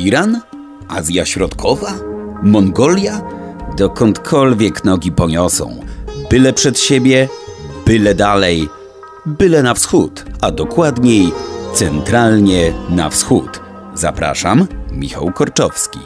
Iran? Azja Środkowa? Mongolia? Dokądkolwiek nogi poniosą. Byle przed siebie, byle dalej, byle na wschód, a dokładniej centralnie na wschód. Zapraszam, Michał Korczowski.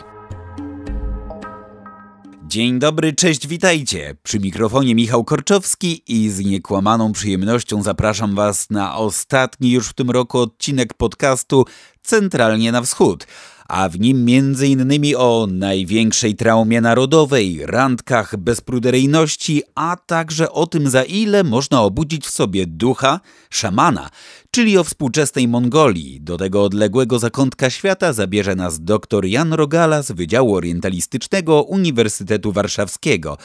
Dzień dobry, cześć, witajcie. Przy mikrofonie Michał Korczowski i z niekłamaną przyjemnością zapraszam Was na ostatni już w tym roku odcinek podcastu Centralnie na Wschód a w nim m.in. o największej traumie narodowej, randkach bezpruderyjności, a także o tym, za ile można obudzić w sobie ducha szamana, czyli o współczesnej Mongolii. Do tego odległego zakątka świata zabierze nas dr Jan Rogala z Wydziału Orientalistycznego Uniwersytetu Warszawskiego.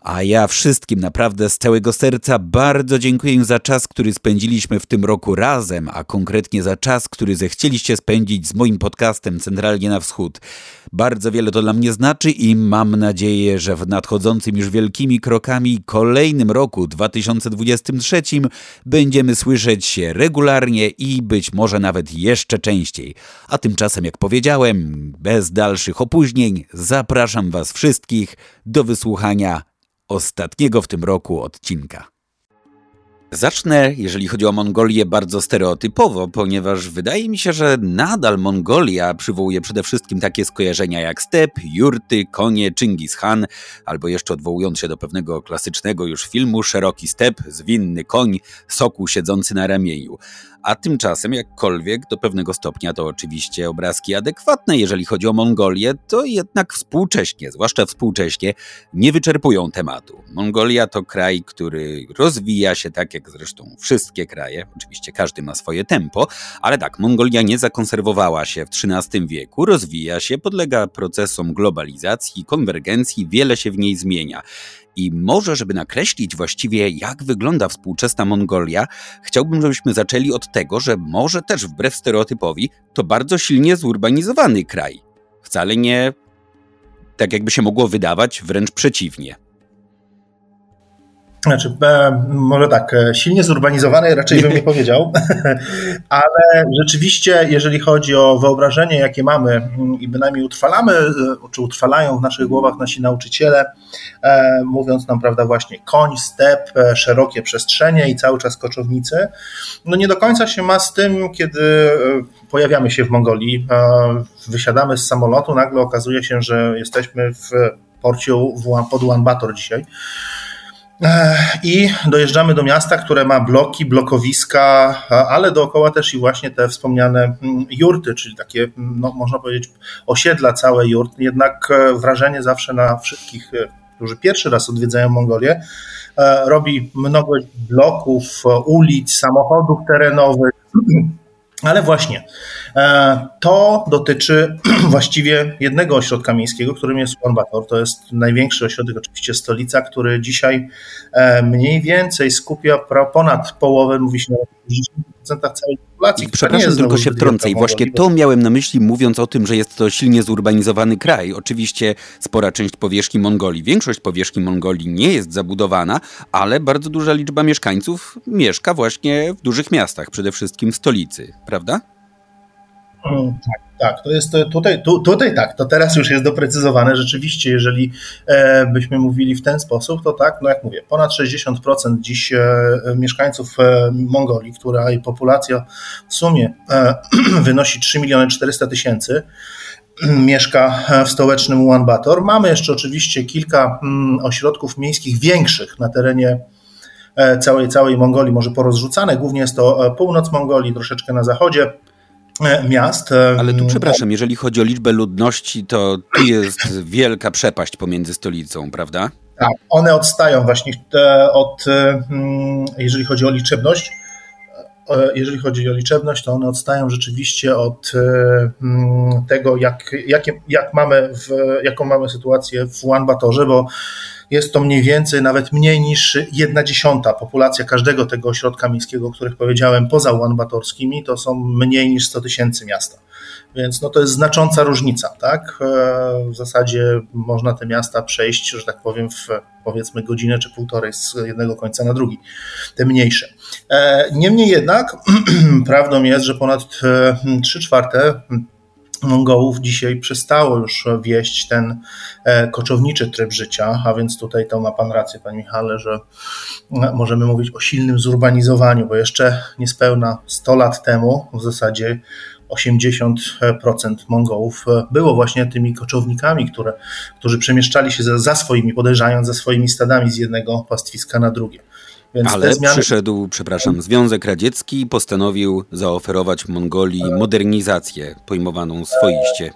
A ja wszystkim naprawdę z całego serca bardzo dziękuję za czas, który spędziliśmy w tym roku razem, a konkretnie za czas, który zechcieliście spędzić z moim podcastem Centralnie na Wschód. Bardzo wiele to dla mnie znaczy i mam nadzieję, że w nadchodzącym już wielkimi krokami kolejnym roku 2023 będziemy słyszeć się regularnie i być może nawet jeszcze częściej. A tymczasem, jak powiedziałem, bez dalszych opóźnień, zapraszam Was wszystkich do wysłuchania ostatniego w tym roku odcinka. Zacznę, jeżeli chodzi o Mongolię, bardzo stereotypowo, ponieważ wydaje mi się, że nadal Mongolia przywołuje przede wszystkim takie skojarzenia jak step, jurty, konie, Chingis Khan, albo jeszcze odwołując się do pewnego klasycznego już filmu, szeroki step, zwinny koń, soku siedzący na ramieniu. A tymczasem, jakkolwiek do pewnego stopnia to oczywiście obrazki adekwatne, jeżeli chodzi o Mongolię, to jednak współcześnie, zwłaszcza współcześnie, nie wyczerpują tematu. Mongolia to kraj, który rozwija się tak jak zresztą wszystkie kraje, oczywiście każdy ma swoje tempo, ale tak, Mongolia nie zakonserwowała się w XIII wieku, rozwija się, podlega procesom globalizacji, konwergencji, wiele się w niej zmienia. I może, żeby nakreślić właściwie, jak wygląda współczesna Mongolia, chciałbym, żebyśmy zaczęli od tego, że może też wbrew stereotypowi to bardzo silnie zurbanizowany kraj. Wcale nie tak, jakby się mogło wydawać, wręcz przeciwnie. Znaczy, e, może tak, e, silnie zurbanizowanej raczej bym nie powiedział, ale rzeczywiście, jeżeli chodzi o wyobrażenie, jakie mamy mm, i bynajmniej utrwalamy, e, czy utrwalają w naszych głowach nasi nauczyciele, mówiąc nam, prawda, właśnie koń, step, szerokie przestrzenie i cały czas koczownicy, no nie do końca się ma z tym, kiedy pojawiamy się w Mongolii, wysiadamy z samolotu, nagle okazuje się, że jesteśmy w porcie pod Ulaanbaatar dzisiaj. I dojeżdżamy do miasta, które ma bloki, blokowiska, ale dookoła też i właśnie te wspomniane mm, jurty, czyli takie, no, można powiedzieć, osiedla całe jurt. Jednak e, wrażenie zawsze na wszystkich, e, którzy pierwszy raz odwiedzają Mongolię, e, robi mnogość bloków, ulic, samochodów terenowych. Ale właśnie, e, to dotyczy właściwie jednego ośrodka miejskiego, którym jest Ulaanbaatar. To jest największy ośrodek, oczywiście stolica, który dzisiaj e, mniej więcej skupia ponad połowę, mówi się na 10% całej populacji. Przepraszam, tylko się wtrącę i właśnie to miałem na myśli, mówiąc o tym, że jest to silnie zurbanizowany kraj. Oczywiście spora część powierzchni Mongolii, większość powierzchni Mongolii nie jest zabudowana, ale bardzo duża liczba mieszkańców mieszka właśnie w dużych miastach, przede wszystkim w stolicy, prawda? Tak, tak, to jest tutaj, tu, tutaj tak, to teraz już jest doprecyzowane. Rzeczywiście, jeżeli e, byśmy mówili w ten sposób, to tak, no jak mówię, ponad 60% dziś e, mieszkańców e, Mongolii, która jej populacja w sumie wynosi 3 miliony 400 tysięcy, mieszka w stołecznym Ulaanbaatar. Mamy jeszcze oczywiście kilka mm, ośrodków miejskich większych na terenie całej, całej Mongolii, może porozrzucane. Głównie jest to północ Mongolii, troszeczkę na zachodzie miast. E, Ale tu przepraszam, jeżeli chodzi o liczbę ludności, to tu jest wielka przepaść pomiędzy stolicą, prawda? Tak, one odstają właśnie od, mm, jeżeli chodzi o liczebność, e, jeżeli chodzi o liczebność, to one odstają rzeczywiście od tego, jak, jakie, jak mamy w, jaką mamy sytuację w Ulaanbaatarze, bo jest to mniej więcej nawet mniej niż jedna dziesiąta populacja każdego tego ośrodka miejskiego, o których powiedziałem, poza Ulaanbaatarskimi, to są mniej niż 100 tysięcy miasta. Więc no to jest znacząca różnica, tak? E, w zasadzie można te miasta przejść, że tak powiem, w powiedzmy godzinę czy półtorej z jednego końca na drugi, te mniejsze. E, niemniej jednak prawdą jest, że ponad 3 e, czwarte Mongołów dzisiaj przestało już wieść ten e, koczowniczy tryb życia, a więc tutaj to ma Pan rację, Panie Michale, że e, możemy mówić o silnym zurbanizowaniu, bo jeszcze niespełna 100 lat temu w zasadzie 80% Mongołów e, było właśnie tymi koczownikami, które, którzy przemieszczali się za, za swoimi, podejrzając za swoimi stadami z jednego pastwiska na drugie. Więc Ale zmiany... przyszedł, przepraszam, Związek Radziecki i postanowił zaoferować Mongolii modernizację pojmowaną swoiście.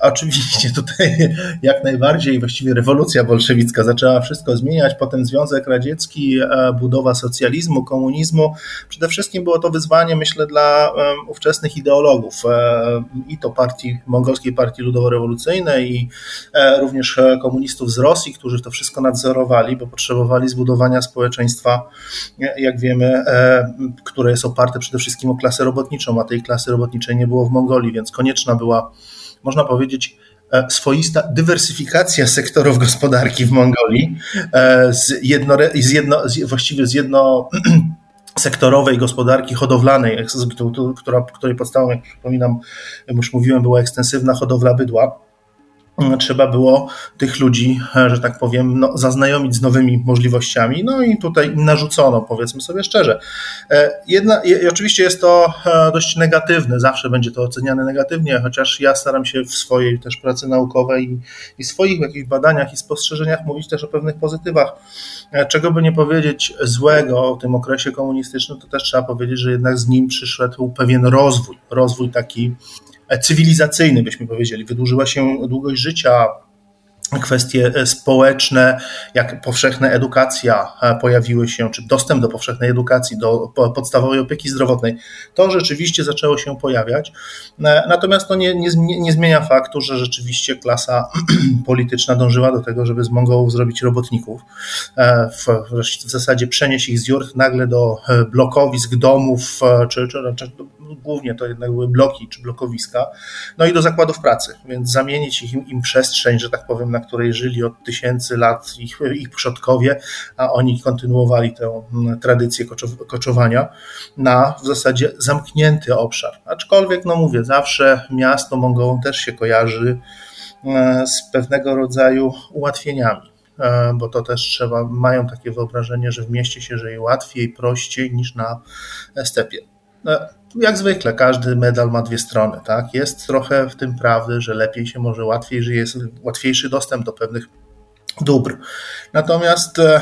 Oczywiście tutaj jak najbardziej właściwie rewolucja bolszewicka zaczęła wszystko zmieniać, potem Związek Radziecki, e, budowa socjalizmu, komunizmu. Przede wszystkim było to wyzwanie, myślę, dla ówczesnych ideologów e, i to partii, mongolskiej partii ludowo-rewolucyjnej i e, również komunistów z Rosji, którzy to wszystko nadzorowali, bo potrzebowali zbudowania społeczeństwa, jak wiemy, które jest oparte przede wszystkim o klasę robotniczą, a tej klasy robotniczej nie było w Mongolii, więc konieczna była można powiedzieć, e, swoista dywersyfikacja sektorów gospodarki w Mongolii e, z, jedno, z jedno, właściwie z jedno sektorowej gospodarki hodowlanej, która, której podstawą, jak przypominam, już mówiłem, była ekstensywna hodowla bydła trzeba było tych ludzi, e, że tak powiem, no, zaznajomić z nowymi możliwościami. No i tutaj im narzucono, powiedzmy sobie szczerze. E, jedna, i oczywiście jest to e, dość negatywne, zawsze będzie to oceniane negatywnie, chociaż ja staram się w swojej też pracy naukowej i, swoich jakichś badaniach i spostrzeżeniach mówić też o pewnych pozytywach. Czego by nie powiedzieć złego o tym okresie komunistycznym, to też trzeba powiedzieć, że jednak z nim przyszedł pewien rozwój, rozwój taki cywilizacyjny, byśmy powiedzieli. Wydłużyła się długość życia, kwestie e, społeczne, jak powszechna edukacja e, pojawiły się, czy dostęp do powszechnej edukacji, do podstawowej opieki zdrowotnej, to rzeczywiście zaczęło się pojawiać. E, natomiast to nie, nie, nie zmienia faktu, że rzeczywiście klasa polityczna dążyła do tego, żeby z Mongołów zrobić robotników, w, w zasadzie przenieść ich z jurt nagle do blokowisk, domów, czy, czy, czy głównie to jednak były bloki czy blokowiska, no i do zakładów pracy, więc zamienić im, im przestrzeń, że tak powiem, na której żyli od tysięcy lat ich, ich przodkowie, a oni kontynuowali tę mm, tradycję koczowania na w zasadzie zamknięty obszar. Aczkolwiek, no mówię, zawsze miasto Mongołom też się kojarzy e, z pewnego rodzaju ułatwieniami e, bo to też trzeba, mają takie wyobrażenie, że w mieście się żyje łatwiej, prościej niż na stepie. No, jak zwykle, każdy medal ma dwie strony, tak? Jest trochę w tym prawdy, że lepiej się może łatwiej żyje, jest łatwiejszy dostęp do pewnych dóbr. Natomiast e,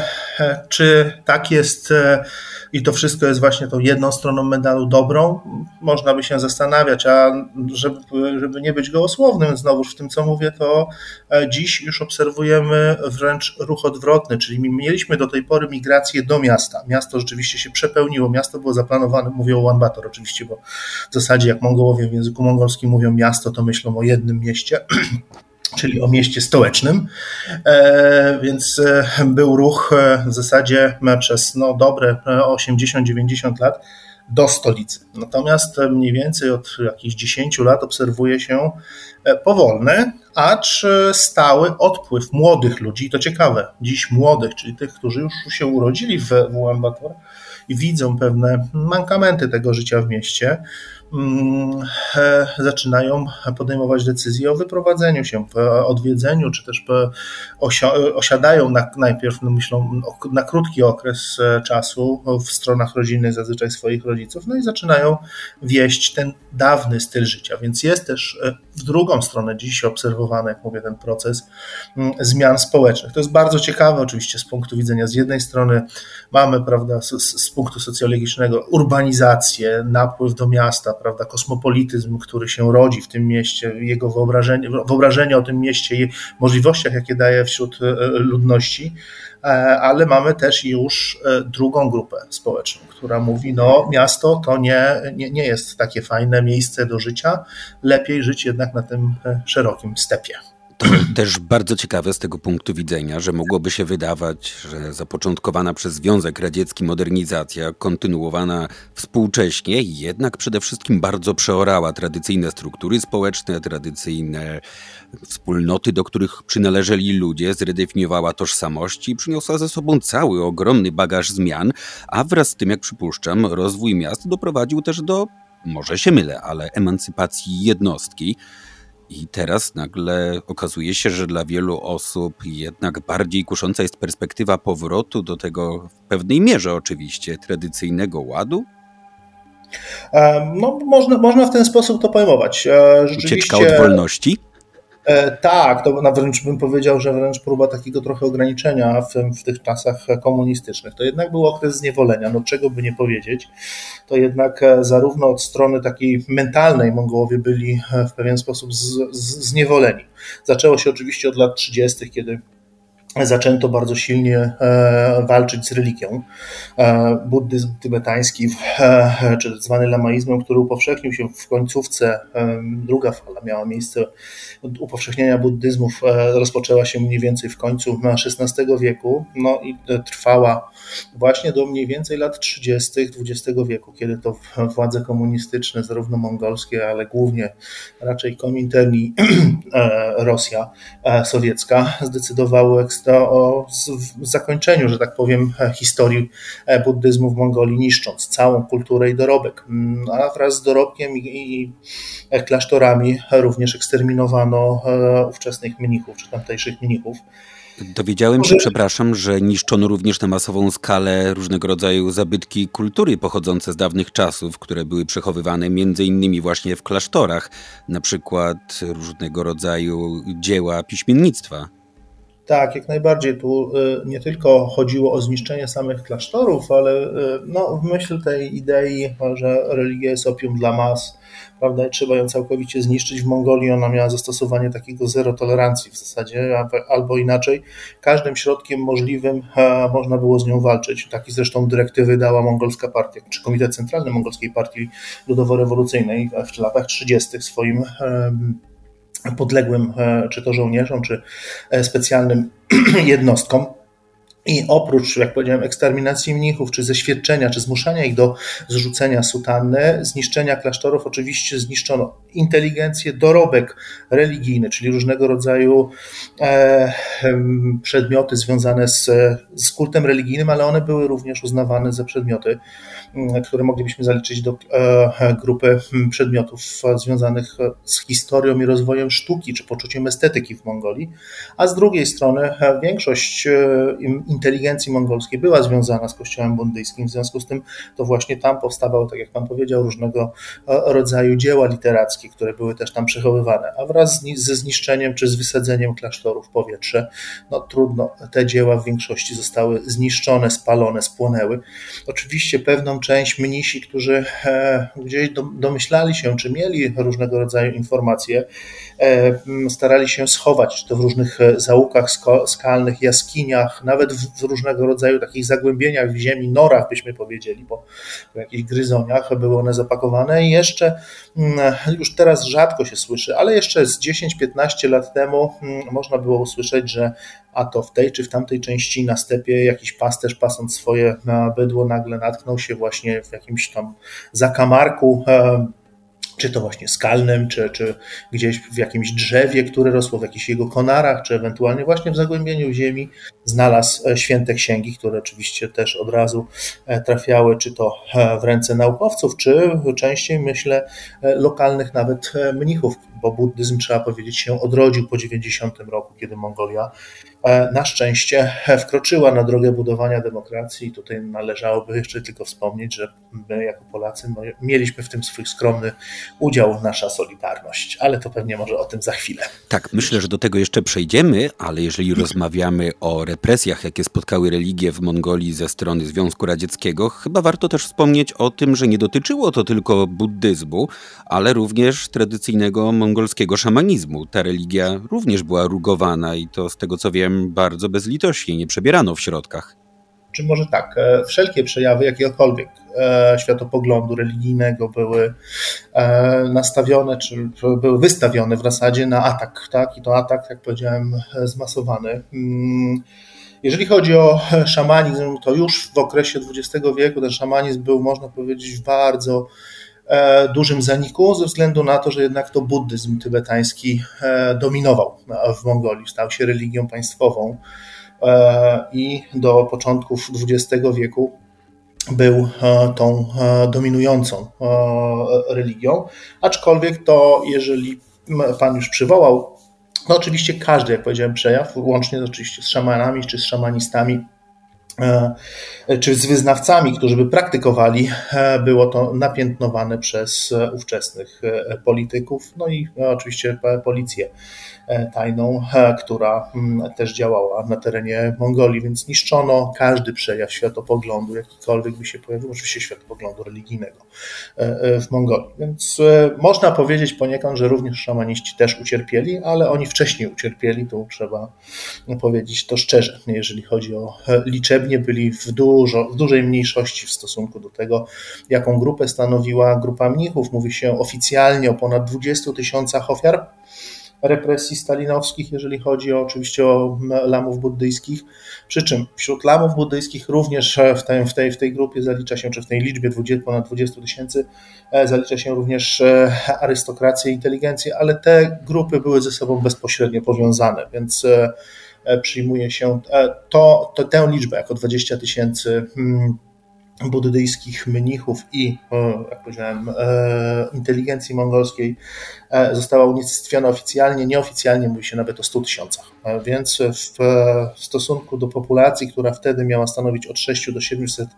czy tak jest e, i to wszystko jest właśnie tą jedną stroną medalu dobrą? Można by się zastanawiać, a żeby, żeby nie być gołosłownym znowu w tym, co mówię, to e, dziś już obserwujemy wręcz ruch odwrotny, czyli mieliśmy do tej pory migrację do miasta. Miasto rzeczywiście się przepełniło, miasto było zaplanowane, mówię o Ulaanbaatar oczywiście, bo w zasadzie jak Mongołowie w języku mongolskim mówią miasto, to myślą o jednym mieście, czyli o mieście stołecznym, e, więc e, był ruch e, w zasadzie przez no, dobre 80-90 lat do stolicy. Natomiast mniej więcej od jakichś 10 lat obserwuje się powolny, acz stały odpływ młodych ludzi. to ciekawe, dziś młodych, czyli tych, którzy już się urodzili w Ulaanbaatar i widzą pewne mankamenty tego życia w mieście, zaczynają podejmować decyzje o wyprowadzeniu się, odwiedzeniu, czy też osiadają na, najpierw, no myślą, na krótki okres e, czasu w stronach rodzinnych zazwyczaj swoich rodziców, no i zaczynają wieść ten dawny styl życia. Więc jest też e, w drugą stronę dziś obserwowany, jak mówię, ten proces mm, zmian społecznych. To jest bardzo ciekawe oczywiście z punktu widzenia, z jednej strony mamy, prawda, z, z punktu socjologicznego urbanizację, napływ do miasta, prawda, kosmopolityzm, który się rodzi w tym mieście, jego wyobrażenie, wyobrażenie o tym mieście i możliwościach, jakie daje wśród e, ludności, e, ale mamy też już e, drugą grupę społeczną, która mówi, no miasto to nie, nie, nie jest takie fajne miejsce do życia, lepiej żyć jednak na tym szerokim stepie. To też bardzo ciekawe z tego punktu widzenia, że mogłoby się wydawać, że zapoczątkowana przez Związek Radziecki modernizacja, kontynuowana współcześnie, jednak przede wszystkim bardzo przeorała tradycyjne struktury społeczne, tradycyjne wspólnoty, do których przynależeli ludzie, zredefiniowała tożsamości i przyniosła ze sobą cały ogromny bagaż zmian, a wraz z tym, jak przypuszczam, rozwój miast doprowadził też do może się mylę, ale emancypacji jednostki. I teraz nagle okazuje się, że dla wielu osób jednak bardziej kusząca jest perspektywa powrotu do tego w pewnej mierze oczywiście tradycyjnego ładu. No, można, można w ten sposób to pojmować. E, rzeczywiście... Ucieczka od wolności? E, tak, to na wręcz bym powiedział, że wręcz próba takiego trochę ograniczenia w, w tych czasach komunistycznych. To jednak był okres zniewolenia, no czego by nie powiedzieć. To jednak e, zarówno od strony takiej mentalnej Mongołowie byli w pewien sposób z, z, zniewoleni. Zaczęło się oczywiście od lat 30., kiedy zaczęto bardzo silnie e, walczyć z religią. E, buddyzm tybetański, e, czy zwany lamaizmem, który upowszechnił się w końcówce, druga fala miała miejsce upowszechnienia buddyzmów, rozpoczęła się mniej więcej w końcu XVI wieku, no i trwała właśnie do mniej więcej lat 30. XX wieku, kiedy to władze komunistyczne, zarówno mongolskie, ale głównie raczej Kominterni, Rosja sowiecka, zdecydowały o zakończeniu, że tak powiem, historii e, buddyzmu w Mongolii, niszcząc całą kulturę i dorobek. Mm, a wraz z dorobkiem i klasztorami również eksterminowano e, ówczesnych mnichów, czy tamtejszych mnichów. Dowiedziałem się, przepraszam, że niszczono również na masową skalę różnego rodzaju zabytki kultury pochodzące z dawnych czasów, które były przechowywane między innymi właśnie w klasztorach, na przykład różnego rodzaju dzieła piśmiennictwa. Tak, jak najbardziej. Tu y, nie tylko chodziło o zniszczenie samych klasztorów, ale y, no, w myśl tej idei, że religia jest opium dla mas, prawda, trzeba ją całkowicie zniszczyć. W Mongolii ona miała zastosowanie takiego zero tolerancji w zasadzie, albo inaczej, każdym środkiem możliwym można było z nią walczyć. Taki zresztą dyrektywy dała mongolska partia, czy Komitet Centralny Mongolskiej Partii Ludowo-Rewolucyjnej w latach 30. swoim podległym e, czy to żołnierzom, czy e, specjalnym jednostkom. I oprócz, jak powiedziałem, eksterminacji mnichów, czy zeświadczenia, czy zmuszania ich do zrzucenia sutanny, zniszczenia klasztorów, oczywiście zniszczono inteligencję, dorobek religijny, czyli różnego rodzaju e, przedmioty związane z, z kultem religijnym, ale one były również uznawane za przedmioty które moglibyśmy zaliczyć do e, grupy mm, przedmiotów związanych z historią i rozwojem sztuki czy poczuciem estetyki w Mongolii, a z drugiej strony e, większość e, inteligencji mongolskiej była związana z kościołem buddyjskim, w związku z tym to właśnie tam powstawały, tak jak Pan powiedział, różnego rodzaju dzieła literackie, które były też tam przechowywane, a wraz ze zniszczeniem czy z wysadzeniem klasztorów w powietrze, no trudno, te dzieła w większości zostały zniszczone, spalone, spłonęły. Oczywiście pewną część mnisi, którzy e, gdzieś domyślali się, czy mieli różnego rodzaju informacje, e, starali się schować, czy to w różnych e, zaułkach skalnych, jaskiniach, nawet w różnego rodzaju takich zagłębieniach w ziemi, norach byśmy powiedzieli, bo w jakichś gryzoniach były one zapakowane. I jeszcze już teraz rzadko się słyszy, ale jeszcze z 10-15 lat temu można było usłyszeć, że a to w tej czy w tamtej części na stepie jakiś pasterz pasąc swoje bydło nagle natknął się właśnie w jakimś tam zakamarku e, czy to właśnie skalnym, czy, czy gdzieś w jakimś drzewie, które rosło w jakichś jego konarach, czy ewentualnie właśnie w zagłębieniu ziemi, znalazł e, święte księgi, które oczywiście też od razu e, trafiały, czy to w ręce naukowców, czy częściej, myślę, lokalnych nawet mnichów, bo buddyzm, trzeba powiedzieć, się odrodził po 90 roku, kiedy Mongolia na szczęście wkroczyła na drogę budowania demokracji i tutaj należałoby jeszcze tylko wspomnieć, że my jako Polacy no, mieliśmy w tym swój skromny udział, nasza solidarność, ale to pewnie może o tym za chwilę. Tak, myślę, że do tego jeszcze przejdziemy, ale jeżeli rozmawiamy o represjach, jakie spotkały religię w Mongolii ze strony Związku Radzieckiego, chyba warto też wspomnieć o tym, że nie dotyczyło to tylko buddyzmu, ale również tradycyjnego mongolskiego szamanizmu. Ta religia również była rugowana i to z tego co wiem bardzo bezlitośnie, nie przebierano w środkach. Czy może tak, e, wszelkie przejawy jakiegokolwiek e, światopoglądu religijnego były e, nastawione, czy były wystawione w zasadzie na atak, tak? I to atak, jak powiedziałem, zmasowany. Mm, jeżeli chodzi o szamanizm, to już w okresie XX wieku ten szamanizm był, można powiedzieć, bardzo dużym zaniku, ze względu na to, że jednak to buddyzm tybetański dominował w Mongolii, stał się religią państwową i do początków XX wieku był tą dominującą religią, aczkolwiek to, jeżeli Pan już przywołał, no oczywiście każdy, jak powiedziałem, przejaw, łącznie oczywiście z szamanami czy z szamanistami, E, czy z wyznawcami, którzy by praktykowali, e, było to napiętnowane przez e, ówczesnych polityków, no i oczywiście policję tajną, która mm, też działała na terenie Mongolii, więc niszczono każdy przejaw światopoglądu, jakikolwiek by się pojawił, oczywiście światopoglądu religijnego w Mongolii. Więc można powiedzieć poniekąd, że również szamaniści też ucierpieli, ale oni wcześniej ucierpieli, to trzeba powiedzieć to szczerze, jeżeli chodzi o liczebność pewnie byli w, dużo, w dużej mniejszości w stosunku do tego, jaką grupę stanowiła grupa mnichów. Mówi się oficjalnie o ponad 20 tysiącach ofiar represji stalinowskich, jeżeli chodzi o, oczywiście o lamów buddyjskich. Przy czym wśród lamów buddyjskich również w tej, w tej, w tej grupie zalicza się, czy w tej liczbie 20, ponad 20 tysięcy, e, zalicza się również e, arystokrację inteligencję, ale te grupy były ze sobą bezpośrednio powiązane, więc e, E, przyjmuje się e, to, to, tę liczbę jako 20 tysięcy hmm, buddyjskich mnichów i, jak powiedziałem, e, inteligencji mongolskiej została unicestwiona oficjalnie, nieoficjalnie mówi się nawet o 100 tysiącach. Więc w stosunku do populacji, która wtedy miała stanowić od 6 do 700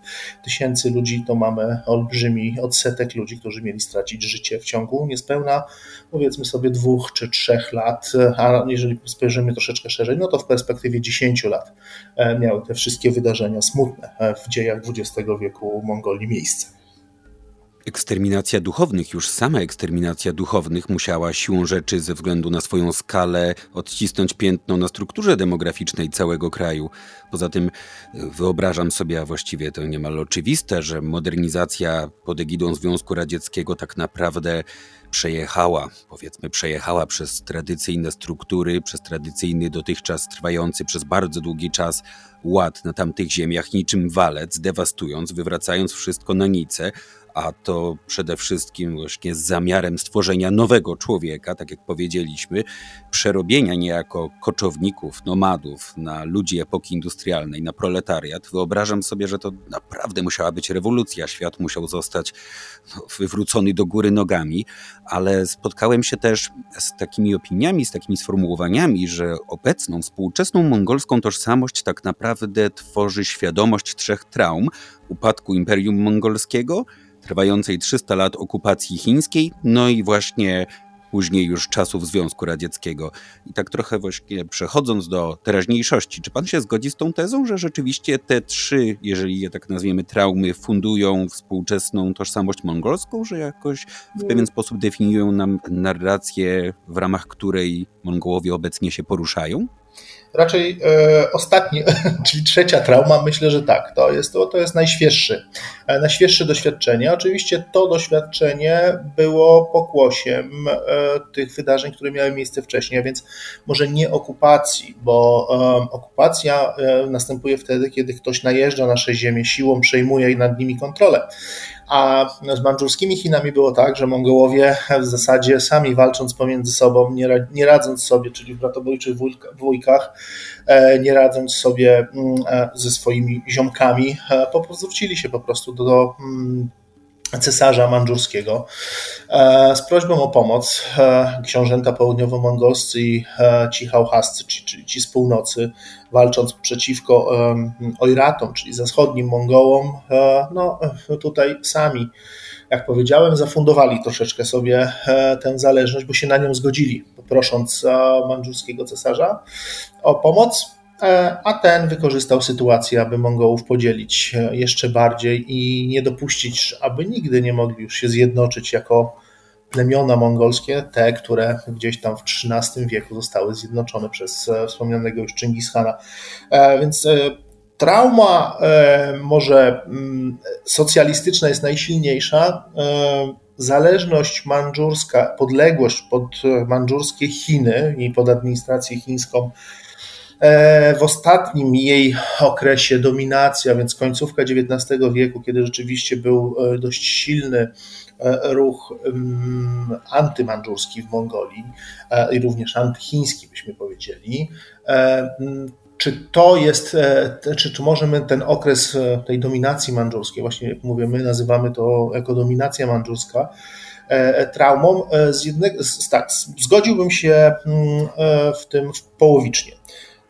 tysięcy ludzi, to mamy olbrzymi odsetek ludzi, którzy mieli stracić życie w ciągu niespełna powiedzmy sobie dwóch czy trzech lat, a jeżeli spojrzymy troszeczkę szerzej, no to w perspektywie 10 lat e, miały te wszystkie wydarzenia smutne e, w dziejach XX wieku Mongolii miejsce. Eksterminacja duchownych, już sama eksterminacja duchownych musiała siłą rzeczy ze względu na swoją skalę odcisnąć piętno na strukturze demograficznej całego kraju. Poza tym e, wyobrażam sobie, a właściwie to niemal oczywiste, że modernizacja pod egidą Związku Radzieckiego tak naprawdę przejechała, powiedzmy, przejechała przez tradycyjne struktury, przez tradycyjny, dotychczas trwający przez bardzo długi czas ład na tamtych ziemiach, niczym walec, dewastując, wywracając wszystko na nicę, a to przede wszystkim właśnie z zamiarem stworzenia nowego człowieka, tak jak powiedzieliśmy, przerobienia niejako koczowników, nomadów na ludzi epoki industrialnej, na proletariat. Wyobrażam sobie, że to naprawdę musiała być rewolucja, świat musiał zostać no, wywrócony do góry nogami, ale spotkałem się też z takimi opiniami, z takimi sformułowaniami, że obecną, współczesną mongolską tożsamość tak naprawdę tworzy świadomość trzech traum: upadku Imperium Mongolskiego, trwającej 300 lat okupacji chińskiej, no i właśnie później już czasów Związku Radzieckiego. I tak trochę właśnie przechodząc do teraźniejszości, czy pan się zgodzi z tą tezą, że rzeczywiście te trzy, jeżeli je tak nazwiemy, traumy fundują współczesną tożsamość mongolską, że jakoś w pewien sposób definiują nam narrację, w ramach której Mongołowie obecnie się poruszają? Raczej e, ostatni, czyli trzecia trauma, myślę, że tak. To jest, to, to jest najświeższy, e, najświeższe doświadczenie. Oczywiście to doświadczenie było pokłosiem e, tych wydarzeń, które miały miejsce wcześniej, a więc może nie okupacji, bo e, okupacja e, następuje wtedy, kiedy ktoś najeżdża nasze ziemię siłą, przejmuje nad nimi kontrolę. A z mandżurskimi Chinami było tak, że Mongołowie w zasadzie sami walcząc pomiędzy sobą, nie, radząc sobie, czyli w bratobójczych wujkach, e, nie radząc sobie mm, e, ze swoimi ziomkami, e, po prostu zwrócili się po prostu do mm, cesarza mandżurskiego z prośbą o pomoc. Książęta południowo-mongolscy i ci hałhascy, czyli ci z północy, walcząc przeciwko Ojratom, czyli zachodnim Mongołom, no tutaj sami, jak powiedziałem, zafundowali troszeczkę sobie e, tę zależność, bo się na nią zgodzili, prosząc mandżurskiego cesarza o pomoc. E, a ten wykorzystał sytuację, aby Mongołów podzielić e, jeszcze bardziej i nie dopuścić, aby nigdy nie mogli już się zjednoczyć jako plemiona mongolskie, te, które gdzieś tam w XIII wieku zostały zjednoczone przez e, wspomnianego już Chingishana. Więc trauma może mm, socjalistyczna jest najsilniejsza. Zależność mandżurska, podległość pod mandżurskie Chiny i pod administrację chińską w ostatnim jej okresie dominacji, a więc końcówka XIX wieku, kiedy rzeczywiście był e, dość silny e, ruch mm, antymandżurski w Mongolii i również antychiński, byśmy powiedzieli, czy to jest, czy, czy możemy ten okres tej dominacji mandżurskiej, właśnie jak mówię, my nazywamy to jako dominacja mandżurska, traumą, z jednego, tak, zgodziłbym się mm, w tym połowicznie.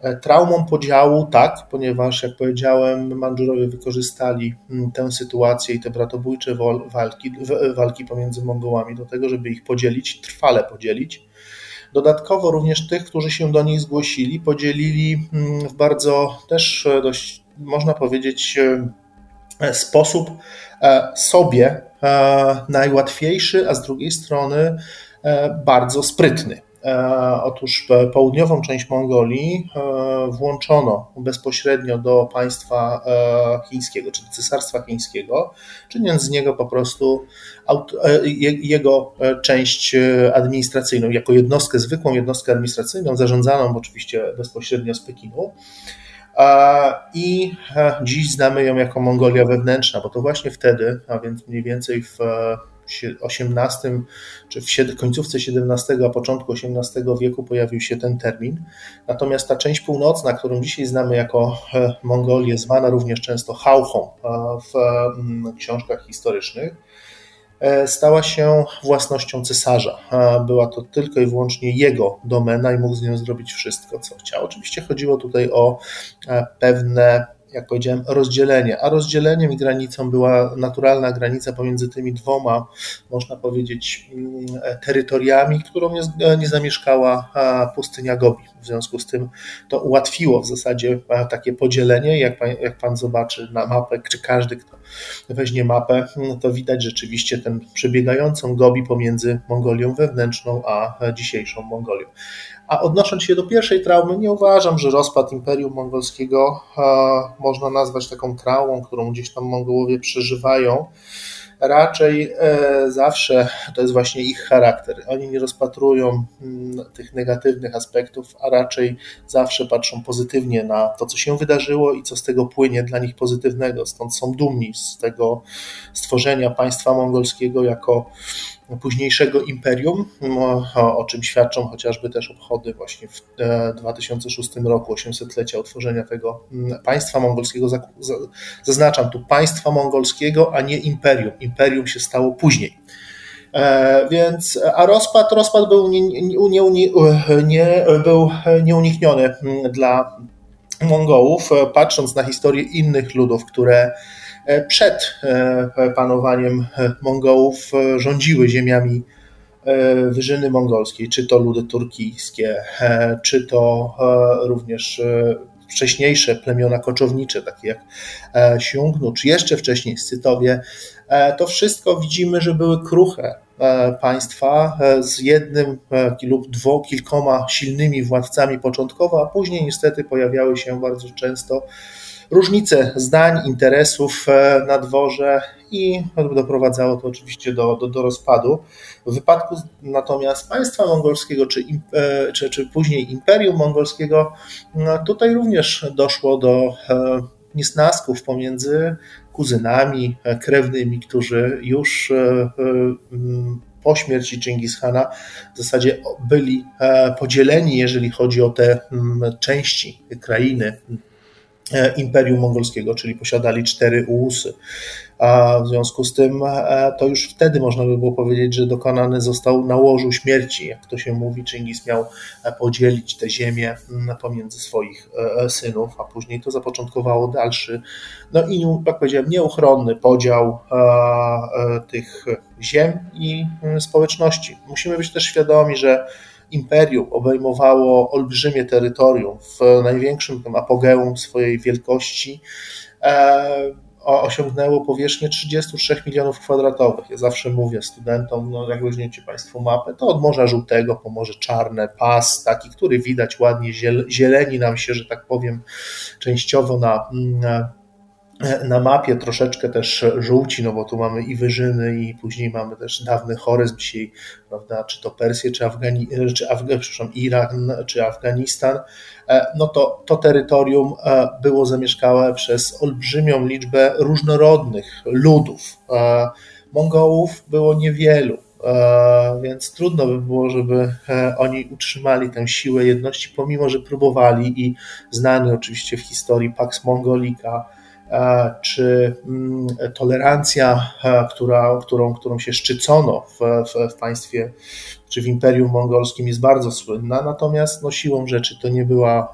E, traumą podziału tak, ponieważ jak powiedziałem, Mandżurowie wykorzystali mm, tę sytuację i te bratobójcze walki, walki pomiędzy Mongołami do tego, żeby ich podzielić, trwale podzielić. Dodatkowo również tych, którzy się do nich zgłosili, podzielili mm, w bardzo też e, dość, można powiedzieć, e, sposób sobie najłatwiejszy, a z drugiej strony bardzo sprytny. E, otóż południową część Mongolii e, włączono bezpośrednio do państwa e, chińskiego, czy cesarstwa chińskiego, czyniąc z niego po prostu jego część administracyjną, jako jednostkę, zwykłą jednostkę administracyjną, zarządzaną oczywiście bezpośrednio z Pekinu. I dziś znamy ją jako Mongolia wewnętrzna, bo to właśnie wtedy, a więc mniej więcej w XVIII czy w końcówce XVII, a początku XVIII wieku pojawił się ten termin. Natomiast ta część północna, którą dzisiaj znamy jako e, Mongolię, zwana również często Hauchą e, w mm, książkach historycznych, e, stała się własnością cesarza. Była to tylko i wyłącznie jego domena i mógł z nią zrobić wszystko, co chciał. Oczywiście chodziło tutaj o pewne jak powiedziałem, rozdzielenie, a rozdzieleniem i granicą była naturalna granica pomiędzy tymi dwoma, można powiedzieć, mm, terytoriami, którą nie, nie zamieszkała pustynia Gobi. W związku z tym to ułatwiło w zasadzie takie podzielenie. Jak pan, jak pan zobaczy na mapę, czy każdy, kto weźmie mapę, mm, to widać rzeczywiście ten przebiegającą Gobi pomiędzy Mongolią wewnętrzną a dzisiejszą Mongolią. A odnosząc się do pierwszej traumy, nie uważam, że rozpad Imperium Mongolskiego e, można nazwać taką traumą, którą gdzieś tam Mongołowie przeżywają. Raczej e, zawsze to jest właśnie ich charakter. Oni nie rozpatrują tych negatywnych aspektów, a raczej zawsze patrzą pozytywnie na to, co się wydarzyło i co z tego płynie dla nich pozytywnego. Stąd są dumni z tego stworzenia państwa mongolskiego jako późniejszego imperium, no, o czym świadczą chociażby też obchody właśnie w 2006 e, roku, 800-lecia utworzenia tego państwa mongolskiego. Zaznaczam tu państwa mongolskiego, a nie imperium. Imperium się stało później. E, więc, a rozpad, rozpad był, nie, nie, nie, był nieunikniony dla Mongołów, e, patrząc na historię innych ludów, które przed e, panowaniem Mongołów e, rządziły ziemiami wyżyny mongolskiej, czy to ludy turkijskie, czy to również wcześniejsze plemiona koczownicze, takie jak Siungnu, czy jeszcze wcześniej Scytowie, to wszystko widzimy, że były kruche państwa z jednym lub dwoma, kilkoma silnymi władcami początkowo, a później niestety pojawiały się bardzo często różnice zdań, interesów e, na dworze i doprowadzało to oczywiście do, do, do rozpadu. W wypadku natomiast państwa mongolskiego, czy, e, czy, czy później Imperium Mongolskiego, no tutaj również doszło do e, niesnasków pomiędzy kuzynami krewnymi, którzy już po śmierci Chingishana w zasadzie byli podzieleni, jeżeli chodzi o te części krainy Imperium Mongolskiego, czyli posiadali cztery ułusy. A w związku z tym e, to już wtedy można by było powiedzieć, że dokonany został na łożu śmierci, jak to się mówi, Chingis miał e, podzielić te ziemię pomiędzy swoich synów, a później to zapoczątkowało dalszy, no i jak powiedziałem, nieuchronny podział tych ziem i społeczności. Musimy być też świadomi, że imperium obejmowało olbrzymie terytorium w największym tym apogeum swojej wielkości. E, osiągnęło powierzchnię 33 milionów kwadratowych. Ja zawsze mówię studentom, no jak weźmiecie Państwo mapę, to od Morza Żółtego po Morze Czarne, pas taki, który widać ładnie, zieleni nam się, że tak powiem, częściowo na, na na mapie troszeczkę też żółci, no bo tu mamy i Wyżyny i później mamy też dawny Chorys, dzisiaj, prawda, czy to Persję, czy, Afgani, czy Afga, Iran, czy Afganistan, e, no to to terytorium e, było zamieszkałe przez olbrzymią liczbę różnorodnych ludów. E, Mongołów było niewielu, więc trudno by było, żeby oni utrzymali tę siłę jedności, pomimo że próbowali i znany oczywiście w historii Pax Mongolica, czy mm, tolerancja, która, którą, którą się szczycono w, w, w państwie czy w Imperium Mongolskim jest bardzo słynna, natomiast no, siłą rzeczy to nie, była,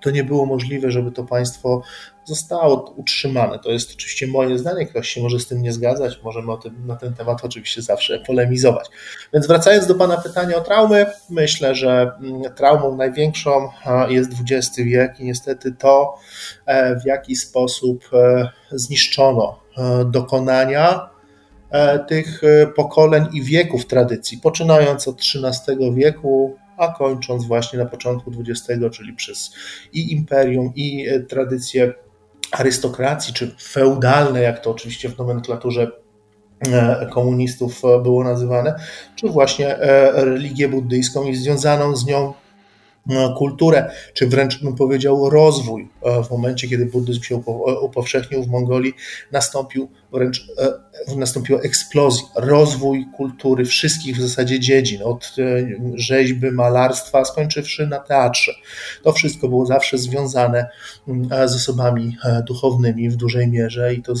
to nie było możliwe, żeby to państwo zostało utrzymane. To jest oczywiście moje zdanie, ktoś się może z tym nie zgadzać, możemy tym, na ten temat oczywiście zawsze polemizować. Więc wracając do Pana pytania o traumy, myślę, że mm, traumą największą jest XX wiek i niestety to, e, w jaki sposób e, zniszczono e, dokonania tych pokoleń i wieków tradycji, poczynając od XIII wieku, a kończąc właśnie na początku XX, czyli przez i imperium, i tradycje arystokracji, czy feudalne, jak to oczywiście w nomenklaturze e, komunistów e, było nazywane, czy właśnie e, religię buddyjską i związaną z nią kulturę, czy wręcz bym powiedział rozwój w momencie, kiedy buddyzm się upowszechnił w Mongolii, nastąpił wręcz e, nastąpiła eksplozja, rozwój kultury wszystkich w zasadzie dziedzin, od e, rzeźby, malarstwa, skończywszy na teatrze. To wszystko było zawsze związane z osobami e, duchownymi w dużej mierze i to,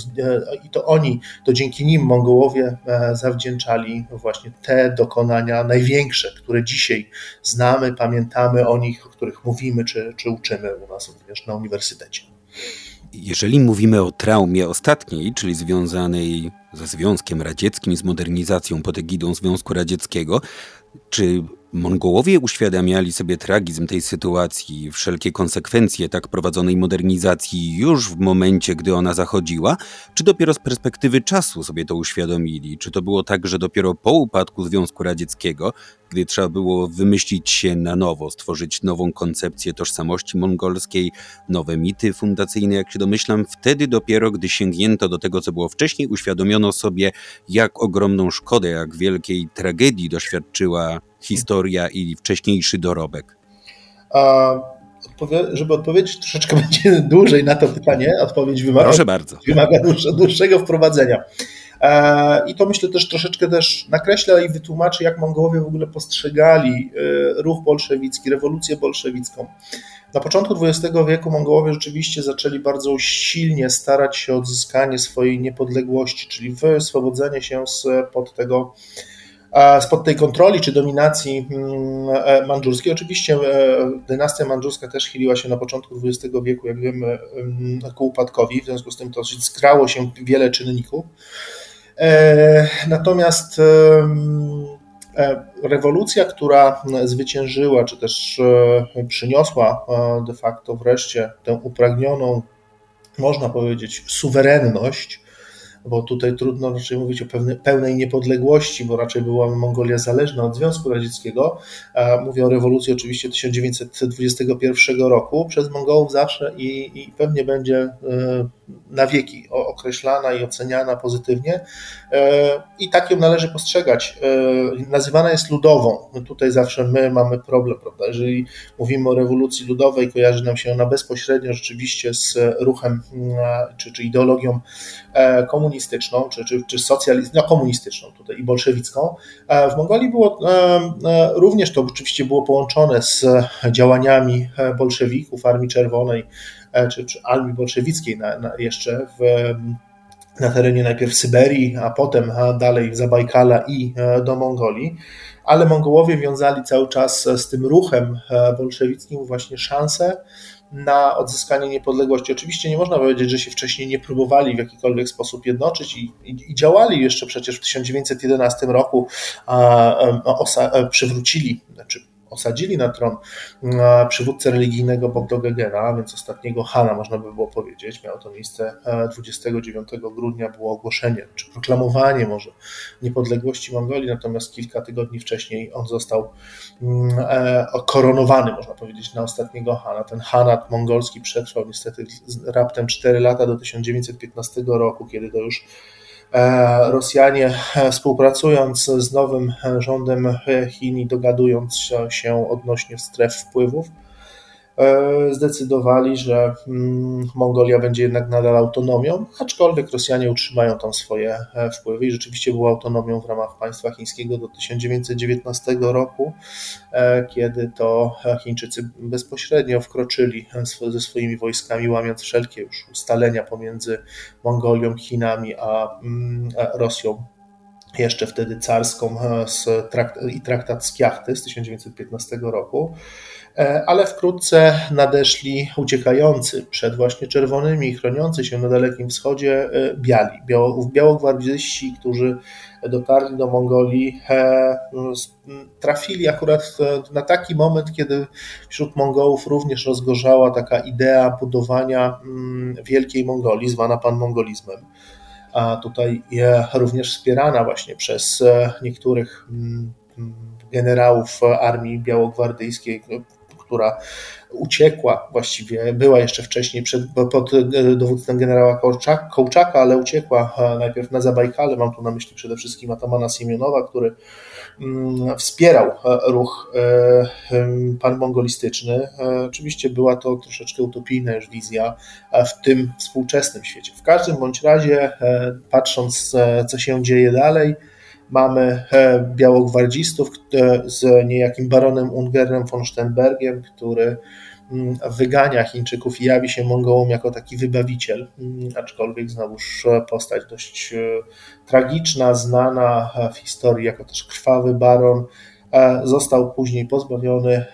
i to oni, to dzięki nim Mongołowie zawdzięczali właśnie te dokonania największe, które dzisiaj znamy, pamiętamy o nich, o których mówimy czy, czy uczymy u nas również na uniwersytecie. Jeżeli mówimy o traumie ostatniej, czyli związanej ze Związkiem Radzieckim, z modernizacją pod egidą Związku Radzieckiego, czy Mongołowie uświadamiali sobie tragizm tej sytuacji, wszelkie konsekwencje tak prowadzonej modernizacji już w momencie, gdy ona zachodziła, czy dopiero z perspektywy czasu sobie to uświadomili? Czy to było tak, że dopiero po upadku Związku Radzieckiego, gdy trzeba było wymyślić się na nowo, stworzyć nową koncepcję tożsamości mongolskiej, nowe mity fundacyjne, jak się domyślam, wtedy dopiero, gdy sięgnięto do tego, co było wcześniej, uświadomiono sobie, jak ogromną szkodę, jak wielkiej tragedii doświadczyła historia i wcześniejszy dorobek? A, żeby odpowiedzieć troszeczkę będzie dłużej na to pytanie, odpowiedź wymaga, Proszę bardzo. wymaga dłuższego wprowadzenia. I to myślę też troszeczkę też nakreśla i wytłumaczy, jak Mongołowie w ogóle postrzegali e, ruch bolszewicki, rewolucję bolszewicką. Na początku XX wieku Mongołowie rzeczywiście zaczęli bardzo silnie starać się o odzyskanie swojej niepodległości, czyli wyswobodzenie się spod tego spod tej kontroli czy dominacji mm, e, mandżurskiej. Oczywiście e, dynastia mandżurska też chyliła się na początku XX wieku, jak wiemy, mm, ku upadkowi, w związku z tym to skrało się wiele czynników. E, natomiast rewolucja, która zwyciężyła, czy też przyniosła de facto wreszcie tę upragnioną, można powiedzieć, suwerenność, bo tutaj trudno raczej mówić o pewnej, pełnej niepodległości, bo raczej była Mongolia zależna od Związku Radzieckiego. Mówię o rewolucji oczywiście 1921 roku. Przez Mongołów zawsze i, i pewnie będzie e, na wieki określana i oceniana pozytywnie e, i tak ją należy postrzegać. E, nazywana jest ludową. Tutaj zawsze my mamy problem, prawda? Jeżeli mówimy o rewolucji ludowej, kojarzy nam się ona bezpośrednio rzeczywiście z ruchem czy, czy ideologią komunistyczną, czy, czy, czy socjalistyczną, no komunistyczną tutaj i bolszewicką. E, w Mongolii było również to oczywiście było połączone z działaniami bolszewików, Armii Czerwonej, E, czy, czy armii bolszewickiej na, na jeszcze w, na terenie najpierw Syberii, a potem dalej Zabajkala i e, do Mongolii. Ale Mongołowie wiązali cały czas z tym ruchem e, bolszewickim właśnie szansę na odzyskanie niepodległości. Oczywiście nie można powiedzieć, że się wcześniej nie próbowali w jakikolwiek sposób jednoczyć i, i, i działali jeszcze przecież w 1911 roku, a, a, a, przywrócili, znaczy osadzili na tron przywódcę religijnego Bogdogegena, więc ostatniego Hana można by było powiedzieć. Miało to miejsce 29 e, grudnia, było ogłoszenie, czy proklamowanie może niepodległości Mongolii, natomiast kilka tygodni wcześniej on został mm, e, koronowany, można powiedzieć, na ostatniego Hana. Ten Hanat mongolski przetrwał niestety raptem 4 lata do 1915 roku, kiedy to już Rosjanie e, współpracując z nowym rządem Chin i dogadując się odnośnie stref wpływów, E, zdecydowali, że mm, Mongolia będzie jednak nadal autonomią, aczkolwiek Rosjanie utrzymają tam swoje e, wpływy i rzeczywiście była autonomią w ramach państwa chińskiego do 1919 roku, e, kiedy to Chińczycy bezpośrednio wkroczyli ze swoimi wojskami, łamiąc wszelkie już ustalenia pomiędzy Mongolią, Chinami a mm, Rosją jeszcze wtedy carską i traktat z Kiachty z 1915 roku. E, ale wkrótce nadeszli uciekający przed właśnie czerwonymi, chroniący się na Dalekim Wschodzie e, biali, biało, białogwardyści, którzy dotarli do Mongolii, e, trafili akurat na taki moment, kiedy wśród Mongołów również rozgorzała taka idea budowania mm, Wielkiej Mongolii, zwana panmongolizmem. A tutaj również wspierana właśnie przez niektórych mm, generałów armii białogwardyjskiej, która uciekła właściwie, była jeszcze wcześniej przed, pod dowództwem generała Kołczaka, ale uciekła e, najpierw na Zabajkale, mam tu na myśli przede wszystkim Atamana Siemionowa, który mm, wspierał e, ruch e, panmongolistyczny. Oczywiście była to troszeczkę utopijna już wizja w tym współczesnym świecie. W każdym bądź razie, patrząc co się dzieje dalej, Mamy e, białogwardzistów e, z niejakim baronem Ungerem von Sternbergiem, który mm, wygania Chińczyków i jawi się Mongołom jako taki wybawiciel, mm, aczkolwiek znowuż postać dość e, tragiczna, znana w historii jako też krwawy baron, został później pozbawiony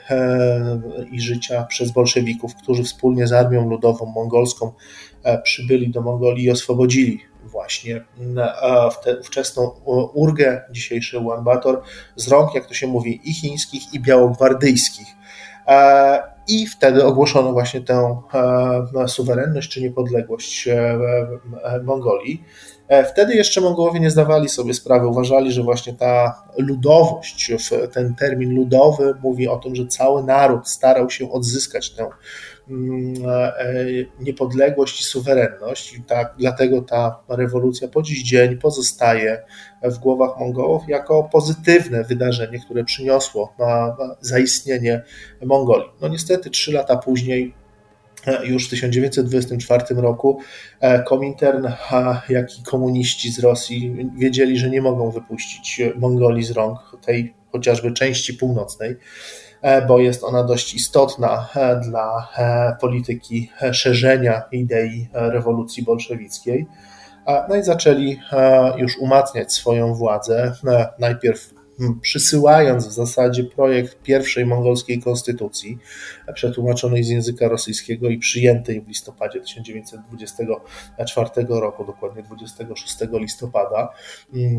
i życia przez bolszewików, którzy wspólnie z armią ludową mongolską przybyli do Mongolii i oswobodzili właśnie wczesną urgę, dzisiejszy Ulaanbaatar, z rąk, jak to się mówi, i chińskich, i białogwardyjskich. E, I wtedy ogłoszono właśnie tę e, suwerenność czy niepodległość e, Mongolii. Wtedy jeszcze Mongołowie nie zdawali sobie sprawy, uważali, że właśnie ta ludowość, ten termin ludowy mówi o tym, że cały naród starał się odzyskać tę Mm, niepodległość i suwerenność. I tak, dlatego ta rewolucja po dziś dzień pozostaje w głowach Mongołów jako pozytywne wydarzenie, które przyniosło zaistnienie Mongolii. No niestety trzy lata później e, już w 1924 roku e, Komintern, jak i komuniści z Rosji wiedzieli, że nie mogą wypuścić Mongolii z rąk tej chociażby części północnej. E, bo jest ona dość istotna e, dla e, polityki szerzenia idei rewolucji bolszewickiej. No i zaczęli już umacniać swoją władzę. Najpierw przysyłając w zasadzie projekt pierwszej mongolskiej konstytucji, przetłumaczonej z języka rosyjskiego i przyjętej w listopadzie 1924 roku, dokładnie 26 listopada.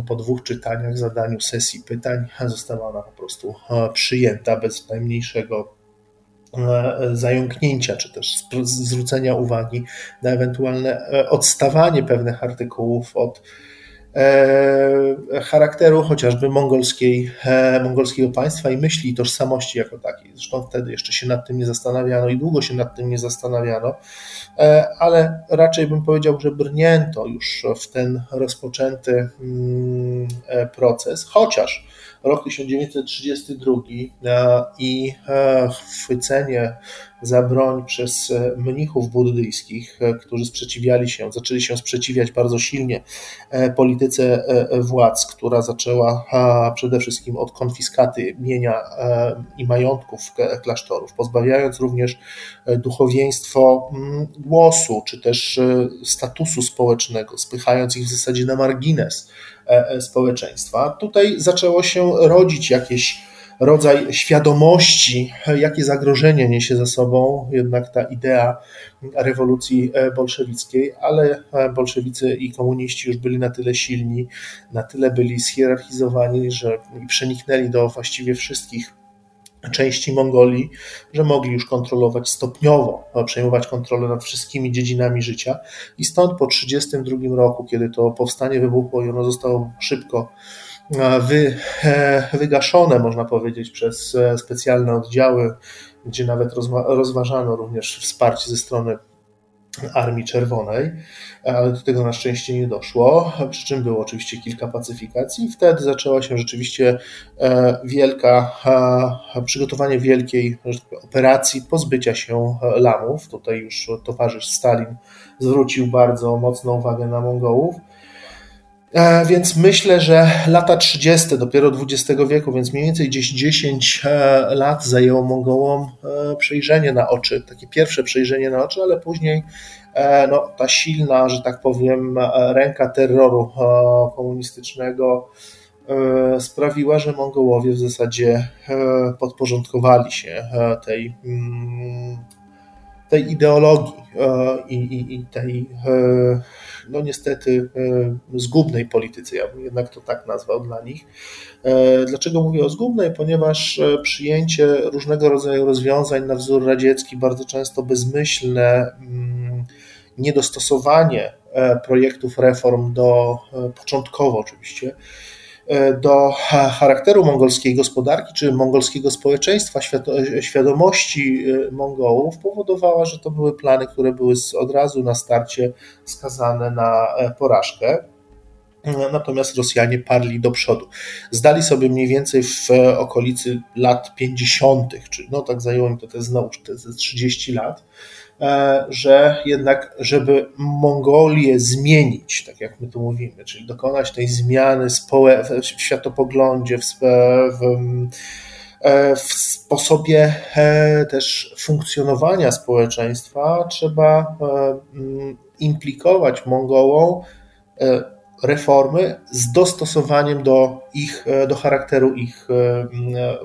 Po dwóch czytaniach, zadaniu sesji pytań, została ona po prostu e, przyjęta bez najmniejszego e, zająknięcia, czy też zwrócenia uwagi na ewentualne e, odstawanie pewnych artykułów od charakteru chociażby mongolskiej, e, mongolskiego państwa i myśli i tożsamości jako takiej. Zresztą wtedy jeszcze się nad tym nie zastanawiano i długo się nad tym nie zastanawiano, e, ale raczej bym powiedział, że brnięto już w ten rozpoczęty mm, proces, chociaż rok 1932 i chwycenie za broń przez e, mnichów buddyjskich, e, którzy sprzeciwiali się, zaczęli się sprzeciwiać bardzo silnie e, polityce władz, która zaczęła przede wszystkim od konfiskaty mienia i majątków klasztorów, pozbawiając również duchowieństwo mm, głosu czy też statusu społecznego, spychając ich w zasadzie na margines społeczeństwa. Tutaj zaczęło się rodzić jakieś rodzaj świadomości, jakie zagrożenie niesie ze sobą jednak ta idea rewolucji e, bolszewickiej, ale e, bolszewicy i komuniści już byli na tyle silni, na tyle byli schierarchizowani, że przeniknęli do właściwie wszystkich części Mongolii, że mogli już kontrolować stopniowo, przejmować kontrolę nad wszystkimi dziedzinami życia. I stąd po 1932 roku, kiedy to powstanie wybuchło i ono zostało szybko wy, e, wygaszone, można powiedzieć, przez e, specjalne oddziały, gdzie nawet rozważano również wsparcie ze strony Armii Czerwonej, ale do tego na szczęście nie doszło, przy czym było oczywiście kilka pacyfikacji wtedy zaczęła się rzeczywiście e, wielka, przygotowanie wielkiej tak operacji pozbycia się Lamów. Tutaj już towarzysz Stalin zwrócił bardzo mocną uwagę na Mongołów. E, więc myślę, że lata 30. dopiero XX wieku, więc mniej więcej gdzieś 10 e, lat zajęło Mongołom e, przejrzenie na oczy, takie pierwsze przejrzenie na oczy, ale później no, ta silna, że tak powiem, ręka terroru komunistycznego sprawiła, że Mongołowie w zasadzie podporządkowali się tej, mm, tej ideologii i, i, i tej no niestety e, zgubnej polityce, ja bym jednak to tak nazwał dla nich. E, dlaczego mówię o zgubnej? Ponieważ e, przyjęcie różnego rodzaju rozwiązań na wzór radziecki, bardzo często bezmyślne, mm, niedostosowanie projektów reform do początkowo oczywiście do charakteru mongolskiej gospodarki czy mongolskiego społeczeństwa, świadomości e, Mongołów powodowała, że to były plany, które były od razu na starcie skazane na e, porażkę. Natomiast Rosjanie parli do przodu. Zdali sobie mniej więcej w okolicy lat 50., czy no tak zajęło im to te znowu te 30 lat, E, że jednak, żeby Mongolię zmienić, tak jak my tu mówimy, czyli dokonać tej zmiany w światopoglądzie, w, e, w sposobie e, też funkcjonowania społeczeństwa, trzeba implikować Mongołom reformy z dostosowaniem do ich, do charakteru ich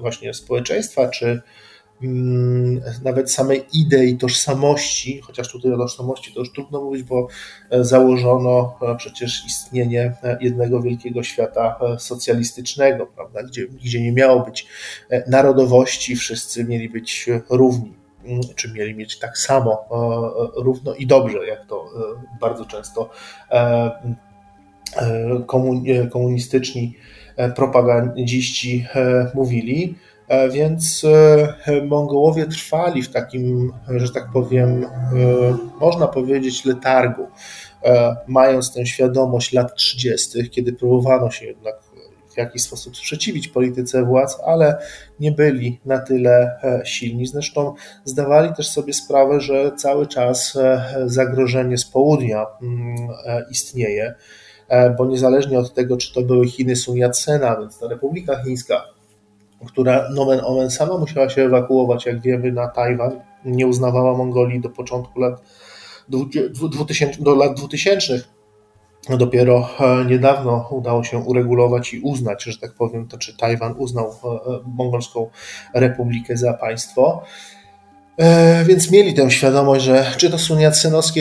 właśnie społeczeństwa, czy nawet samej idei tożsamości, chociaż tutaj o tożsamości to już trudno mówić, bo e, założono e, przecież istnienie e, jednego wielkiego świata socjalistycznego, prawda, gdzie, gdzie nie miało być narodowości, wszyscy mieli być równi mm, czy mieli mieć tak samo równo i dobrze, jak to bardzo często komunistyczni propagandziści mówili. E, więc e, Mongołowie trwali w takim, że tak powiem, e, można powiedzieć, letargu, mając tę świadomość lat 30., kiedy próbowano się jednak w jakiś sposób sprzeciwić polityce władz, ale nie byli na tyle silni. Zresztą zdawali też sobie sprawę, że cały czas zagrożenie z południa mm, istnieje, bo niezależnie od tego, czy to były Chiny Sun Yat-sena, więc ta Republika Chińska, która nomen omen sama musiała się ewakuować, jak wiemy, na Tajwan. Nie uznawała Mongolii do początku lat 2000, do lat 2000. Dopiero e, niedawno udało się uregulować i uznać, że tak powiem, to czy Tajwan uznał e, e, Mongolską Republikę za państwo. E, więc mieli tę świadomość, że czy to są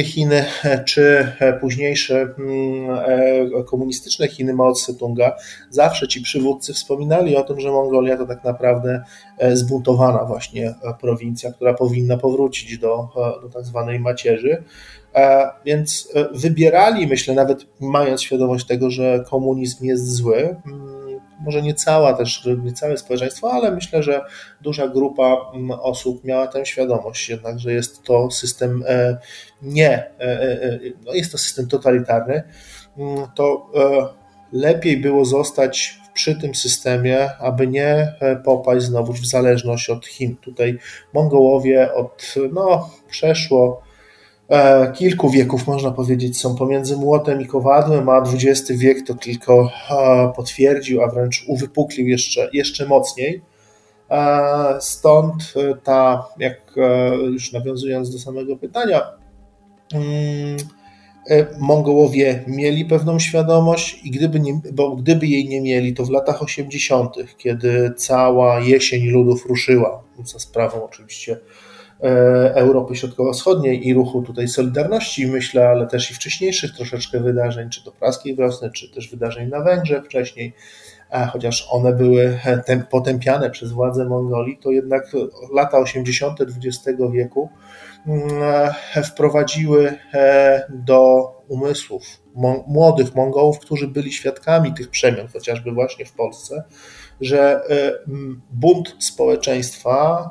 Chiny, e, czy e, późniejsze mm, komunistyczne Chiny Mao Tse-tunga, zawsze ci przywódcy wspominali o tym, że Mongolia to tak naprawdę zbuntowana właśnie prowincja, która powinna powrócić do, do tak zwanej macierzy. Więc wybierali, myślę, nawet mając świadomość tego, że komunizm jest zły, mm, może nie cała też, nie całe społeczeństwo, ale myślę, że duża grupa mm, osób miała tę świadomość jednak, że jest to system e, nie, e, e, no jest to system totalitarny, mm, to lepiej było zostać przy tym systemie, aby nie popaść znowu w zależność od Chin. Tutaj Mongołowie od, no, przeszło kilku wieków, można powiedzieć, są pomiędzy młotem i kowadłem, a XX wiek to tylko e, potwierdził, a wręcz uwypuklił jeszcze, jeszcze mocniej. E, stąd ta, jak już nawiązując do samego pytania, mm, Mongołowie mieli pewną świadomość i gdyby, nie, bo gdyby jej nie mieli, to w latach 80., kiedy cała jesień ludów ruszyła, za sprawą oczywiście E, Europy Środkowo-Wschodniej i ruchu tutaj Solidarności, myślę, ale też i wcześniejszych troszeczkę wydarzeń, czy to praskiej wiosny, czy też wydarzeń na Węgrzech wcześniej, chociaż one były potępiane przez władze Mongolii, to jednak lata 80. XX wieku mm, wprowadziły e, do umysłów młodych Mongołów, którzy byli świadkami tych przemian, chociażby właśnie w Polsce, że bunt społeczeństwa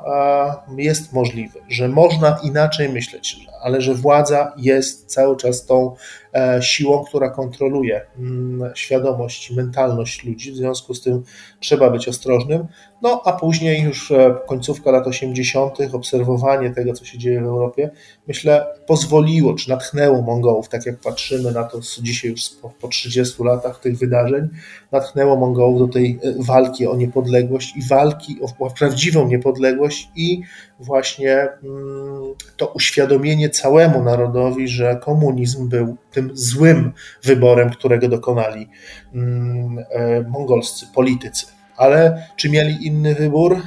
jest możliwy, że można inaczej myśleć, ale że władza jest cały czas tą e, siłą, która kontroluje mm, świadomość, mentalność ludzi. W związku z tym trzeba być ostrożnym. No a później już e, końcówka lat 80., obserwowanie tego, co się dzieje w Europie, myślę, pozwoliło czy natchnęło Mongołów, tak jak patrzymy na to dzisiaj już po 30 latach tych wydarzeń, natchnęło Mongołów do tej e, walki o niepodległość i walki o, o prawdziwą niepodległość i właśnie mm, to uświadomienie całemu narodowi, że komunizm był tym złym wyborem, którego dokonali mm, e, mongolscy politycy. Ale czy mieli inny wybór?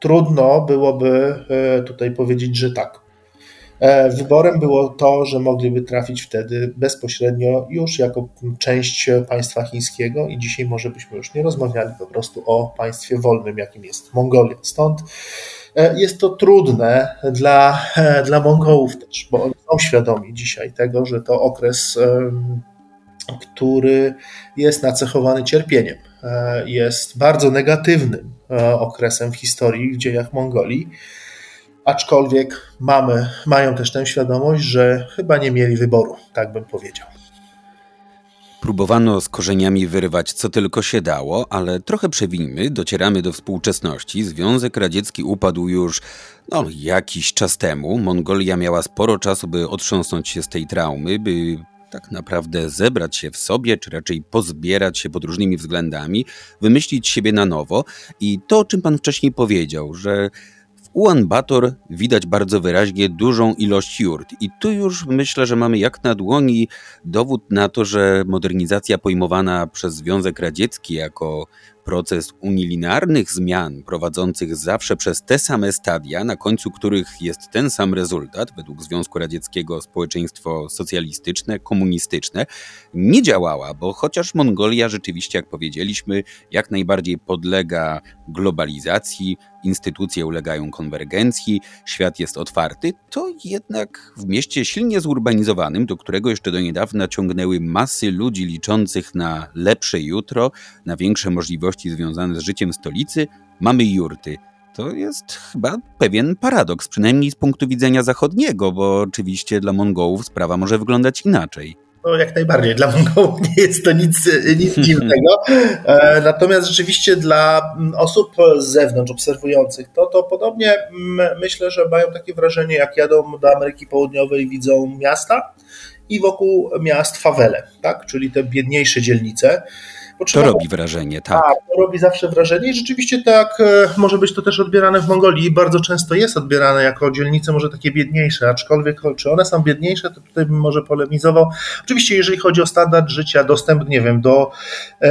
Trudno byłoby e, tutaj powiedzieć, że tak. E, wyborem było to, że mogliby trafić wtedy bezpośrednio już jako część państwa chińskiego i dzisiaj może byśmy już nie rozmawiali po prostu o państwie wolnym, jakim jest Mongolia. Stąd jest to trudne dla, e, dla Mongołów też, bo oni są świadomi dzisiaj tego, że to okres, który jest nacechowany cierpieniem, e, jest bardzo negatywnym okresem w historii, w dziejach Mongolii. Aczkolwiek mamy, mają też tę świadomość, że chyba nie mieli wyboru, tak bym powiedział. Próbowano z korzeniami wyrywać co tylko się dało, ale trochę przewinimy, docieramy do współczesności. Związek Radziecki upadł już no, jakiś czas temu. Mongolia miała sporo czasu, by otrząsnąć się z tej traumy, by tak naprawdę zebrać się w sobie, czy raczej pozbierać się pod różnymi względami, wymyślić siebie na nowo. I to, o czym pan wcześniej powiedział, że Ulan Bator widać bardzo wyraźnie dużą ilość jurt. I tu już myślę, że mamy jak na dłoni dowód na to, że modernizacja pojmowana przez Związek Radziecki jako proces unilinearnych zmian prowadzących zawsze przez te same stadia, na końcu których jest ten sam rezultat, według Związku Radzieckiego społeczeństwo socjalistyczne, komunistyczne, nie działała, bo chociaż Mongolia rzeczywiście, jak powiedzieliśmy, jak najbardziej podlega globalizacji, instytucje ulegają konwergencji, świat jest otwarty, to jednak w mieście silnie zurbanizowanym, do którego jeszcze do niedawna ciągnęły masy ludzi liczących na lepsze jutro, na większe możliwości związane z życiem stolicy, mamy jurty. To jest chyba pewien paradoks, przynajmniej z punktu widzenia zachodniego, bo oczywiście dla Mongołów sprawa może wyglądać inaczej. No, jak najbardziej. Dla Mongołów nie jest to nic, nic dziwnego. E, natomiast rzeczywiście dla mm, osób z zewnątrz obserwujących, to, to podobnie mm, myślę, że mają takie wrażenie, jak jadą do Ameryki Południowej widzą miasta i wokół miast fawele, tak? czyli te biedniejsze dzielnice. To robi wrażenie, tak. tak. to robi zawsze wrażenie i rzeczywiście tak e, może być to też odbierane w Mongolii. Bardzo często jest odbierane jako dzielnice może takie biedniejsze, aczkolwiek czy one są biedniejsze, to tutaj bym może polemizował. Oczywiście jeżeli chodzi o standard życia, dostęp, nie wiem, do e,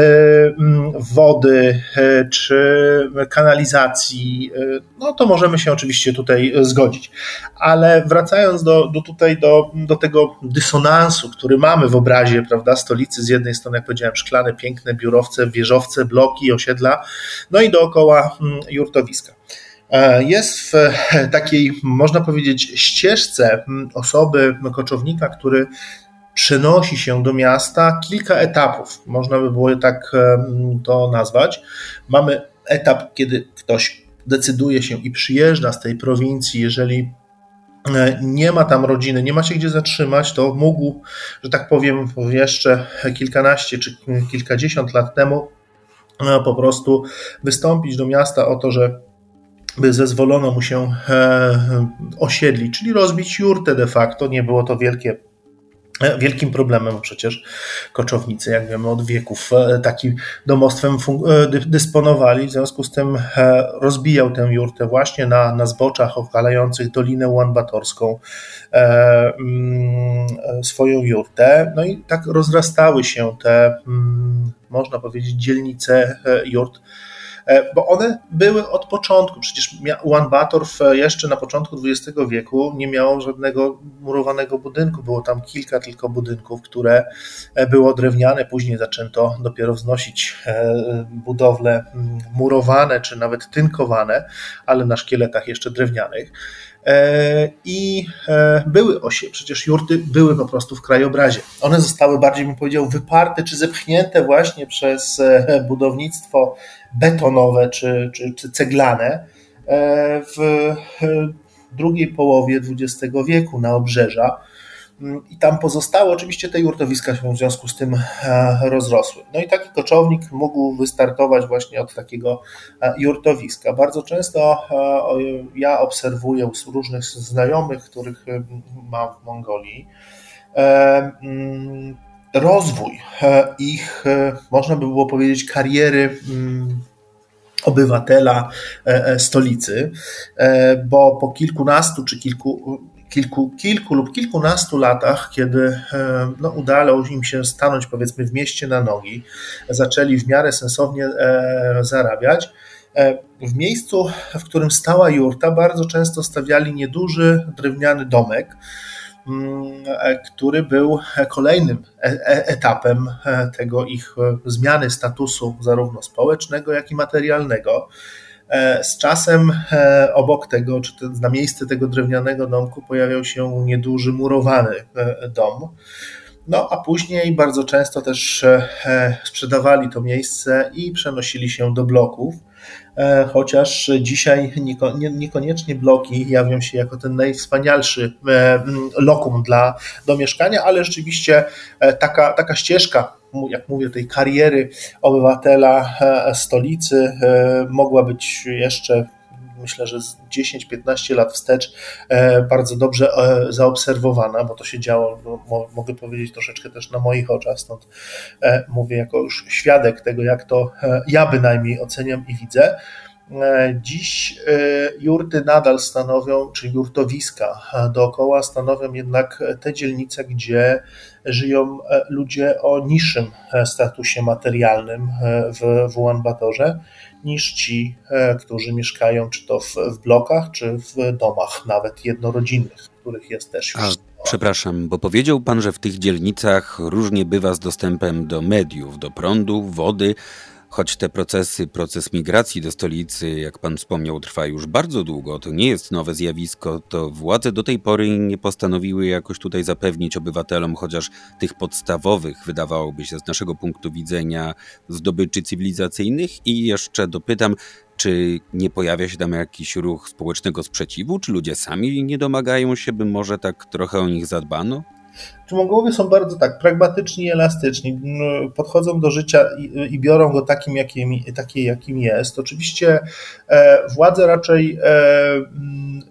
wody e, czy kanalizacji, e, no to możemy się oczywiście tutaj zgodzić. Ale wracając do, do tutaj do, do tego dysonansu, który mamy w obrazie, prawda, stolicy z jednej strony, jak powiedziałem, szklane, piękne biurowce, wieżowce, bloki, osiedla, no i dookoła mm, jurtowiska. E, jest w takiej, można powiedzieć, ścieżce mm, osoby, no, koczownika, który przenosi się do miasta kilka etapów, można by było tak to nazwać. Mamy etap, kiedy ktoś decyduje się i przyjeżdża z tej prowincji, jeżeli E, nie ma tam rodziny, nie ma się gdzie zatrzymać, to mógł, że tak powiem, jeszcze kilkanaście czy kilkadziesiąt lat temu e, po prostu wystąpić do miasta o to, że by zezwolono mu się e, osiedlić, czyli rozbić jurtę de facto. Nie było to wielkie E, wielkim problemem, przecież koczownicy, jak wiemy, od wieków e, takim domostwem e, dysponowali, w związku z tym rozbijał tę jurtę właśnie na, na zboczach okalających Dolinę Łanbatorską mm, swoją jurtę. No i tak rozrastały się te, mm, można powiedzieć, dzielnice jurt E, bo one były od początku. Przecież Ulan Bator jeszcze na początku XX wieku nie miało żadnego murowanego budynku. Było tam kilka tylko budynków, które e, było drewniane. Później zaczęto dopiero wznosić e, budowle mm, murowane czy nawet tynkowane, ale na szkieletach jeszcze drewnianych. I były osie, przecież jurty były po prostu w krajobrazie. One zostały bardziej, bym powiedział, wyparte czy zepchnięte właśnie przez budownictwo betonowe czy, czy, czy ceglane w drugiej połowie XX wieku na obrzeża. Mm, I tam pozostały, oczywiście te jurtowiska się w związku z tym rozrosły. No i taki koczownik mógł wystartować właśnie od takiego jurtowiska. Bardzo często ja obserwuję u różnych znajomych, których mam w Mongolii, mm, rozwój ich, można by było powiedzieć, kariery mm, obywatela e, e, stolicy, e, bo po kilkunastu czy kilku, kilku, kilku lub kilkunastu latach, kiedy no, udało im się stanąć powiedzmy w mieście na nogi, zaczęli w miarę sensownie zarabiać, w miejscu, w którym stała jurta, bardzo często stawiali nieduży drewniany domek, e, który był kolejnym e, etapem e, tego ich zmiany statusu, zarówno społecznego, jak i materialnego. Z czasem obok tego, czy na miejsce tego drewnianego domku pojawiał się nieduży murowany dom. No a później bardzo często też sprzedawali to miejsce i przenosili się do bloków. E, chociaż dzisiaj niekoniecznie bloki jawią się jako ten najwspanialszy e, lokum dla, do mieszkania, ale rzeczywiście e, taka, taka ścieżka, jak mówię, tej kariery obywatela stolicy mogła być jeszcze myślę, że z 10-15 lat wstecz bardzo dobrze zaobserwowana, bo to się działo, no, mogę powiedzieć, troszeczkę też na moich oczach, stąd mówię jako już świadek tego, jak to ja bynajmniej oceniam i widzę. E, dziś e, jurty nadal stanowią, czy jurtowiska dookoła stanowią jednak te dzielnice, gdzie żyją e, ludzie o niższym statusie materialnym w, w Ulaanbatorze niż ci, którzy mieszkają czy to w, w blokach, czy w domach nawet jednorodzinnych, których jest też już. A, przepraszam, bo powiedział pan, że w tych dzielnicach różnie bywa z dostępem do mediów, do prądu, wody. Choć te procesy, proces migracji do stolicy, jak pan wspomniał, trwa już bardzo długo, to nie jest nowe zjawisko, to władze do tej pory nie postanowiły jakoś tutaj zapewnić obywatelom chociaż tych podstawowych, wydawałoby się z naszego punktu widzenia, zdobyczy cywilizacyjnych. I jeszcze dopytam, czy nie pojawia się tam jakiś ruch społecznego sprzeciwu? Czy ludzie sami nie domagają się, by może tak trochę o nich zadbano? Mongołowie są bardzo tak pragmatyczni i elastyczni, no, podchodzą do życia i, i biorą go takim, jakim, taki, jakim jest. Oczywiście e, władze raczej e, mm,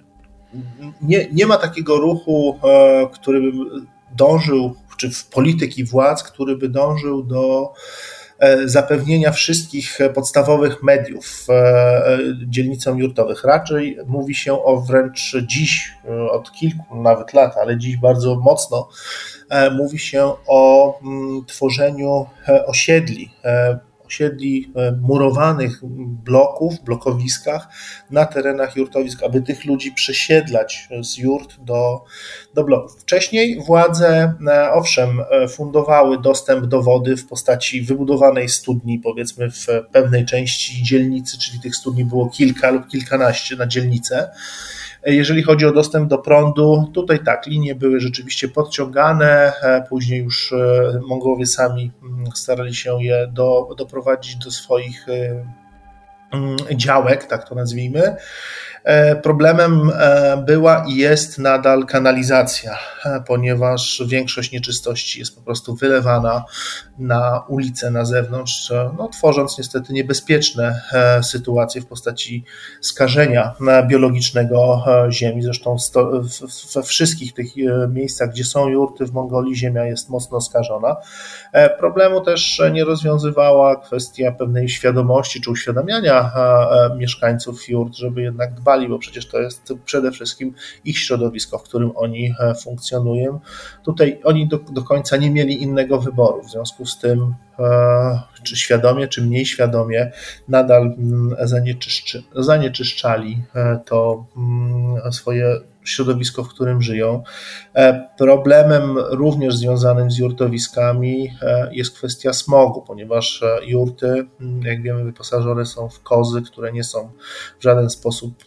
nie, nie ma takiego ruchu, e, który by dążył, czy w polityki władz, który by dążył do zapewnienia wszystkich podstawowych mediów e, dzielnicom jurtowych. Raczej mówi się o wręcz dziś, e, od kilku nawet lat, ale dziś bardzo mocno, mówi się o mm, tworzeniu osiedli osiedli e, murowanych bloków, blokowiskach na terenach jurtowisk, aby tych ludzi przesiedlać z jurt do, do bloków. Wcześniej władze, e, owszem, e, fundowały dostęp do wody w postaci wybudowanej studni, powiedzmy w pewnej części dzielnicy, czyli tych studni było kilka lub kilkanaście na dzielnicę. Jeżeli chodzi o dostęp do prądu, tutaj tak, linie były rzeczywiście podciągane, e, później już e, Mongołowie sami mm, starali się je do, doprowadzić do swoich e, mm, działek, tak to nazwijmy. Problemem była i jest nadal kanalizacja, ponieważ większość nieczystości jest po prostu wylewana na ulicę, na zewnątrz, no, tworząc niestety niebezpieczne sytuacje w postaci skażenia biologicznego ziemi. Zresztą we wszystkich tych miejscach, gdzie są jurty w Mongolii, ziemia jest mocno skażona. Problemu też nie rozwiązywała kwestia pewnej świadomości czy uświadamiania mieszkańców jurt, żeby jednak dbać bo przecież to jest przede wszystkim ich środowisko, w którym oni e, funkcjonują. Tutaj oni do, do końca nie mieli innego wyboru, w związku z tym, e, czy świadomie, czy mniej świadomie, nadal mm, zanieczyszczali e, to mm, swoje środowisko, w którym żyją. Problemem również związanym z jurtowiskami jest kwestia smogu, ponieważ jurty, jak wiemy, wyposażone są w kozy, które nie są w żaden sposób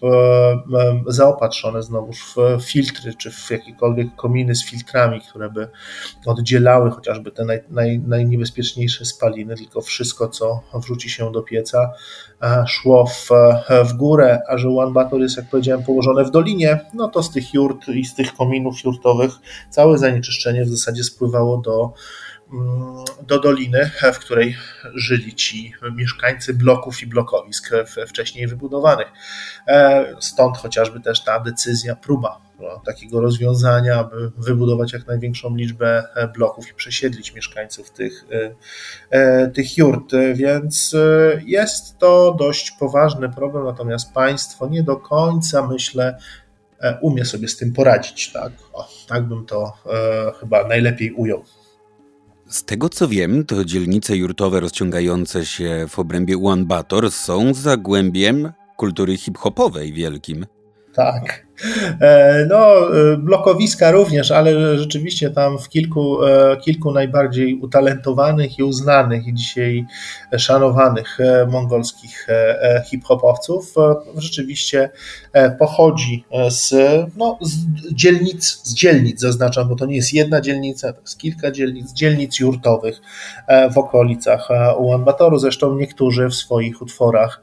zaopatrzone znowuż w filtry czy w jakiekolwiek kominy z filtrami, które by oddzielały chociażby te naj, naj, najniebezpieczniejsze spaliny, tylko wszystko, co wrzuci się do pieca, szło w, w górę, a że One Bator jest, jak powiedziałem, położone w dolinie, no to z tych jurt i z tych kominów jurtowych całe zanieczyszczenie w zasadzie spływało do, do doliny, w której żyli ci mieszkańcy bloków i blokowisk wcześniej wybudowanych. E, stąd chociażby też ta decyzja, próba no, takiego rozwiązania, aby wybudować jak największą liczbę e, bloków i przesiedlić mieszkańców tych, e, tych jurt. Więc jest to dość poważny problem, natomiast państwo nie do końca, myślę, umie sobie z tym poradzić. Tak, o, tak bym to chyba najlepiej ujął. Z tego co wiem, to dzielnice jurtowe rozciągające się w obrębie Bator są zagłębiem kultury hip-hopowej wielkim. Tak. E, no, e, blokowiska również, ale rzeczywiście tam w kilku, e, kilku najbardziej utalentowanych i uznanych i dzisiaj szanowanych mongolskich hip-hopowców rzeczywiście pochodzi z, no, z dzielnic, z dzielnic zaznaczam, bo to nie jest jedna dzielnica, to jest kilka dzielnic, dzielnic jurtowych w okolicach Ulaanbatoru. Zresztą niektórzy w swoich utworach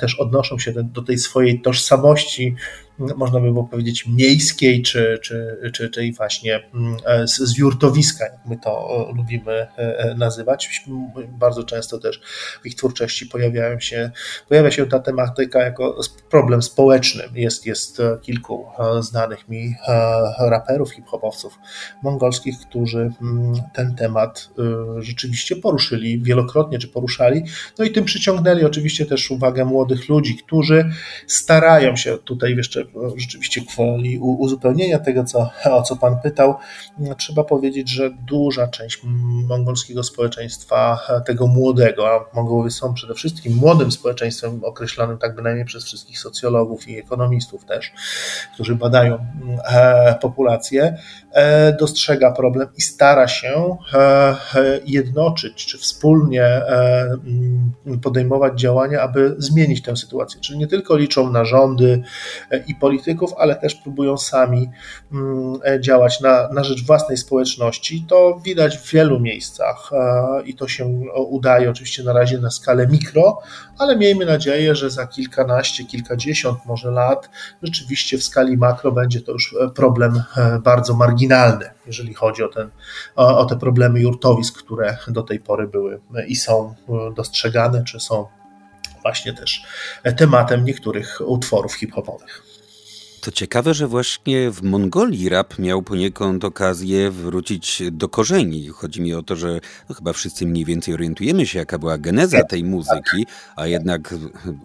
też odnoszą się do tej swojej tożsamości można by było powiedzieć, miejskiej, czy, czy, czy, czy właśnie mm, z, z jurtowiska, jak my to e, lubimy e, e, nazywać. Bardzo często też w ich twórczości pojawiają się, pojawia się ta tematyka jako problem społeczny. Jest, jest kilku znanych mi raperów, hip-hopowców mongolskich, którzy mm, ten temat rzeczywiście poruszyli wielokrotnie, czy poruszali, no i tym przyciągnęli oczywiście też uwagę młodych ludzi, którzy starają się tutaj jeszcze rzeczywiście kwoli uzupełnienia tego, co, o co Pan pytał, trzeba powiedzieć, że duża część mongolskiego społeczeństwa, tego młodego, a Mongołowie są przede wszystkim młodym społeczeństwem, określanym tak bynajmniej przez wszystkich socjologów i ekonomistów też, którzy badają e, populację, e, dostrzega problem i stara się e, jednoczyć, czy wspólnie podejmować działania, aby zmienić tę sytuację. Czyli nie tylko liczą na rządy i polityków, ale też próbują sami mm, e, działać na, na rzecz własnej społeczności. To widać w wielu miejscach e, i to się udaje oczywiście na razie na skalę mikro, ale miejmy nadzieję, że za kilkanaście, kilkadziesiąt może lat rzeczywiście w skali makro będzie to już e, problem bardzo marginalny, jeżeli chodzi o, ten, o, te problemy jurtowisk, które do tej pory były i są dostrzegane, czy są właśnie też tematem niektórych utworów hip-hopowych. To ciekawe, że właśnie w Mongolii rap miał poniekąd okazję wrócić do korzeni. Chodzi mi o to, że no chyba wszyscy mniej więcej orientujemy się, jaka była geneza tej muzyki, a jednak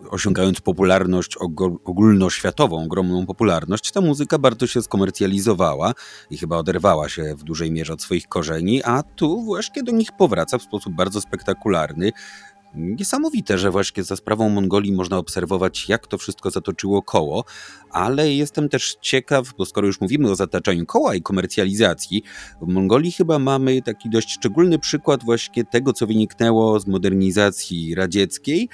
osiągając popularność ogólnoświatową, ogromną popularność, ta muzyka bardzo się skomercjalizowała i chyba oderwała się w dużej mierze od swoich korzeni, a tu właśnie do nich powraca w sposób bardzo spektakularny. Niesamowite, że właśnie za sprawą Mongolii można obserwować, jak to wszystko zatoczyło koło, ale jestem też ciekaw, bo skoro już mówimy o zataczaniu koła i komercjalizacji, w Mongolii chyba mamy taki dość szczególny przykład właśnie tego, co wyniknęło z modernizacji radzieckiej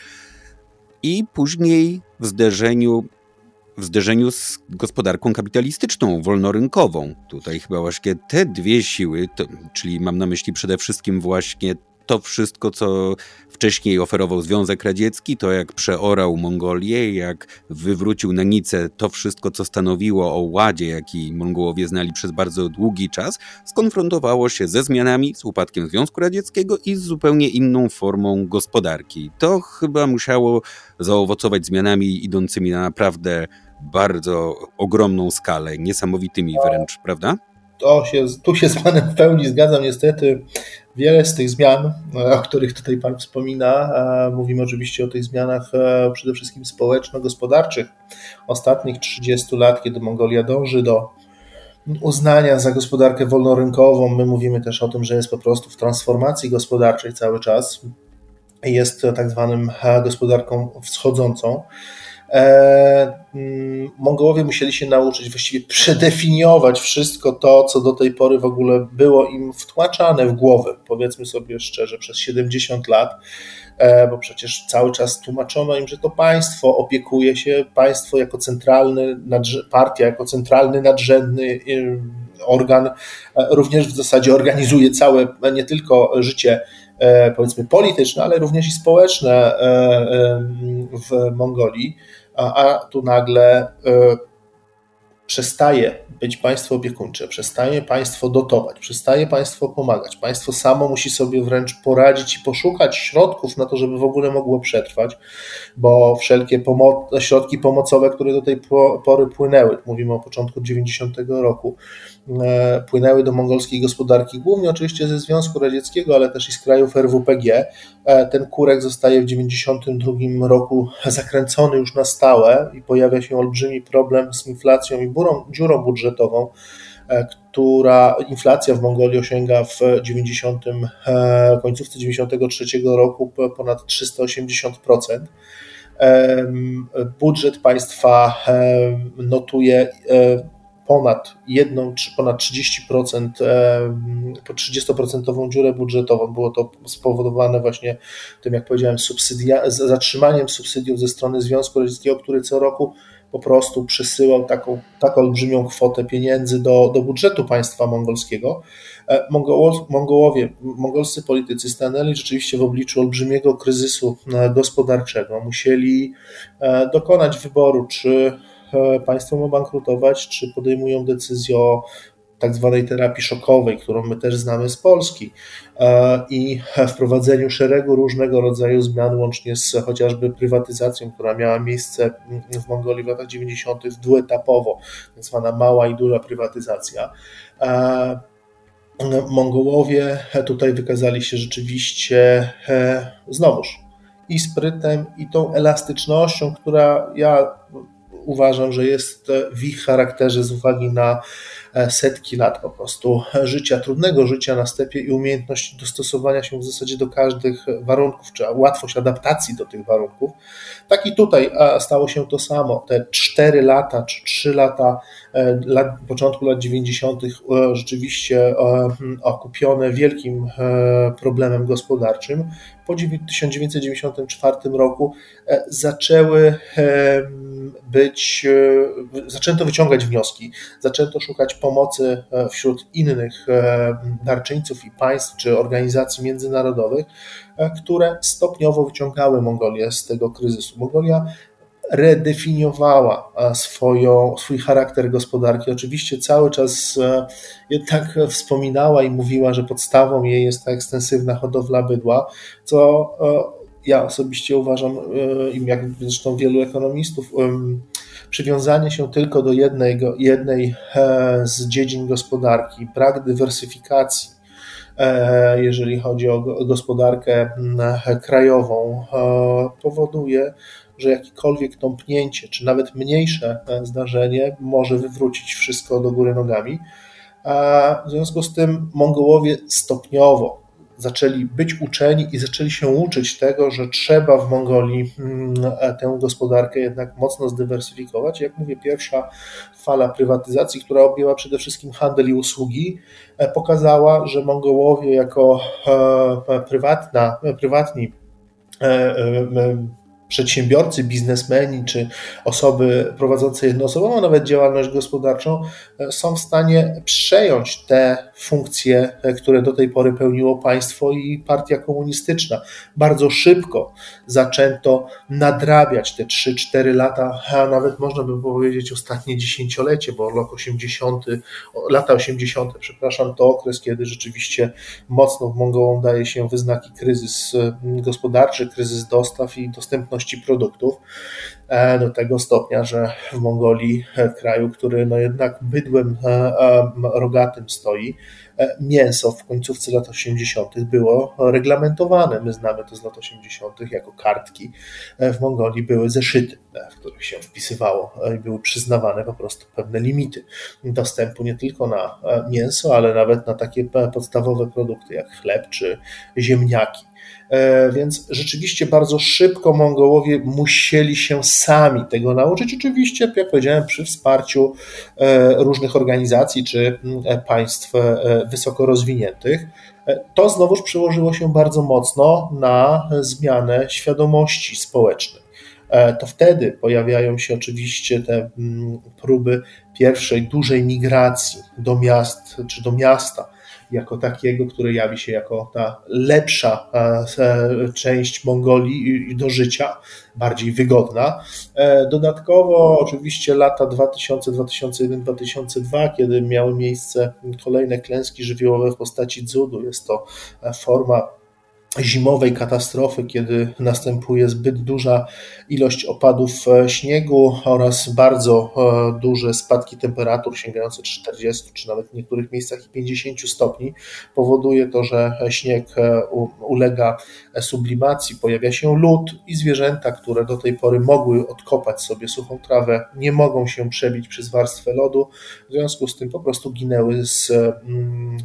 i później w zderzeniu w zderzeniu z gospodarką kapitalistyczną, wolnorynkową. Tutaj chyba właśnie te dwie siły, to, czyli mam na myśli przede wszystkim właśnie to wszystko, co wcześniej oferował Związek Radziecki, to jak przeorał Mongolię, jak wywrócił na Nicę to wszystko, co stanowiło o ładzie, jaki Mongołowie znali przez bardzo długi czas, skonfrontowało się ze zmianami, z upadkiem Związku Radzieckiego i z zupełnie inną formą gospodarki. To chyba musiało zaowocować zmianami idącymi na naprawdę bardzo ogromną skalę, niesamowitymi wręcz, prawda? To się, tu się z Panem w pełni zgadzam. Niestety wiele z tych zmian, e, o których tutaj Pan wspomina, e, mówimy oczywiście o tych zmianach e, przede wszystkim społeczno-gospodarczych ostatnich 30 lat, kiedy Mongolia dąży do uznania za gospodarkę wolnorynkową. My mówimy też o tym, że jest po prostu w transformacji gospodarczej cały czas. Jest tak zwanym gospodarką wschodzącą. Mm, Mongołowie musieli się nauczyć właściwie przedefiniować wszystko to, co do tej pory w ogóle było im wtłaczane w głowę, powiedzmy sobie szczerze, przez 70 lat, e, bo przecież cały czas tłumaczono im, że to państwo opiekuje się, państwo jako centralny, partia jako centralny, nadrzędny organ, e, również w zasadzie organizuje całe, nie tylko życie powiedzmy polityczne, ale również i społeczne w Mongolii a, tu nagle y, przestaje być państwo opiekuńcze, przestaje państwo dotować, przestaje państwo pomagać. Państwo samo musi sobie wręcz poradzić i poszukać środków na to, żeby w ogóle mogło przetrwać, bo wszelkie pomo środki pomocowe, które do tej pory płynęły, mówimy o początku 90 roku, E, płynęły do mongolskiej gospodarki, głównie oczywiście ze Związku Radzieckiego, ale też i z krajów RWPG. E, ten kurek zostaje w 1992 roku zakręcony już na stałe i pojawia się olbrzymi problem z inflacją i burą, dziurą budżetową, e, która inflacja w Mongolii osięga w 90, końcówce 93 roku ponad 380%. Budżet państwa notuje ponad jedną czy ponad 30%, po 30% dziurę budżetową. Było to spowodowane właśnie tym, jak powiedziałem, subsydia, zatrzymaniem subsydiów ze strony Związku Radzieckiego, który co roku po prostu przesyłał taką, taką olbrzymią kwotę pieniędzy do, do budżetu państwa mongolskiego. E, Mongołowie, mongolscy politycy stanęli rzeczywiście w obliczu olbrzymiego kryzysu e, gospodarczego. Musieli e, dokonać wyboru, czy państwo ma bankrutować, czy podejmują decyzję o tak zwanej terapii szokowej, którą my też znamy z Polski e, i wprowadzeniu szeregu różnego rodzaju zmian, łącznie z chociażby prywatyzacją, która miała miejsce w Mongolii w latach 90. dwuetapowo, tak zwana mała i duża prywatyzacja. E, Mongołowie tutaj wykazali się rzeczywiście znowuż i sprytem, i tą elastycznością, która ja uważam, że jest w ich charakterze z uwagi na e, setki lat po prostu życia, trudnego życia na stepie i umiejętność dostosowania się w zasadzie do każdych warunków, czy łatwość adaptacji do tych warunków. Tak i tutaj stało się to samo. Te 4 lata czy 3 lata, e, lat, początku lat 90. E, rzeczywiście okupione wielkim problemem gospodarczym. Po 1994 roku zaczęły być, e, zaczęto wyciągać wnioski, zaczęto szukać pomocy e, wśród innych e, darczyńców i państw czy organizacji międzynarodowych, które stopniowo wyciągały Mongolię z tego kryzysu. Mongolia redefiniowała swoją, swój charakter gospodarki. Oczywiście cały czas jednak wspominała i mówiła, że podstawą jej jest ta ekstensywna hodowla bydła, co ja osobiście uważam, e, jak zresztą wielu ekonomistów, przywiązanie się tylko do jednej, jednej e, z dziedzin gospodarki, brak dywersyfikacji, e, jeżeli chodzi o gospodarkę krajową, powoduje, że jakiekolwiek tąpnięcie, czy nawet mniejsze zdarzenie może wywrócić wszystko do góry nogami. W związku z tym Mongołowie stopniowo zaczęli być uczeni i zaczęli się uczyć tego, że trzeba w Mongolii mm, tę gospodarkę jednak mocno zdywersyfikować. Jak mówię, pierwsza fala prywatyzacji, która objęła przede wszystkim handel i usługi, e, pokazała, że Mongołowie jako e, prywatna, prywatni e, przedsiębiorcy, biznesmeni czy osoby prowadzące jednoosobową nawet działalność gospodarczą e, są w stanie przejąć te funkcje, e, które do tej pory pełniło państwo i partia komunistyczna. Bardzo szybko zaczęto nadrabiać te 3-4 lata, a nawet można by powiedzieć ostatnie dziesięciolecie, bo rok 80, lata 80, przepraszam, to okres, kiedy rzeczywiście mocno w Mongołom daje się wyznaki kryzys gospodarczy, kryzys dostaw i dostępności produktów e, do tego stopnia, że w Mongolii, e, kraju, który no jednak bydłem e, rogatym stoi, mięso w końcówce lat 80. było reglamentowane. My znamy to z lat 80. jako kartki. W Mongolii były zeszyty, w których się wpisywało i były przyznawane po prostu pewne limity dostępu nie tylko na mięso, ale nawet na takie podstawowe produkty jak chleb czy ziemniaki. E, więc rzeczywiście bardzo szybko Mongołowie musieli się sami tego nauczyć, oczywiście, jak powiedziałem, przy wsparciu różnych organizacji czy mm, państw wysoko rozwiniętych. To znowuż przełożyło się bardzo mocno na zmianę świadomości społecznej. E, to wtedy pojawiają się oczywiście te mm, próby pierwszej dużej migracji do miast czy do miasta jako takiego, które jawi się jako ta lepsza e, część Mongolii do życia, bardziej wygodna. E, dodatkowo oczywiście lata 2000, 2001, 2002, kiedy miały miejsce kolejne klęski żywiołowe w postaci dzudu, jest to forma zimowej katastrofy, kiedy następuje zbyt duża ilość opadów e, śniegu oraz bardzo e, duże spadki temperatur sięgające 40 czy nawet w niektórych miejscach 50 stopni, powoduje to, że śnieg e, ulega sublimacji, pojawia się lód i zwierzęta, które do tej pory mogły odkopać sobie suchą trawę, nie mogą się przebić przez warstwę lodu, w związku z tym po prostu ginęły z mm,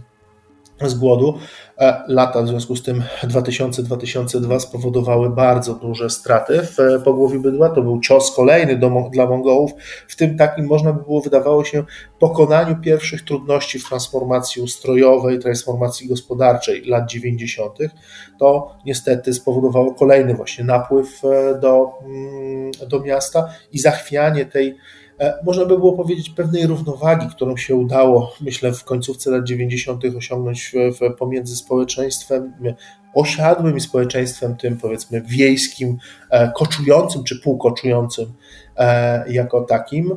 z głodu. E, lata w związku z tym 2000-2002 spowodowały bardzo duże straty w pogłowiu bydła. To był cios kolejny do, dla Mongołów, w tym takim można by było wydawało się pokonaniu pierwszych trudności w transformacji ustrojowej, transformacji gospodarczej lat 90. To niestety spowodowało kolejny właśnie napływ e, do, mm, do miasta i zachwianie tej E, można by było powiedzieć, pewnej równowagi, którą się udało, myślę, w końcówce lat 90. osiągnąć w, pomiędzy społeczeństwem osiadłym i społeczeństwem tym, powiedzmy, wiejskim, e, koczującym czy półkoczującym e, jako takim.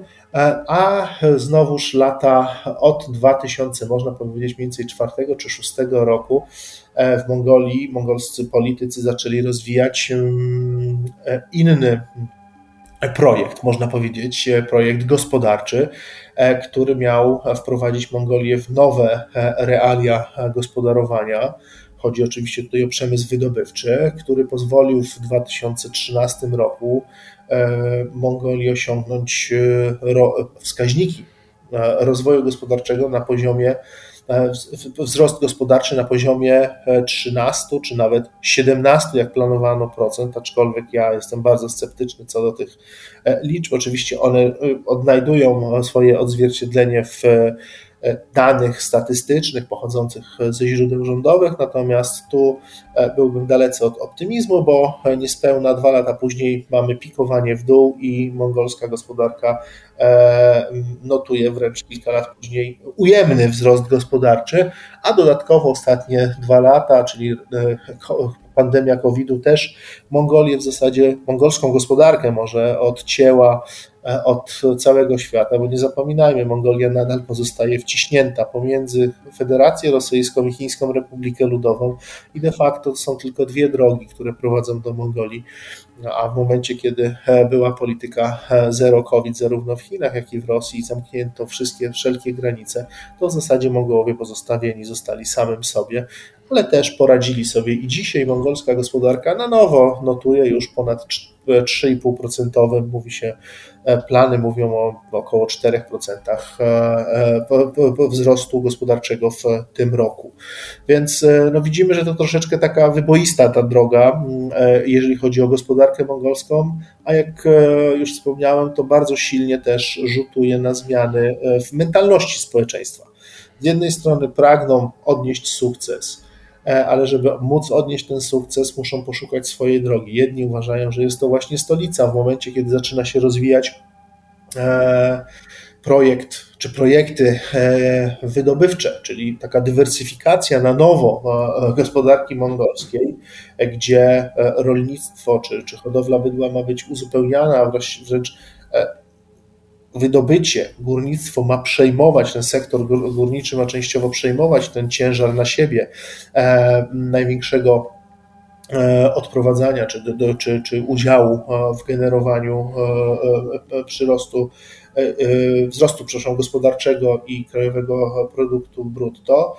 A znowuż lata od 2000, można powiedzieć, mniej więcej 4 czy 6 roku w Mongolii mongolscy politycy zaczęli rozwijać mm, inny projekt, można powiedzieć, e, projekt gospodarczy, e, który miał wprowadzić Mongolię w nowe e, realia gospodarowania. Chodzi oczywiście tutaj o przemysł wydobywczy, który pozwolił w 2013 roku Mongolii osiągnąć wskaźniki rozwoju gospodarczego na poziomie E, wzrost gospodarczy na poziomie 13 e, czy nawet 17, jak planowano procent, aczkolwiek ja jestem bardzo sceptyczny co do tych e, liczb. Oczywiście one odnajdują swoje odzwierciedlenie w E, danych statystycznych pochodzących ze źródeł rządowych, natomiast tu e, byłbym dalece od optymizmu, bo niespełna dwa lata później mamy pikowanie w dół i mongolska gospodarka e, notuje wręcz kilka lat później ujemny wzrost gospodarczy, a dodatkowo ostatnie dwa lata, czyli pandemia COVID-u też Mongolię w zasadzie, mongolską gospodarkę może odcięła E, od całego świata, bo nie zapominajmy, Mongolia nadal pozostaje wciśnięta pomiędzy Federację Rosyjską i Chińską Republikę Ludową i de facto są tylko dwie drogi, które prowadzą do Mongolii, a w momencie, kiedy e, była polityka e, zero COVID zarówno w Chinach, jak i w Rosji, zamknięto wszystkie, wszelkie granice, to w zasadzie Mongołowie pozostawieni zostali samym sobie, ale też poradzili sobie. I dzisiaj mongolska gospodarka na nowo notuje już ponad 3,5%, mówi się, e, plany mówią o około 4% e, e, wzrostu gospodarczego w tym roku. Więc no widzimy, że to troszeczkę taka wyboista ta droga, jeżeli chodzi o gospodarkę mongolską, a jak już wspomniałem, to bardzo silnie też rzutuje na zmiany w mentalności społeczeństwa. Z jednej strony pragną odnieść sukces, E, ale żeby móc odnieść ten sukces, muszą poszukać swojej drogi. Jedni uważają, że jest to właśnie stolica w momencie, kiedy zaczyna się rozwijać e, projekt czy projekty e, wydobywcze, czyli taka dywersyfikacja na nowo gospodarki mongolskiej, gdzie rolnictwo czy, czy hodowla bydła ma być uzupełniana, wręcz wydobycie, górnictwo ma przejmować, ten sektor górniczy ma częściowo przejmować ten ciężar na siebie e, największego e, odprowadzania czy, do, czy, czy udziału e, w generowaniu przyrostu, wzrostu przepraszam, gospodarczego i krajowego produktu brutto,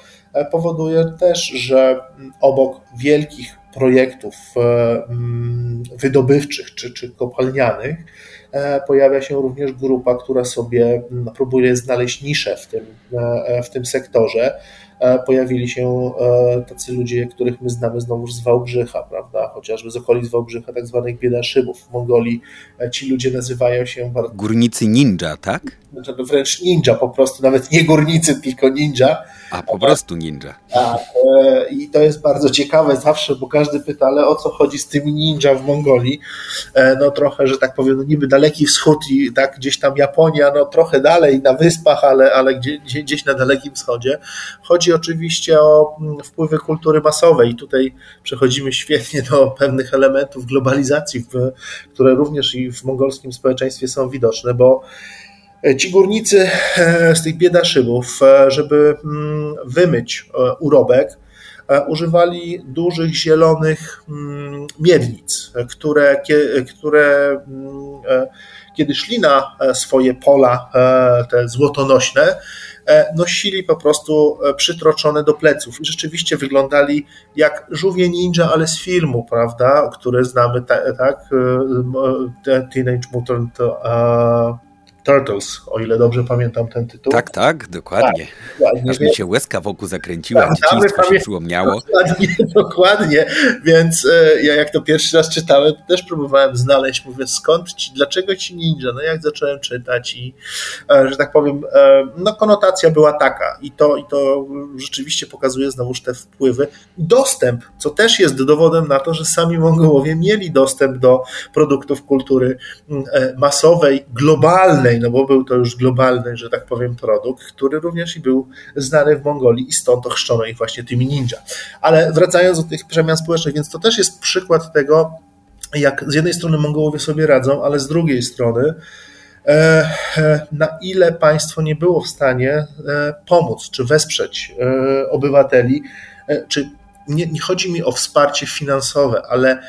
powoduje też, że obok wielkich projektów wydobywczych czy, czy kopalnianych, pojawia się również grupa, która sobie próbuje znaleźć niszę w tym, e, w tym sektorze. pojawili się tacy ludzie, których my znamy znowuż z Wałbrzycha, prawda, chociażby z okolic Wałbrzycha, tak zwanych biedaszybów. W Mongolii ci ludzie nazywają się... Górnicy ninja, tak? Wręcz ninja po prostu, nawet nie górnicy, tylko ninja. A po prostu ninja. Tak, i to jest bardzo ciekawe zawsze, bo każdy pyta, ale o co chodzi z tymi ninja w Mongolii? No trochę, że tak powiem, no niby daleki wschód i tak gdzieś tam Japonia, no trochę dalej na wyspach, ale, ale gdzieś, na Dalekim Wschodzie. Chodzi oczywiście o mm, wpływy kultury masowej. Tutaj przechodzimy świetnie do pewnych elementów globalizacji, które również i w mongolskim społeczeństwie są widoczne, bo E, ci górnicy e, z tych biedaszybów, e, żeby mm, wymyć urobek, używali dużych zielonych mm, miednic, które, które mm, kiedy szli na swoje pola, te złotonośne, nosili po prostu przytroczone do pleców. Rzeczywiście wyglądali jak żółwie ninja, ale z filmu, prawda, które znamy, tak, Teenage Mutant Turtles, o ile dobrze pamiętam ten tytuł. Tak, tak, dokładnie. Tak, Aż mi się łezka wokół zakręciła, tak, dzieciństwo się przypomniało. Dokładnie, dokładnie, więc e, ja jak to pierwszy raz czytałem, to też próbowałem znaleźć, mówię, skąd ci, dlaczego ci ninja? No jak zacząłem czytać i, e, że tak powiem, e, no konotacja była taka i to, i to rzeczywiście pokazuje znowuż te wpływy. Dostęp, co też jest dowodem na to, że sami Mongołowie mieli dostęp do produktów kultury mm, masowej, globalnej, no bo był to już globalny, że tak powiem, produkt, który również i był znany w Mongolii i stąd ochrzczono ich właśnie tymi ninja. Ale wracając do tych przemian społecznych, więc to też jest przykład tego, jak z jednej strony Mongołowie sobie radzą, ale z drugiej strony e, e, na ile państwo nie było w stanie e, pomóc czy wesprzeć obywateli, czy nie, nie, chodzi mi o wsparcie finansowe, ale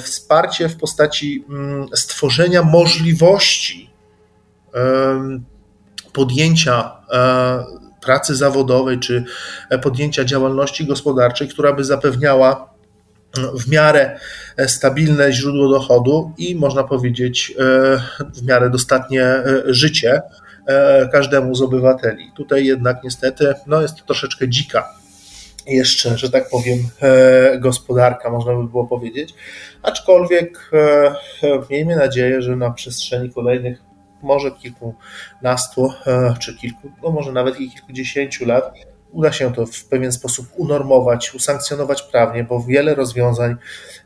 wsparcie w postaci mm, stworzenia możliwości podjęcia e, pracy zawodowej czy podjęcia działalności gospodarczej, która by zapewniała mm, w miarę stabilne źródło dochodu i można powiedzieć e, w miarę dostatnie e, życie każdemu z obywateli. Tutaj jednak niestety no jest to troszeczkę dzika jeszcze, że tak powiem, gospodarka, można by było powiedzieć. Aczkolwiek miejmy nadzieję, że na przestrzeni kolejnych może kilkunastu, e, czy kilku, no może nawet i kilkudziesięciu lat uda się to w pewien sposób unormować, usankcjonować prawnie, bo wiele rozwiązań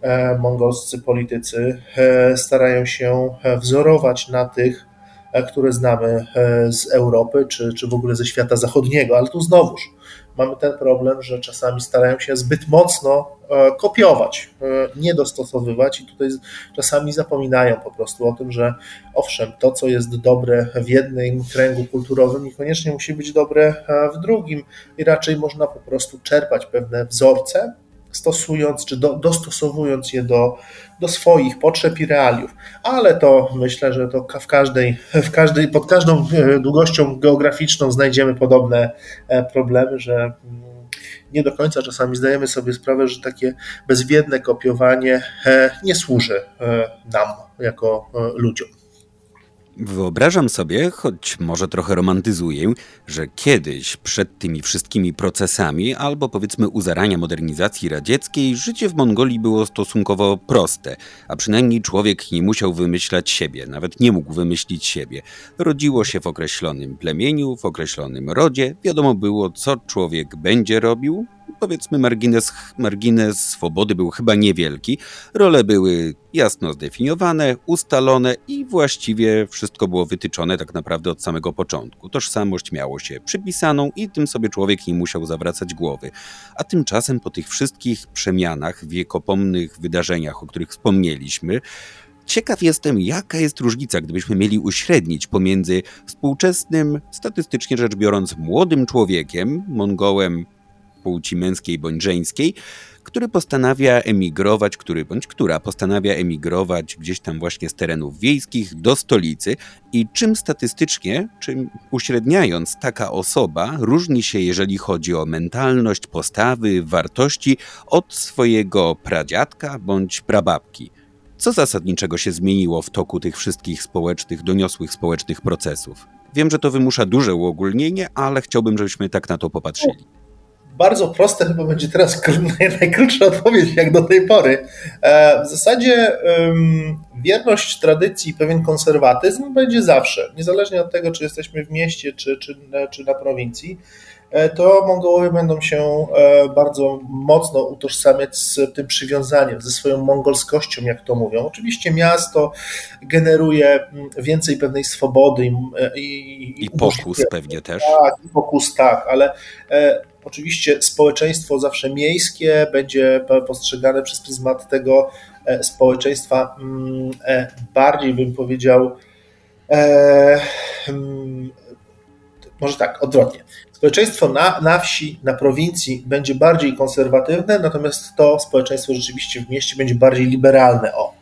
e, mongolscy politycy e, starają się wzorować na tych, które znamy z Europy, czy, czy w ogóle ze świata zachodniego, ale tu znowuż mamy ten problem, że czasami starają się zbyt mocno e, kopiować, e, nie dostosowywać i tutaj czasami zapominają po prostu o tym, że owszem, to co jest dobre w jednym kręgu kulturowym niekoniecznie musi być dobre e, w drugim. I raczej można po prostu czerpać pewne wzorce, stosując czy do, dostosowując je do, do swoich potrzeb i realiów. Ale to myślę, że to w każdej, w każdej, pod każdą e, długością geograficzną znajdziemy podobne e, problemy, że mm, nie do końca czasami zdajemy sobie sprawę, że takie bezwiedne kopiowanie e, nie służy nam jako ludziom. Wyobrażam sobie, choć może trochę romantyzuję, że kiedyś przed tymi wszystkimi procesami, albo powiedzmy u zarania modernizacji radzieckiej, życie w Mongolii było stosunkowo proste, a przynajmniej człowiek nie musiał wymyślać siebie, nawet nie mógł wymyślić siebie. Rodziło się w określonym plemieniu, w określonym rodzie, wiadomo było, co człowiek będzie robił, powiedzmy margines, margines swobody był chyba niewielki. Role były jasno zdefiniowane, ustalone i właściwie wszystko było wytyczone tak naprawdę od samego początku. Tożsamość miało się przypisaną i tym sobie człowiek nie musiał zawracać głowy. A tymczasem po tych wszystkich przemianach, wiekopomnych wydarzeniach, o których wspomnieliśmy, Ciekaw jestem, jaka jest różnica, gdybyśmy mieli uśrednić pomiędzy współczesnym, statystycznie rzecz biorąc, młodym człowiekiem, Mongołem płci męskiej bądź żeńskiej, który postanawia emigrować, który bądź która postanawia emigrować gdzieś tam właśnie z terenów wiejskich do stolicy i czym statystycznie, czym uśredniając taka osoba różni się, jeżeli chodzi o mentalność, postawy, wartości od swojego pradziadka bądź prababki. Co zasadniczego się zmieniło w toku tych wszystkich społecznych, doniosłych społecznych procesów? Wiem, że to wymusza duże uogólnienie, ale chciałbym, żebyśmy tak na to popatrzyli. Bardzo proste chyba będzie teraz najkrótsza odpowiedź jak do tej pory. E, w zasadzie wierność tradycji, pewien konserwatyzm będzie zawsze, niezależnie od tego, czy jesteśmy w mieście, czy, czy, czy na prowincji. E, to Mongołowie będą się e, bardzo mocno utożsamiać z tym przywiązaniem, ze swoją mongolskością, jak to mówią. Oczywiście miasto generuje mm, więcej pewnej swobody i, i, i pokus pewnie też. Tak, i pokus tak, ale oczywiście społeczeństwo zawsze miejskie będzie postrzegane przez pryzmat tego społeczeństwa mm, bardziej bym powiedział mm, może tak, odwrotnie. Społeczeństwo na, na wsi, na prowincji będzie bardziej konserwatywne, natomiast to społeczeństwo rzeczywiście w mieście będzie bardziej liberalne. O.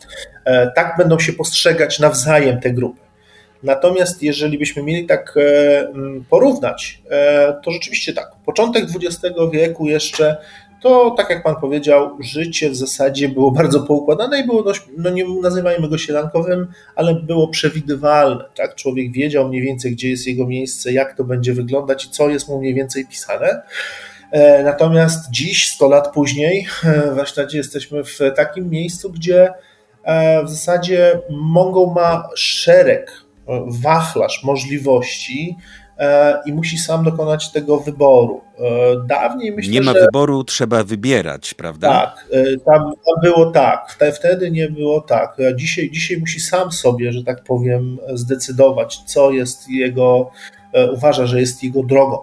E, tak będą się postrzegać nawzajem te grupy. Natomiast jeżeli byśmy mieli tak e, porównać, e, to rzeczywiście tak. Początek XX wieku jeszcze to tak jak pan powiedział, życie w zasadzie było bardzo poukładane i było dość, no nie nazywajmy go sielankowym, ale było przewidywalne. Tak? Człowiek wiedział mniej więcej, gdzie jest jego miejsce, jak to będzie wyglądać i co jest mu mniej więcej pisane. E, natomiast dziś, 100 lat później, w zasadzie jesteśmy w takim miejscu, gdzie w zasadzie Mongol ma szereg, wachlarz możliwości, E, i musi sam dokonać tego wyboru. E, dawniej myślę, Nie ma że... wyboru, trzeba wybierać, prawda? Tak, e, tam, tam było tak, wtedy nie było tak. Dzisiaj, dzisiaj musi sam sobie, że tak powiem, zdecydować, co jest jego, uważa, że jest jego drogą.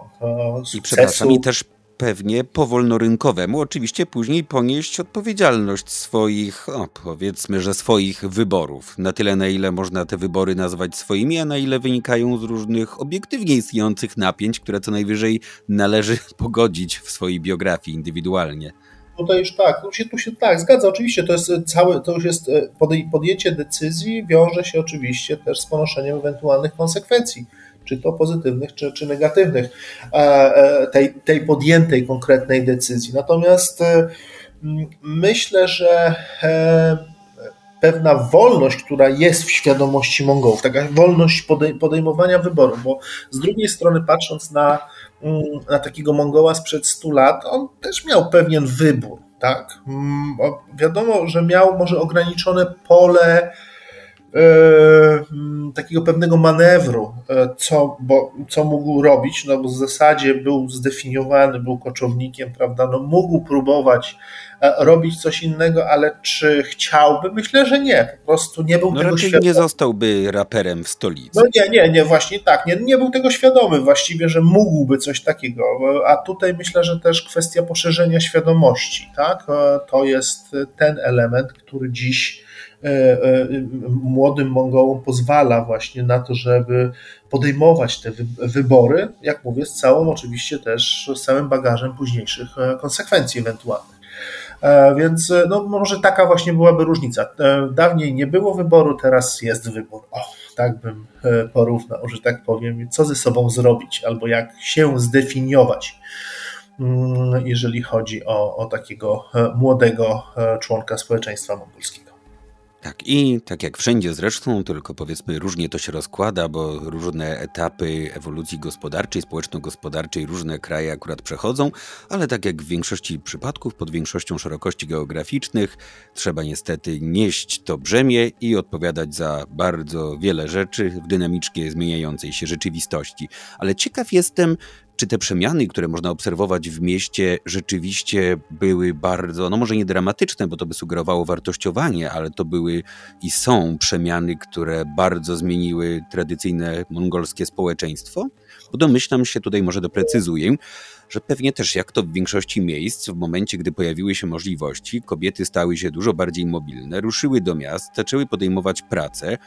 Sukcesu. I przepraszam, i też pewnie powolnorynkowemu oczywiście później ponieść odpowiedzialność swoich, o, powiedzmy, że swoich wyborów. Na tyle, na ile można te wybory nazwać swoimi, a na ile wynikają z różnych obiektywnie istniejących napięć, które co najwyżej należy pogodzić w swojej biografii indywidualnie. Tutaj już tak, tu się, tu się tak, zgadza, oczywiście, to jest całe, to już jest e, podjęcie decyzji, wiąże się oczywiście też z ponoszeniem ewentualnych konsekwencji czy to pozytywnych, czy, czy negatywnych e, e, tej, tej podjętej konkretnej decyzji. Natomiast e, myślę, że pewna wolność, która jest w świadomości Mongołów, taka wolność podejmowania wyboru, bo z drugiej strony patrząc na, na takiego Mongoła sprzed 100 lat, on też miał pewien wybór, tak? Wiadomo, że miał może ograniczone pole mm, takiego pewnego manewru, e, co, bo, co mógł robić, no bo w zasadzie był zdefiniowany, był koczownikiem, prawda, no mógł próbować e, robić coś innego, ale czy chciałby? Myślę, że nie, po prostu nie był no tego świadomy. nie zostałby raperem w stolicy. No nie, nie, nie, właśnie tak, nie, nie był tego świadomy właściwie, że mógłby coś takiego, a tutaj myślę, że też kwestia poszerzenia świadomości, tak, to jest ten element, który dziś E, e, młodym Mongołom pozwala właśnie na to, żeby podejmować te wybory, jak mówię, z całą oczywiście też z całym bagażem późniejszych e, konsekwencji ewentualnych. Więc no, może taka właśnie byłaby różnica. Dawniej nie było wyboru, teraz jest wybór. O, tak bym porównał, że tak powiem, co ze sobą zrobić, albo jak się zdefiniować, mm, jeżeli chodzi o, o takiego młodego członka społeczeństwa mongolskiego. Tak, i tak jak wszędzie zresztą, tylko powiedzmy różnie to się rozkłada, bo różne etapy ewolucji gospodarczej, społeczno-gospodarczej różne kraje akurat przechodzą, ale tak jak w większości przypadków, pod większością szerokości geograficznych, trzeba niestety nieść to brzemię i odpowiadać za bardzo wiele rzeczy w dynamicznie zmieniającej się rzeczywistości. Ale ciekaw jestem, czy te przemiany, które można obserwować w mieście, rzeczywiście były bardzo, no może nie dramatyczne, bo to by sugerowało wartościowanie, ale to były i są przemiany, które bardzo zmieniły tradycyjne mongolskie społeczeństwo? Bo domyślam się, tutaj może doprecyzuję, że pewnie też jak to w większości miejsc, w momencie, gdy pojawiły się możliwości, kobiety stały się dużo bardziej mobilne, ruszyły do miast, zaczęły podejmować pracę,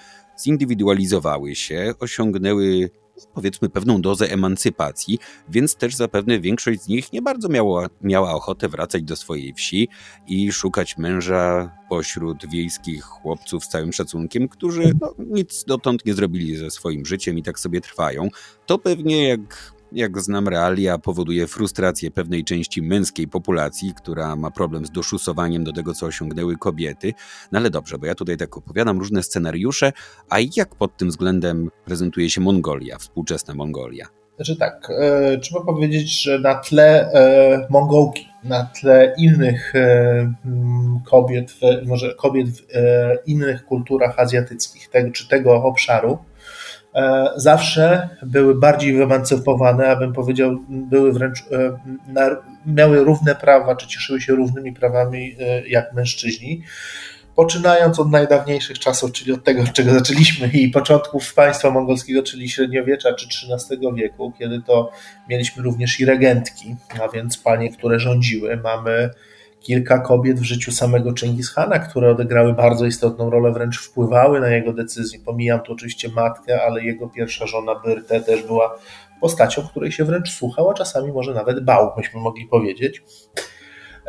zindywidualizowały się, osiągnęły powiedzmy pewną dozę emancypacji, więc też zapewne większość z nich nie bardzo miała, miała ochotę wracać do swojej wsi i szukać męża pośród wiejskich chłopców z całym szacunkiem, którzy no, nic dotąd nie zrobili ze swoim życiem i tak sobie trwają. To pewnie jak jak znam realia, powoduje frustrację pewnej części męskiej populacji, która ma problem z doszusowaniem do tego, co osiągnęły kobiety. No ale dobrze, bo ja tutaj tak opowiadam różne scenariusze, a jak pod tym względem prezentuje się Mongolia, współczesna Mongolia? Znaczy tak, e, trzeba powiedzieć, że na tle e, Mongołki, na tle innych e, kobiet, może kobiet w innych kulturach azjatyckich, tego, czy tego obszaru, zawsze były bardziej wyemancypowane, abym powiedział, były wręcz, miały równe prawa, czy cieszyły się równymi prawami jak mężczyźni poczynając od najdawniejszych czasów, czyli od tego, od czego zaczęliśmy i początków państwa mongolskiego, czyli średniowiecza czy XIII wieku, kiedy to mieliśmy również i regentki, a więc panie, które rządziły. Mamy kilka kobiet w życiu samego Chingishana, które odegrały bardzo istotną rolę, wręcz wpływały na jego decyzje. Pomijam tu oczywiście matkę, ale jego pierwsza żona Byrte też była postacią, której się wręcz słuchał, a czasami może nawet bał, byśmy mogli powiedzieć.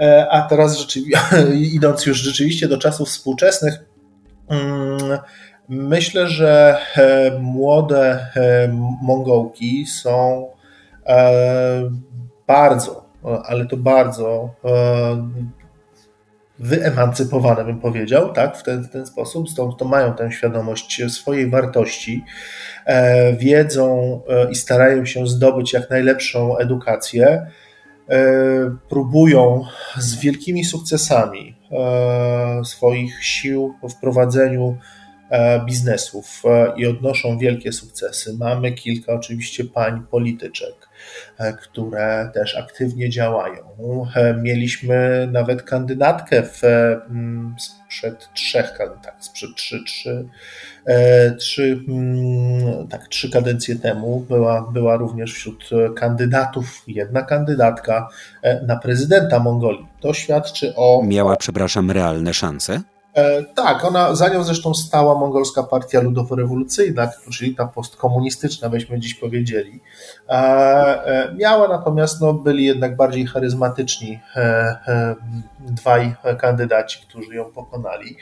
E, a teraz rzeczywiście, idąc już rzeczywiście do czasów współczesnych, mm, myślę, że e, młode e, Mongołki są bardzo, ale to bardzo wyemancypowane, bym powiedział, tak, w ten, w ten sposób, stąd to mają tę świadomość swojej wartości, wiedzą i starają się zdobyć jak najlepszą edukację E, próbują z wielkimi sukcesami e, swoich sił w prowadzeniu e, biznesów i odnoszą wielkie sukcesy. Mamy kilka oczywiście pań polityczek, które też aktywnie działają. Mieliśmy nawet kandydatkę w, sprzed trzech, tak, sprzed trzy, trzy E, trzy, mm, tak, trzy kadencje temu była, była również wśród kandydatów jedna kandydatka e, na prezydenta Mongolii. To świadczy o. Miała, przepraszam, realne szanse? E, tak, ona, za nią zresztą stała mongolska partia ludowo-rewolucyjna, czyli ta postkomunistyczna, byśmy dziś powiedzieli. Miała natomiast, no, byli jednak bardziej charyzmatyczni dwaj kandydaci, którzy ją pokonali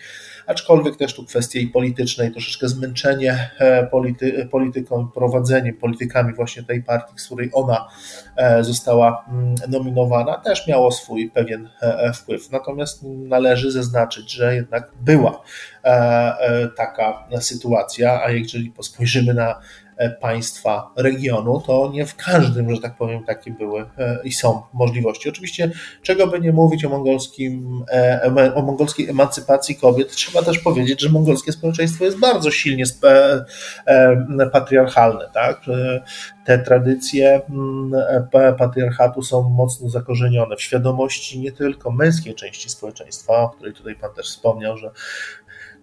aczkolwiek też tu kwestie i polityczne, i troszeczkę zmęczenie e, polity, polityką, prowadzeniem politykami właśnie tej partii, z której ona e, została mm, nominowana, też miało swój pewien e, wpływ. Natomiast należy zaznaczyć, że jednak była taka sytuacja, a jeżeli spojrzymy na państwa regionu, to nie w każdym, że tak powiem, takie były e, i są możliwości. Oczywiście, czego by nie mówić o, mongolskim, e, o mongolskiej emancypacji kobiet, trzeba też powiedzieć, że mongolskie społeczeństwo jest bardzo silnie patriarchalne. Tak? Te tradycje patriarchatu są mocno zakorzenione w świadomości nie tylko męskiej części społeczeństwa, o której tutaj Pan też wspomniał, że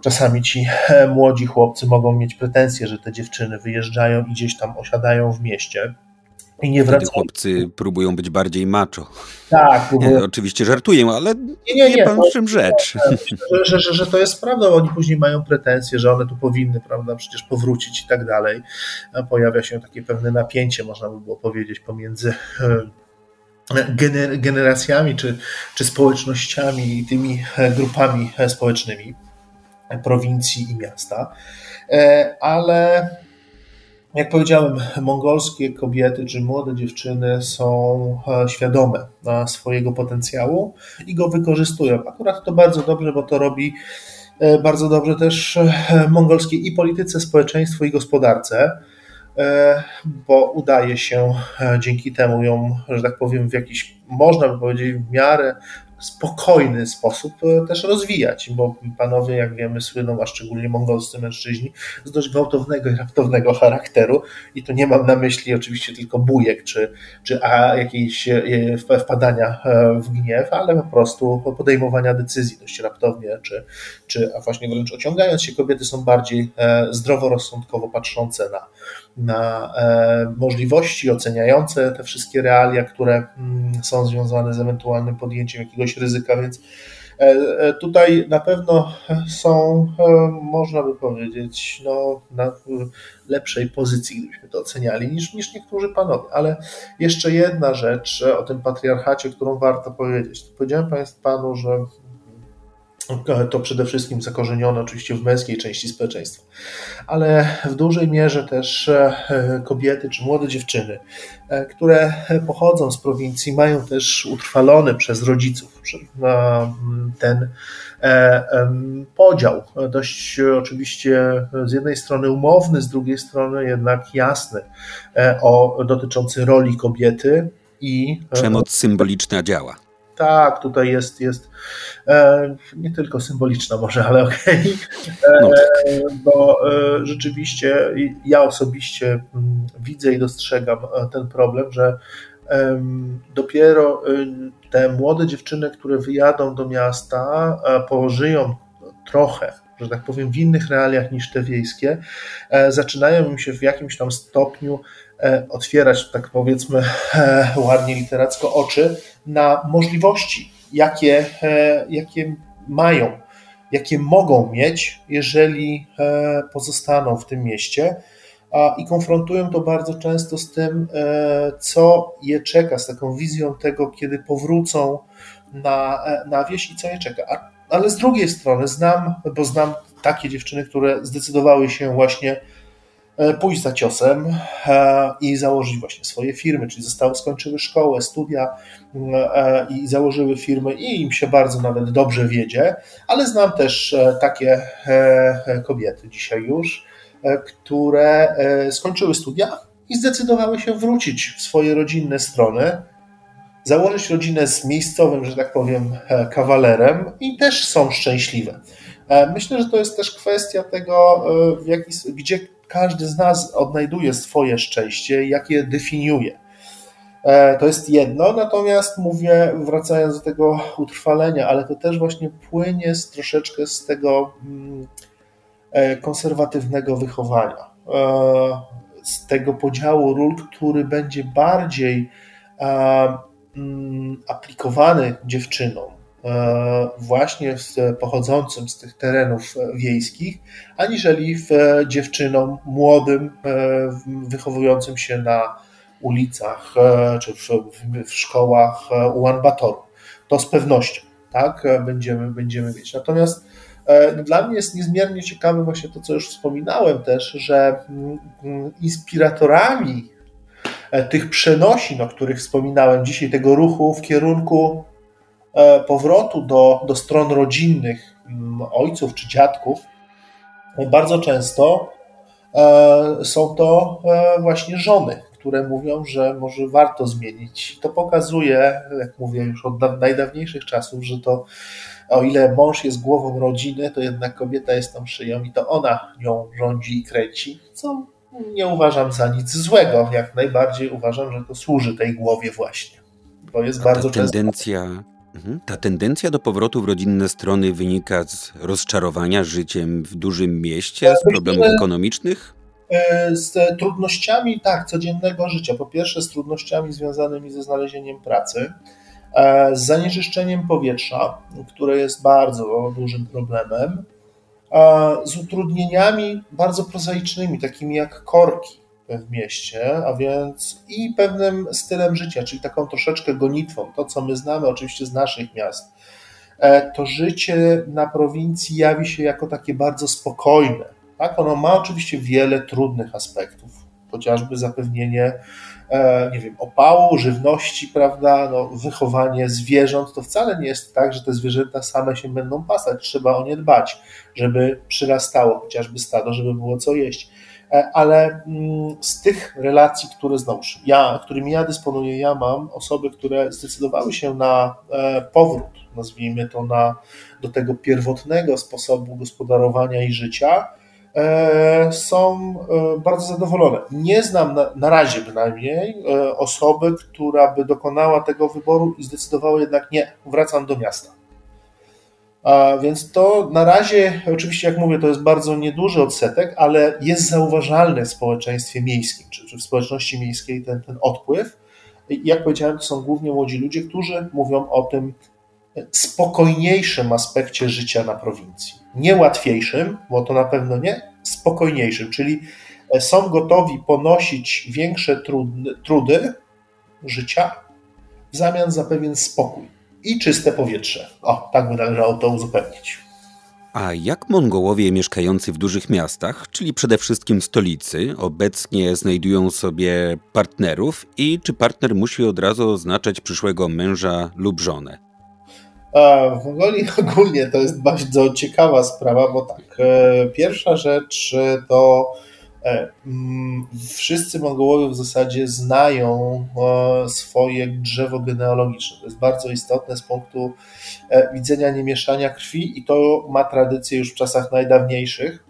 czasami ci e, młodzi chłopcy mogą mieć pretensje, że te dziewczyny wyjeżdżają i gdzieś tam osiadają w mieście. I nie wracają. Chłopcy próbują być bardziej macho. Tak, oczywiście żartuję, ale nie, nie, nie, pan w czym rzecz. Że, że, że, że, to jest prawda, oni później mają pretensje, że one tu powinny, prawda, przecież powrócić i tak dalej. Pojawia się takie pewne napięcie, można by było powiedzieć, pomiędzy e, generacjami czy, czy społecznościami i tymi e, grupami społecznymi prowincji i miasta. E, ale jak powiedziałem, mongolskie kobiety czy młode dziewczyny są e, świadome swojego potencjału i go wykorzystują. Akurat to bardzo dobrze, bo to robi e, bardzo dobrze też mongolskiej i polityce, społeczeństwu i gospodarce, bo udaje się dzięki temu ją, że tak powiem, w jakiś, można by powiedzieć, w miarę spokojny sposób e, też rozwijać, bo panowie, jak wiemy, słyną, a szczególnie mongolscy mężczyźni, z dość gwałtownego i raptownego charakteru i tu nie mam na myśli oczywiście tylko bujek, czy, czy a jakieś e, wpadania e, w gniew, ale po prostu podejmowania decyzji dość raptownie, czy, czy a właśnie wręcz ociągając się, kobiety są bardziej zdroworozsądkowo patrzące na, na możliwości, oceniające te wszystkie realia, które mm, są związane z ewentualnym podjęciem jakiegoś ryzyka, więc e, e, tutaj na pewno są, e, można by powiedzieć, no, na lepszej pozycji, gdybyśmy to oceniali, niż, niż niektórzy panowie. Ale jeszcze jedna rzecz o tym patriarchacie, którą warto powiedzieć. Powiedziałem Państwu panu, że to przede wszystkim zakorzenione oczywiście w męskiej części społeczeństwa, ale w dużej mierze też e, kobiety czy młode dziewczyny, e, które pochodzą z prowincji, mają też utrwalony przez rodziców ten e, podział, dość oczywiście z jednej strony umowny, z drugiej strony jednak jasny, o, dotyczący roli kobiety i. Przemoc symboliczna działa tak, tutaj jest, jest e, nie tylko symboliczna może, ale okej, okay. no tak. bo e, rzeczywiście ja osobiście mm, widzę i dostrzegam e, ten problem, że dopiero e, te młode dziewczyny, które wyjadą do miasta, pożyją trochę że tak powiem, w innych realiach niż te wiejskie, zaczynają im się w jakimś tam stopniu otwierać, tak powiedzmy ładnie literacko, oczy na możliwości, jakie, e, jakie mają, jakie mogą mieć, jeżeli e, pozostaną w tym mieście. I konfrontują to bardzo często z tym, e, co je czeka, z taką wizją tego, kiedy powrócą na, na wieś i co je czeka. Ale z drugiej strony znam, bo znam takie dziewczyny, które zdecydowały się właśnie E, pójść za ciosem e, i założyć właśnie swoje firmy, czyli zostały, skończyły szkołę, studia e, i założyły firmy i im się bardzo nawet dobrze wiedzie, ale znam też takie kobiety dzisiaj już, które skończyły studia i zdecydowały się wrócić w swoje rodzinne strony, założyć rodzinę z miejscowym, że tak powiem, kawalerem i też są szczęśliwe. Myślę, że to jest też kwestia tego, gdzie każdy z nas odnajduje swoje szczęście, jakie definiuje. E, to jest jedno, natomiast mówię, wracając do tego utrwalenia, ale to też właśnie płynie z, troszeczkę z tego mm, e, konserwatywnego wychowania, e, z tego podziału ról, który będzie bardziej mm, aplikowany dziewczynom, E, właśnie pochodzącym z tych terenów wiejskich, aniżeli w dziewczynom młodym, e, wychowującym się na ulicach e, czy w, w szkołach Ulaanbatoru. To z pewnością tak, będziemy, będziemy mieć. Natomiast dla mnie jest niezmiernie ciekawe właśnie to, co już wspominałem też, że mm, mm, inspiratorami tych przenosin, o których wspominałem dzisiaj, tego ruchu w kierunku E, powrotu do, do stron rodzinnych mm, ojców czy dziadków, bardzo często e, są to e, właśnie żony, które mówią, że może warto zmienić. To pokazuje, jak mówię już od najdawniejszych czasów, że to o ile mąż jest głową rodziny, to jednak kobieta jest tą szyją i to ona nią rządzi i kręci, co nie uważam za nic złego. Jak najbardziej uważam, że to służy tej głowie właśnie. To jest bardzo tendencja, często. Ta tendencja do powrotu w rodzinne strony wynika z rozczarowania życiem w dużym mieście, z problemów ekonomicznych? E, z trudnościami, tak, codziennego życia. Po pierwsze, z trudnościami związanymi ze znalezieniem pracy, e, z zanieczyszczeniem powietrza, które jest bardzo dużym problemem, z utrudnieniami bardzo prozaicznymi, takimi jak korki w mieście, a więc i pewnym stylem życia, czyli taką troszeczkę gonitwą, to co my znamy oczywiście z naszych miast. E, to życie na prowincji jawi się jako takie bardzo spokojne. Tak? Ono ma oczywiście wiele trudnych aspektów, chociażby zapewnienie e, nie wiem, opału, żywności, prawda, no, wychowanie zwierząt, to wcale nie jest tak, że te zwierzęta same się będą pasać, trzeba o nie dbać, żeby przyrastało chociażby stado, żeby było co jeść. E, ale mm, z tych relacji, które znowuż ja, którymi ja dysponuję, ja mam osoby, które zdecydowały się na e, powrót, nazwijmy to, na, do tego pierwotnego sposobu gospodarowania i życia, e, są bardzo zadowolone. Nie znam na, na razie bynajmniej osoby, która by dokonała tego wyboru i zdecydowała jednak nie, wracam do miasta. Więc to na razie, oczywiście, jak mówię, to jest bardzo nieduży odsetek, ale jest zauważalny w społeczeństwie miejskim, czy, w społeczności miejskiej ten, ten odpływ. Jak powiedziałem, to są głównie młodzi ludzie, którzy mówią o tym spokojniejszym aspekcie życia na prowincji. Nie łatwiejszym, bo to na pewno nie, spokojniejszym, czyli są gotowi ponosić większe trudy, trudy życia w zamian za pewien spokój i czyste powietrze. O, tak by należało to uzupełnić. A jak Mongołowie mieszkający w dużych miastach, czyli przede wszystkim stolicy, obecnie znajdują sobie partnerów i czy partner musi od razu oznaczać przyszłego męża lub żonę? W Mongolii ogólnie to jest bardzo ciekawa sprawa, bo tak, e, pierwsza rzecz to e, mm, wszyscy Mongołowie w zasadzie znają e, swoje drzewo genealogiczne. To jest bardzo istotne z punktu widzenia niemieszania krwi i to ma tradycję już w czasach najdawniejszych.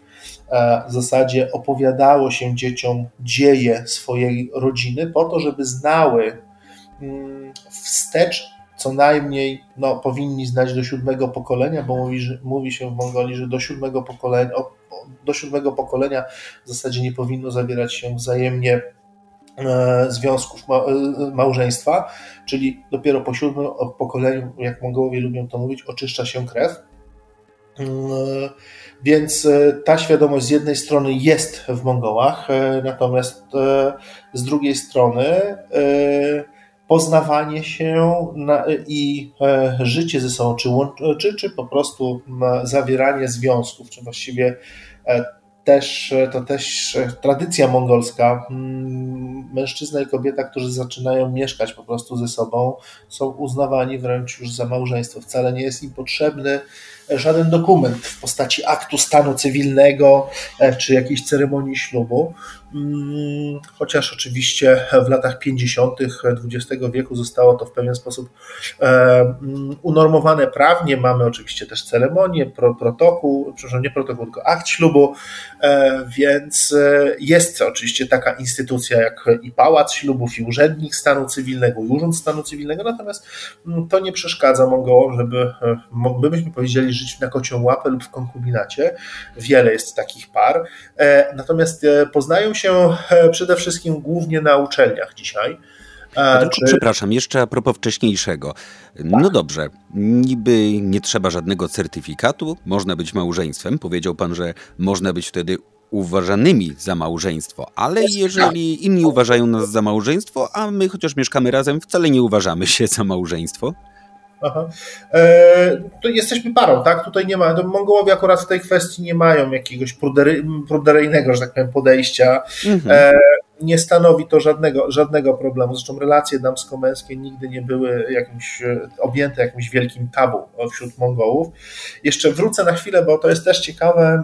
W zasadzie opowiadało się dzieciom dzieje swojej rodziny po to, żeby znały mm, wstecz co najmniej no, powinni znać do siódmego pokolenia, bo mówi, że, mówi się w Mongolii, że do siódmego pokolenia, do siódmego pokolenia w zasadzie nie powinno zawierać się wzajemnie e, związków e, małżeństwa, czyli dopiero po siódmym pokoleniu, jak Mongołowie lubią to mówić, oczyszcza się krew. E, więc ta świadomość z jednej strony jest w Mongołach, natomiast z drugiej strony poznawanie się i e, życie ze sobą, czy, czy, czy po prostu zawieranie związków, czy właściwie e, też, to też tradycja mongolska. Mężczyzna i kobieta, którzy zaczynają mieszkać po prostu ze sobą, są uznawani wręcz już za małżeństwo. Wcale nie jest im potrzebny żaden dokument w postaci aktu stanu cywilnego e, czy jakiejś ceremonii ślubu. Mm, chociaż oczywiście w latach 50. XX wieku zostało to w pewien sposób e, mm, unormowane prawnie. Mamy oczywiście też ceremonię, protokół, przepraszam, nie protokół, tylko akt ślubu, e, więc jest oczywiście taka instytucja jak i pałac ślubów, i urzędnik stanu cywilnego, i urząd stanu cywilnego, natomiast mm, to nie przeszkadza Mongołom, żeby, my byśmy powiedzieli, żyć na kocią łapę lub w konkubinacie. Wiele jest takich par. E, natomiast e, poznają się e, przede wszystkim głównie na uczelniach dzisiaj. Tylko, czy... Przepraszam, jeszcze a propos wcześniejszego. No tak. dobrze, niby nie trzeba żadnego certyfikatu, można być małżeństwem. Powiedział pan, że można być wtedy uważanymi za małżeństwo, ale jeżeli inni uważają nas za małżeństwo, a my chociaż mieszkamy razem, wcale nie uważamy się za małżeństwo. Aha. E, to jesteśmy parą, tak? Tutaj nie ma, Mongołowie akurat w tej kwestii nie mają jakiegoś pruderyjnego, że tak powiem, podejścia. Mhm. E, nie stanowi to żadnego, żadnego problemu. Zresztą relacje damsko-męskie nigdy nie były jakimś, e, objęte jakimś wielkim tabu wśród Mongołów. Jeszcze wrócę na chwilę, bo to jest też ciekawe.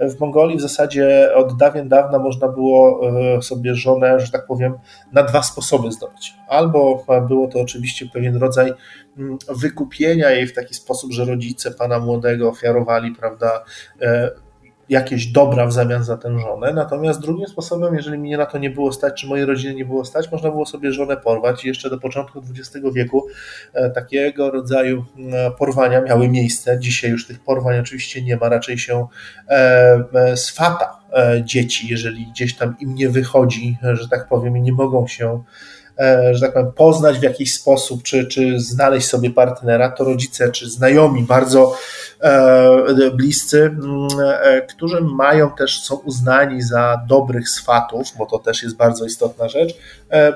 W Mongolii w zasadzie od dawien dawna można było e, sobie żonę, że tak powiem, na dwa sposoby zdobyć. Albo było to oczywiście pewien rodzaj mm, wykupienia jej w taki sposób, że rodzice pana młodego ofiarowali, prawda, e, jakieś dobra w zamian za tę żonę. Natomiast drugim sposobem, jeżeli mnie na to nie było stać, czy mojej rodziny nie było stać, można było sobie żonę porwać. I jeszcze do początku XX wieku e, takiego rodzaju e, porwania miały miejsce. Dzisiaj już tych porwań oczywiście nie ma, raczej się e, swata dzieci, jeżeli gdzieś tam im nie wychodzi, że tak powiem, i nie mogą się że tak powiem, poznać w jakiś sposób, czy, czy znaleźć sobie partnera, to rodzice czy znajomi bardzo bliscy, mm, e, którzy mają też, są uznani za dobrych swatów, bo to też jest bardzo istotna rzecz,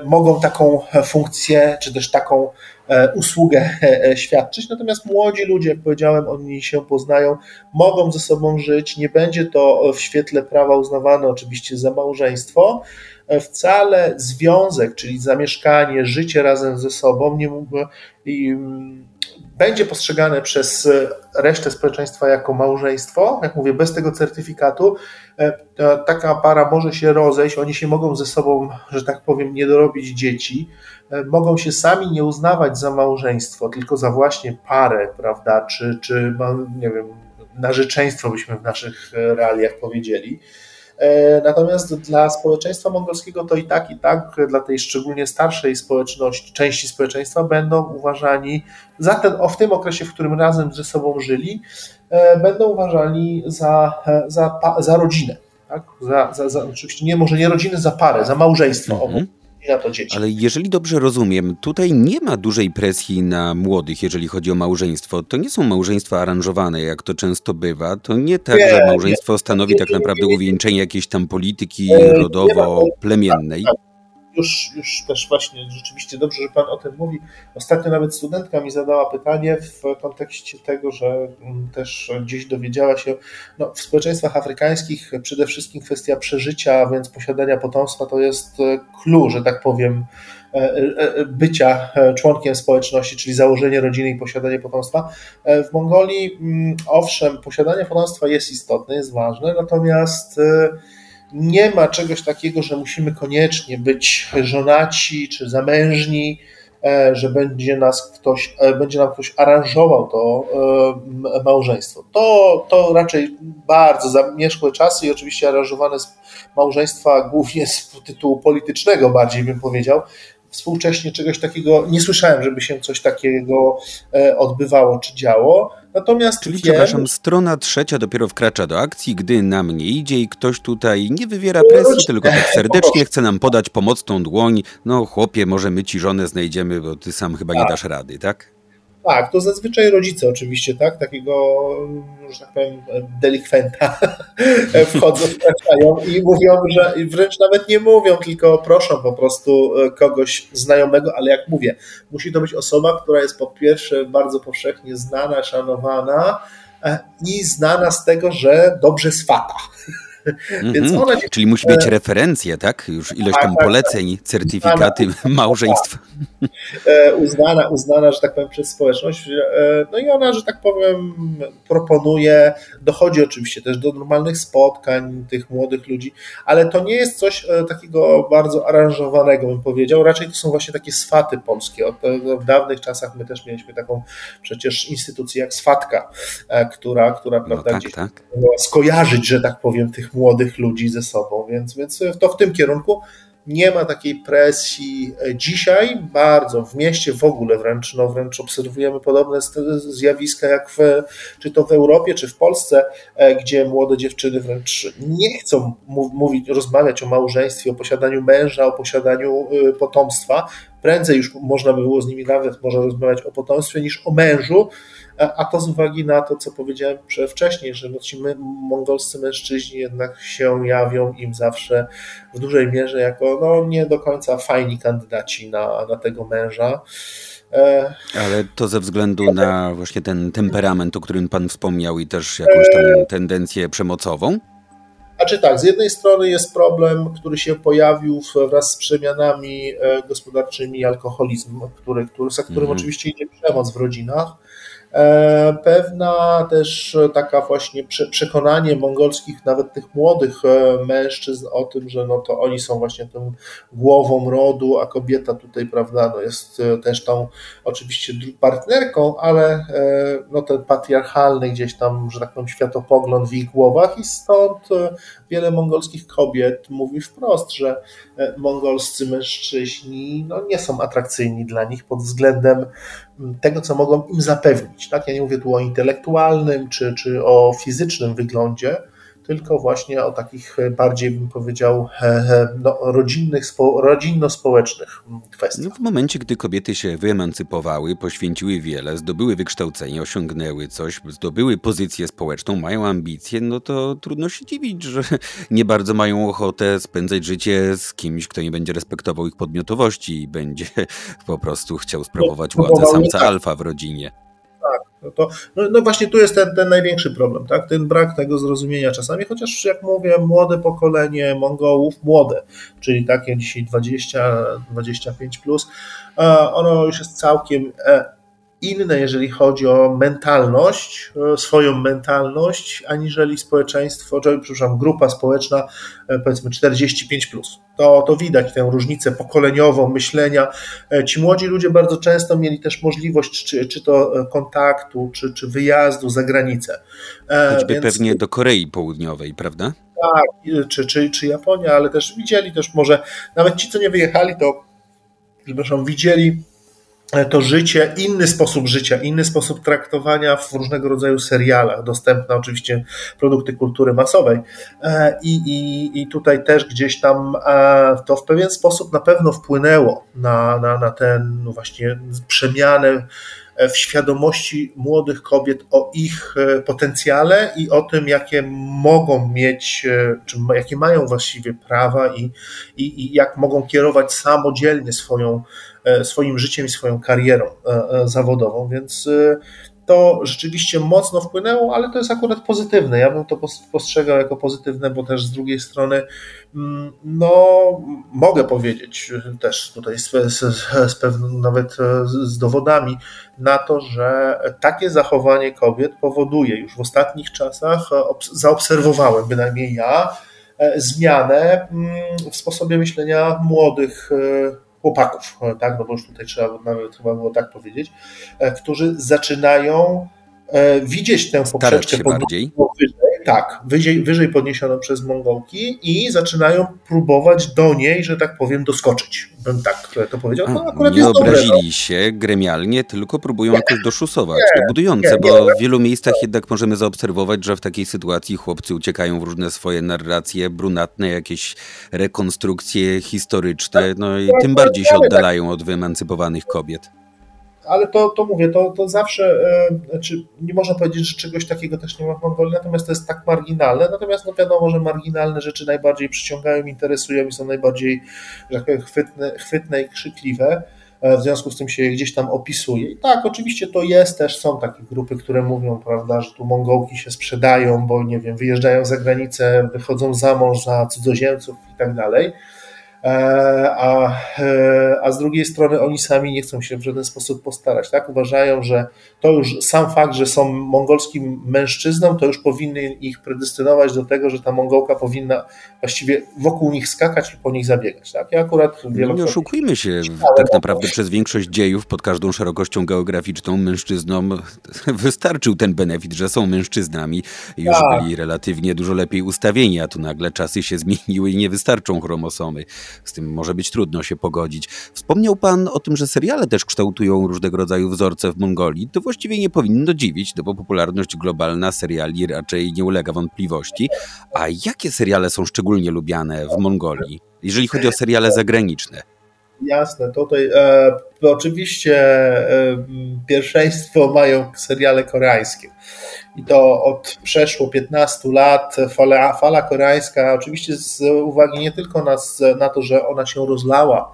mogą taką funkcję, czy też taką usługę świadczyć. Natomiast młodzi ludzie, jak powiedziałem, oni się poznają, mogą ze sobą żyć. Nie będzie to w świetle prawa uznawane oczywiście za małżeństwo, wcale związek, czyli zamieszkanie, życie razem ze sobą nie mm, będzie postrzegane przez resztę społeczeństwa jako małżeństwo. Jak mówię, bez tego certyfikatu e, taka para może się rozejść, oni się mogą ze sobą, że tak powiem, nie dorobić dzieci, e, mogą się sami nie uznawać za małżeństwo, tylko za właśnie parę, prawda, czy, czy nie wiem, narzeczeństwo byśmy w naszych realiach powiedzieli. E, natomiast dla społeczeństwa mongolskiego to i tak, i tak, dla tej szczególnie starszej społeczności, części społeczeństwa będą uważani za ten, o w tym okresie, w którym razem ze sobą żyli, e, będą uważani za, za, za rodzinę. Tak? Za, za, za, oczywiście nie, może nie rodzinę, za parę, za małżeństwo. Mhm na to dzieci. Ale jeżeli dobrze rozumiem, tutaj nie ma dużej presji na młodych, jeżeli chodzi o małżeństwo. To nie są małżeństwa aranżowane, jak to często bywa. To nie tak, nie, że małżeństwo nie, stanowi nie, tak naprawdę uwieńczenie jakiejś tam polityki rodowo-plemiennej. Już, już też właśnie rzeczywiście dobrze, że Pan o tym mówi. Ostatnio nawet studentka mi zadała pytanie w kontekście tego, że mm, też gdzieś dowiedziała się, no, w społeczeństwach afrykańskich przede wszystkim kwestia przeżycia, więc posiadania potomstwa to jest clue, że tak powiem, E, e, bycia e, członkiem społeczności, czyli założenie rodziny i posiadanie potomstwa. W Mongolii, mm, owszem, posiadanie potomstwa jest istotne, jest ważne, natomiast nie ma czegoś takiego, że musimy koniecznie być żonaci czy zamężni, że będzie nas ktoś, będzie nam ktoś aranżował to małżeństwo. To, to raczej bardzo zamierzchłe czasy i oczywiście aranżowane małżeństwa głównie z tytułu politycznego bardziej bym powiedział, współcześnie czegoś takiego nie słyszałem, żeby się coś takiego e, odbywało czy działo. Natomiast Czyli, wiem, przepraszam, strona trzecia dopiero wkracza do akcji, gdy nam nie idzie i ktoś tutaj nie wywiera presji, tylko tak serdecznie chce nam podać pomocną dłoń. No chłopie, może my ci żonę znajdziemy, bo ty sam chyba nie tak. dasz rady, tak? Tak, to zazwyczaj rodzice oczywiście, tak? Takiego, że tak powiem, delikwenta wchodzą, wkraczają i mówią, że wręcz nawet nie mówią, tylko proszą po prostu e, kogoś znajomego, ale jak mówię, musi to być osoba, która jest po pierwsze bardzo powszechnie znana, szanowana e, i znana z tego, że dobrze swata. Więc mhm. ona Czyli musi mieć referencje, tak? Już ilość tak, tam tak, poleceń, tak, certyfikaty uznana, małżeństwa. E, uznana, uznana, że tak powiem, przez społeczność. E, no i ona, że tak powiem, proponuje, dochodzi oczywiście też do normalnych spotkań tych młodych ludzi, ale to nie jest coś e, takiego bardzo aranżowanego, bym powiedział. Raczej to są właśnie takie swaty polskie. W dawnych czasach my też mieliśmy taką przecież instytucję jak swatka, która, która no prawda, tak, gdzieś tak. skojarzyć, że tak powiem, tych młodych ludzi ze sobą, więc, więc to w tym kierunku nie ma takiej presji dzisiaj bardzo w mieście w ogóle wręcz, no wręcz obserwujemy podobne zjawiska jak w, czy to w Europie, czy w Polsce, e, gdzie młode dziewczyny wręcz nie chcą mówić, rozmawiać o małżeństwie, o posiadaniu męża, o posiadaniu y, potomstwa. Prędzej już można by było z nimi nawet może rozmawiać o potomstwie niż o mężu, a to z uwagi na to, co powiedziałem wcześniej, że no ci mongolscy mężczyźni jednak się jawią im zawsze w dużej mierze jako no, nie do końca fajni kandydaci na, na tego męża. E, Ale to ze względu na właśnie ten temperament, o którym Pan wspomniał i też jakąś tam e, tendencję przemocową? A czy tak, z jednej strony jest problem, który się pojawił wraz z przemianami e, gospodarczymi i alkoholizm, który, który, za którym mm. oczywiście idzie przemoc w rodzinach. E, pewna też taka właśnie przekonanie mongolskich, nawet tych młodych e, mężczyzn o tym, że no to oni są właśnie tą głową rodu, a kobieta tutaj, prawda, no jest e, też tą oczywiście partnerką, ale no ten patriarchalny gdzieś tam, że tak powiem, światopogląd w ich głowach i stąd wiele mongolskich kobiet mówi wprost, że mongolscy mężczyźni no, nie są atrakcyjni dla nich pod względem tego, co mogą im zapewnić. Tak? Ja nie mówię tu o intelektualnym czy, czy o fizycznym wyglądzie, tylko właśnie o takich bardziej, bym powiedział, no, rodzinnych, rodzinno-społecznych kwestiach. No w momencie, gdy kobiety się wyemancypowały, poświęciły wiele, zdobyły wykształcenie, osiągnęły coś, zdobyły pozycję społeczną, mają ambicje, no to trudno się dziwić, że nie bardzo mają ochotę spędzać życie z kimś, kto nie będzie respektował ich podmiotowości i będzie po prostu chciał sprawować władzę samca tak. alfa w rodzinie. No, to, no, no, właśnie tu jest ten, ten największy problem, tak? ten brak tego zrozumienia czasami, chociaż jak mówię, młode pokolenie Mongołów, młode, czyli takie dzisiaj 20-25+, plus, ono już jest całkiem e, inne, jeżeli chodzi o mentalność, e, swoją mentalność, aniżeli społeczeństwo, czy, przepraszam, grupa społeczna, e, powiedzmy 45. Plus. To, to widać tę różnicę pokoleniową myślenia. E, ci młodzi ludzie bardzo często mieli też możliwość, czy, czy to kontaktu, czy, czy wyjazdu za granicę. Choćby Więc... pewnie do Korei Południowej, prawda? Tak, czy, czy, czy Japonia, ale też widzieli też może, nawet ci, co nie wyjechali, to przepraszam, widzieli to życie, inny sposób życia, inny sposób traktowania w różnego rodzaju serialach, dostępne oczywiście produkty kultury masowej. E, I, i, i tutaj też gdzieś tam e, to w pewien sposób na pewno wpłynęło na, na, na ten no właśnie przemianę w świadomości młodych kobiet o ich potencjale i o tym, jakie mogą mieć, czy jakie mają właściwie prawa i, i, i jak mogą kierować samodzielnie swoją, swoim życiem i swoją karierą zawodową. Więc to rzeczywiście mocno wpłynęło, ale to jest akurat pozytywne. Ja bym to postrzegał jako pozytywne, bo też z drugiej strony, mm, no, mogę powiedzieć też tutaj z, z, z pewnym, nawet z dowodami na to, że takie zachowanie kobiet powoduje już w ostatnich czasach, zaobserwowałem bynajmniej ja, e, zmianę mm, w sposobie myślenia młodych e, chłopaków, e, tak, no bo już tutaj trzeba nawet chyba było tak powiedzieć, e, którzy zaczynają e, widzieć tę poprzeczkę bardziej. wyżej, tak, wyżej, wyżej podniesioną przez Mongołki i zaczynają próbować do niej, że tak powiem, doskoczyć. Bym tak to powiedział. No, akurat nie obrazili dobre, no. się gremialnie, tylko próbują nie, jakoś doszusować. Nie, to budujące, nie, bo w wielu miejscach jednak możemy zaobserwować, że w takiej sytuacji chłopcy uciekają w różne swoje narracje, brunatne, jakieś rekonstrukcje historyczne, no i tym bardziej się oddalają od wyemancypowanych kobiet ale to, to mówię, to, to zawsze, e, znaczy nie można powiedzieć, że czegoś takiego też nie ma w Mongolii, natomiast to jest tak marginalne, natomiast no wiadomo, że marginalne rzeczy najbardziej przyciągają, interesują i są najbardziej, że tak powiem, chwytne, chwytne i krzykliwe, e, w związku z tym się gdzieś tam opisuje. I tak, oczywiście to jest też, są takie grupy, które mówią, prawda, że tu Mongołki się sprzedają, bo nie wiem, wyjeżdżają za granicę, wychodzą za mąż za cudzoziemców i tak dalej, a, e, a z drugiej strony oni sami nie chcą się w żaden sposób postarać. Tak? Uważają, że to już sam fakt, że są mongolskim mężczyzną, to już powinny ich predestynować do tego, że ta Mongołka powinna właściwie wokół nich skakać i po nich zabiegać. Tak? Ja akurat no nie oszukujmy się, tak naprawdę przez większość dziejów pod każdą szerokością geograficzną mężczyznom wystarczył ten benefit, że są mężczyznami i już tak. byli relatywnie dużo lepiej ustawieni, a tu nagle czasy się zmieniły i nie wystarczą chromosomy. Z tym może być trudno się pogodzić. Wspomniał pan o tym, że seriale też kształtują różnego rodzaju wzorce w Mongolii. To właściwie nie powinno dziwić, no bo popularność globalna seriali raczej nie ulega wątpliwości. A jakie seriale są szczególnie lubiane w Mongolii, jeżeli chodzi o seriale zagraniczne? Jasne, tutaj e, oczywiście e, pierwszeństwo mają seriale koreańskie. I to od przeszło 15 lat fala, fala koreańska, oczywiście z uwagi nie tylko na, na to, że ona się rozlała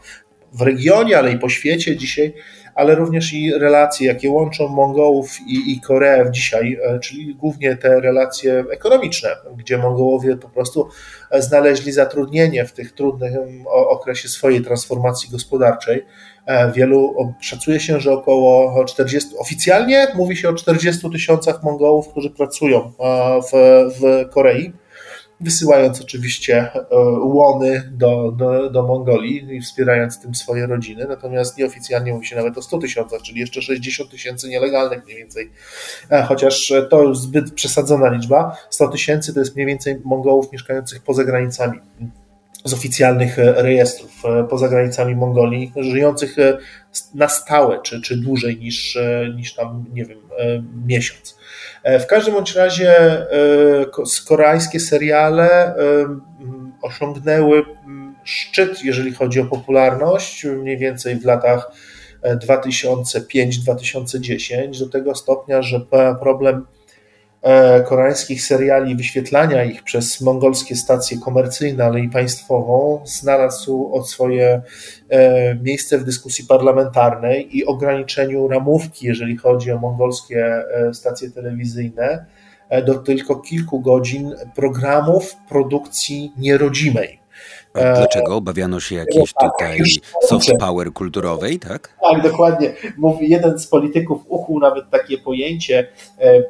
w regionie, ale i po świecie dzisiaj, ale również i relacje, jakie łączą Mongołów i, i Koreę dzisiaj, e, czyli głównie te relacje ekonomiczne, gdzie Mongołowie po prostu e, znaleźli zatrudnienie w tych trudnym okresie swojej transformacji gospodarczej. E, wielu, szacuje się, że około 40, oficjalnie mówi się o 40 tysiącach Mongołów, którzy pracują w, w Korei wysyłając oczywiście e, łony do, do, do Mongolii i wspierając tym swoje rodziny. Natomiast nieoficjalnie mówi się nawet o 100 tysiącach, czyli jeszcze 60 tysięcy nielegalnych mniej więcej. E, chociaż to już zbyt przesadzona liczba. 100 tysięcy to jest mniej więcej Mongołów mieszkających poza granicami z oficjalnych e, rejestrów poza granicami Mongolii, żyjących na stałe, czy, czy dłużej niż, niż tam, nie wiem, miesiąc. E, w każdym bądź razie e, koreańskie seriale e, osiągnęły szczyt, jeżeli chodzi o popularność, mniej więcej w latach 2005-2010, do tego stopnia, że problem koreańskich seriali, wyświetlania ich przez mongolskie stacje komercyjne, ale i państwową, znalazł od swoje e, miejsce w dyskusji parlamentarnej i ograniczeniu ramówki, jeżeli chodzi o mongolskie e, stacje telewizyjne, do tylko kilku godzin programów produkcji nierodzimej. A dlaczego? Obawiano się jakiejś tak, tutaj soft power kulturowej, tak? Tak, dokładnie. Mówi, jeden z polityków ukuł nawet takie pojęcie e,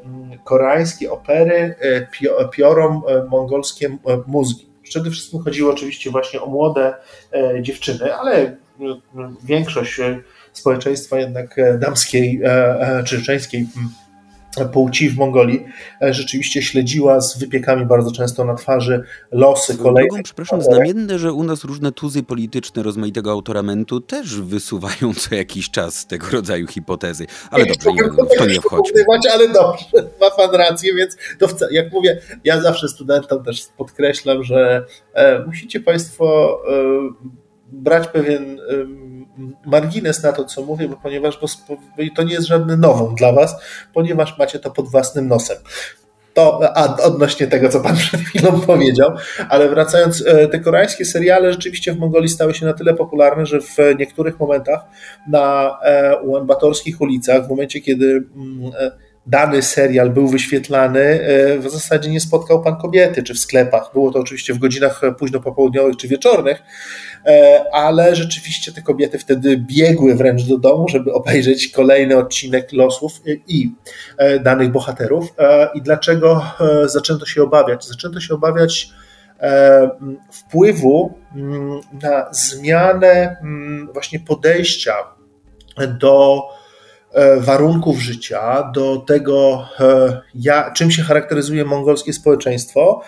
koreańskie opery e, piorą e, mongolskie mózgi. Przede wszystkim chodziło oczywiście właśnie o młode dziewczyny, ale większość społeczeństwa jednak damskiej czy żeńskiej płci w Mongolii e, rzeczywiście śledziła z wypiekami bardzo często na twarzy losy kolejnych. Drogą, przepraszam, znamienne, że u nas różne tuzy polityczne rozmaitego autoramentu też wysuwają co jakiś czas tego rodzaju hipotezy. Ale dobrze, nie, w to nie wchodźmy. Ale dobrze, ma pan rację, więc to jak mówię, ja zawsze studentom też podkreślam, że e, musicie państwo e, brać pewien margines na to, co mówię, bo ponieważ bo to nie jest żadny nową dla Was, ponieważ macie to pod własnym nosem. To a, odnośnie tego, co Pan przed chwilą powiedział, ale wracając, e, te koreańskie seriale rzeczywiście w Mongolii stały się na tyle popularne, że w niektórych momentach na e, ułanbatorskich ulicach, w momencie, kiedy mm, e, dany serial był wyświetlany, w zasadzie nie spotkał pan kobiety, czy w sklepach. Było to oczywiście w godzinach późno popołudniowych czy wieczornych, E, ale rzeczywiście te kobiety wtedy biegły wręcz do domu, żeby obejrzeć kolejny odcinek losów i e, danych bohaterów. E, I dlaczego zaczęto się obawiać? Zaczęto się obawiać wpływu na zmianę właśnie podejścia do warunków życia, do tego, czym się charakteryzuje mongolskie społeczeństwo.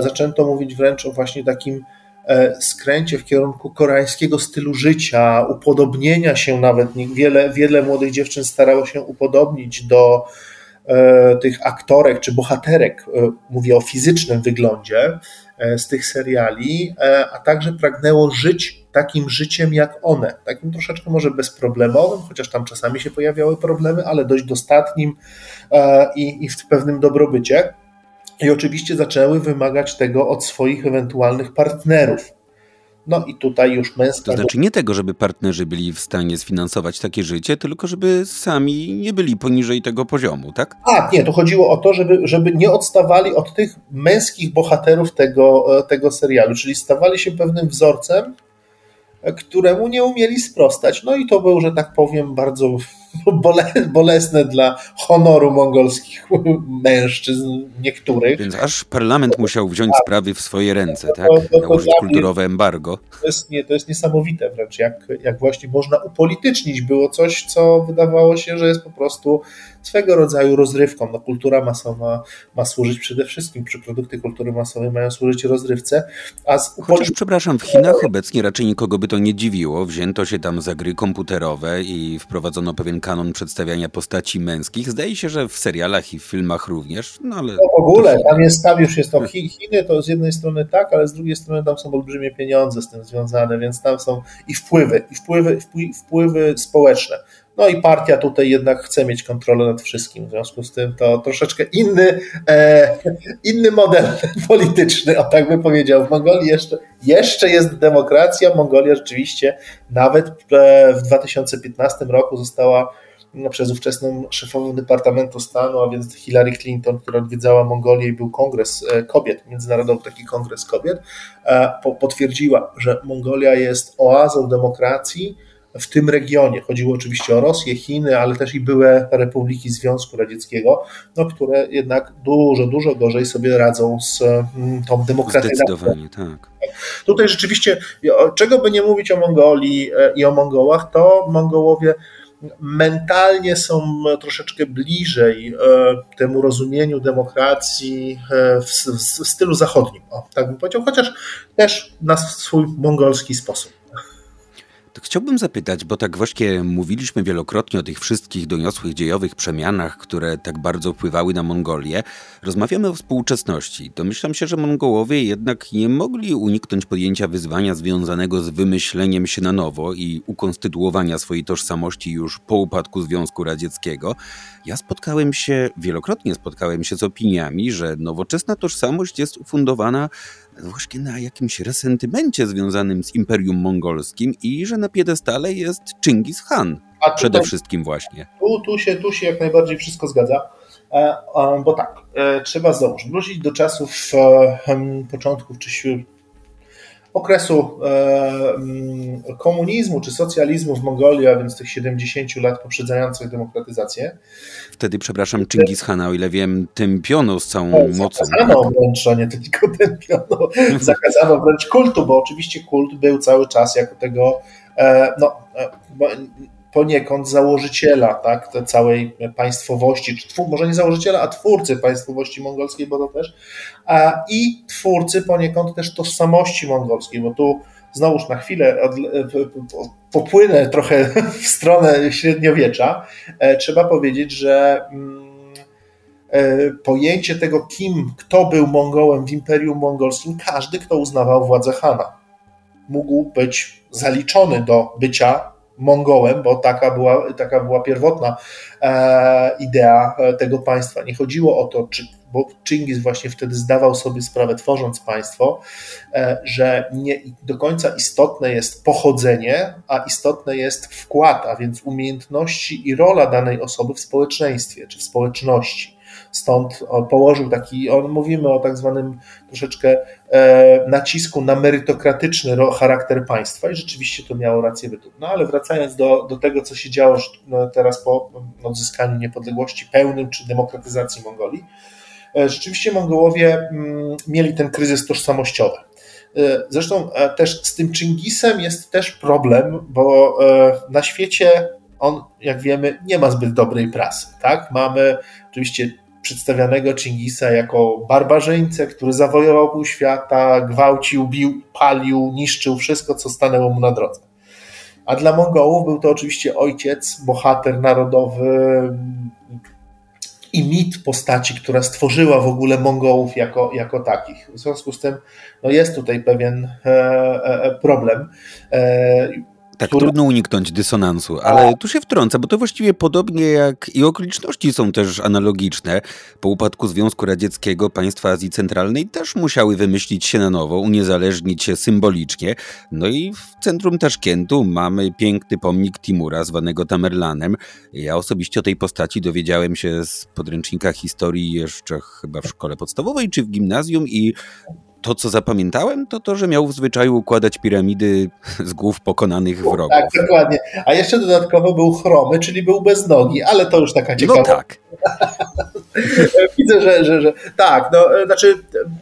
Zaczęto mówić wręcz o właśnie takim E, skręcie w kierunku koreańskiego stylu życia, upodobnienia się nawet. Wiele, wiele młodych dziewczyn starało się upodobnić do e, tych aktorek czy bohaterek, e, mówię o fizycznym wyglądzie z tych seriali, a także pragnęło żyć takim życiem jak one, takim troszeczkę może bezproblemowym, chociaż tam czasami się pojawiały problemy, ale dość dostatnim i, i w pewnym dobrobycie i oczywiście zaczęły wymagać tego od swoich ewentualnych partnerów. No i tutaj już męska. To znaczy nie tego, żeby partnerzy byli w stanie sfinansować takie życie, tylko żeby sami nie byli poniżej tego poziomu, tak? A, nie, to chodziło o to, żeby, żeby nie odstawali od tych męskich bohaterów tego, e, tego serialu, czyli stawali się pewnym wzorcem, e, któremu nie umieli sprostać. No i to był, że tak powiem, bardzo bolesne dla honoru mongolskich mężczyzn niektórych. Więc aż parlament musiał wziąć tak. sprawy w swoje ręce, tak? Nałożyć kulturowe embargo. To jest, nie, to jest niesamowite wręcz, jak, jak właśnie można upolitycznić było coś, co wydawało się, że jest po prostu swego rodzaju rozrywką. No, kultura masowa ma służyć przede wszystkim, czy produkty kultury masowej mają służyć rozrywce, a z Chociaż, przepraszam, w Chinach obecnie raczej nikogo by to nie dziwiło. Wzięto się tam za gry komputerowe i wprowadzono pewien kanon przedstawiania postaci męskich. Zdaje się, że w serialach i w filmach również, no ale... No w ogóle, tam, jest, tam już jest to Chiny, to z jednej strony tak, ale z drugiej strony tam są olbrzymie pieniądze z tym związane, więc tam są i wpływy, i wpływy, wpływy społeczne. No i partia tutaj jednak chce mieć kontrolę nad wszystkim. W związku z tym to troszeczkę inny, e, inny model polityczny, o tak bym powiedział. W Mongolii jeszcze, jeszcze jest demokracja. Mongolia rzeczywiście nawet e, w 2015 roku została no, przez ówczesną szefową Departamentu Stanu, a więc Hillary Clinton, która odwiedzała Mongolię i był kongres e, kobiet, międzynarodowy taki kongres kobiet, e, potwierdziła, że Mongolia jest oazą demokracji, w tym regionie. Chodziło oczywiście o Rosję, Chiny, ale też i były republiki Związku Radzieckiego, no, które jednak dużo, dużo gorzej sobie radzą z mm, tą demokracją. Zdecydowanie, tak. Tutaj rzeczywiście, czego by nie mówić o Mongolii e, i o Mongołach, to Mongołowie mentalnie są troszeczkę bliżej e, temu rozumieniu demokracji e, w, stylu zachodnim, o, tak bym powiedział, chociaż też na swój mongolski sposób. Chciałbym zapytać, bo tak właśnie mówiliśmy wielokrotnie o tych wszystkich doniosłych dziejowych przemianach, które tak bardzo wpływały na Mongolię. Rozmawiamy o współczesności. Domyślam się, że Mongołowie jednak nie mogli uniknąć podjęcia wyzwania związanego z wymyśleniem się na nowo i ukonstytuowania swojej tożsamości już po upadku Związku Radzieckiego. Ja spotkałem się, wielokrotnie spotkałem się z opiniami, że nowoczesna tożsamość jest ufundowana właśnie na jakimś resentymencie związanym z Imperium Mongolskim i że na piedestale jest Chingis Khan. A tutaj, przede wszystkim właśnie. Tu, tu, się, tu się jak najbardziej wszystko zgadza. E, e, bo tak, e, trzeba znowu wrócić do czasów początków czy okresu mm, komunizmu czy socjalizmu w Mongolii, a więc tych 70 lat poprzedzających demokratyzację. Wtedy, przepraszam, Chingis Hana, o ile wiem, tępiono z całą no, mocą. Zakazano wręcz, a nie tylko tępiono, zakazano wręcz kultu, bo oczywiście kult był cały czas jako tego, e, no, e, poniekąd założyciela tak, tej całej państwowości, czy twór, może nie założyciela, a twórcy państwowości mongolskiej, bo to też, a, i twórcy poniekąd też tożsamości mongolskiej, bo tu znowuż na chwilę od, popłynę trochę w stronę średniowiecza, e, trzeba powiedzieć, że mm, e, pojęcie tego, kim, kto był Mongołem w Imperium Mongolskim, każdy, kto uznawał władzę Hana, mógł być zaliczony do bycia Mongołem, bo taka była, taka była pierwotna e, idea e, tego państwa. Nie chodziło o to, czy, bo Chingis właśnie wtedy zdawał sobie sprawę, tworząc państwo, e, że nie do końca istotne jest pochodzenie, a istotne jest wkład, a więc umiejętności i rola danej osoby w społeczeństwie czy w społeczności. Stąd położył taki, on mówimy o tak zwanym troszeczkę e, nacisku na merytokratyczny charakter państwa i rzeczywiście to miało rację bytu. No ale wracając do, do tego, co się działo no, teraz po odzyskaniu niepodległości pełnym czy demokratyzacji Mongolii, e, rzeczywiście Mongołowie mm, mieli ten kryzys tożsamościowy. E, zresztą też z tym Chingisem jest też problem, bo na świecie on, jak wiemy, nie ma zbyt dobrej prasy. Tak? Mamy oczywiście przedstawianego Chingisa jako barbarzyńcę, który zawojował pół świata, gwałcił, bił, palił, niszczył wszystko, co stanęło mu na drodze. A dla Mongołów był to oczywiście ojciec, bohater narodowy i mit postaci, która stworzyła w ogóle Mongołów jako, jako takich. W związku z tym no jest tutaj pewien e, e, problem. E, tak, trudno uniknąć dysonansu, ale tu się wtrąca, bo to właściwie podobnie jak i okoliczności są też analogiczne. Po upadku Związku Radzieckiego państwa Azji Centralnej też musiały wymyślić się na nowo, uniezależnić się symbolicznie. No i w centrum Taszkentu mamy piękny pomnik Timura, zwanego Tamerlanem. Ja osobiście o tej postaci dowiedziałem się z podręcznika historii jeszcze chyba w szkole podstawowej czy w gimnazjum i to, co zapamiętałem, to to, że miał w zwyczaju układać piramidy z głów pokonanych wrogów. Tak, dokładnie. A jeszcze dodatkowo był chromy, czyli był bez nogi, ale to już taka ciekawa. No tak. Widzę, że, że, że tak, no, znaczy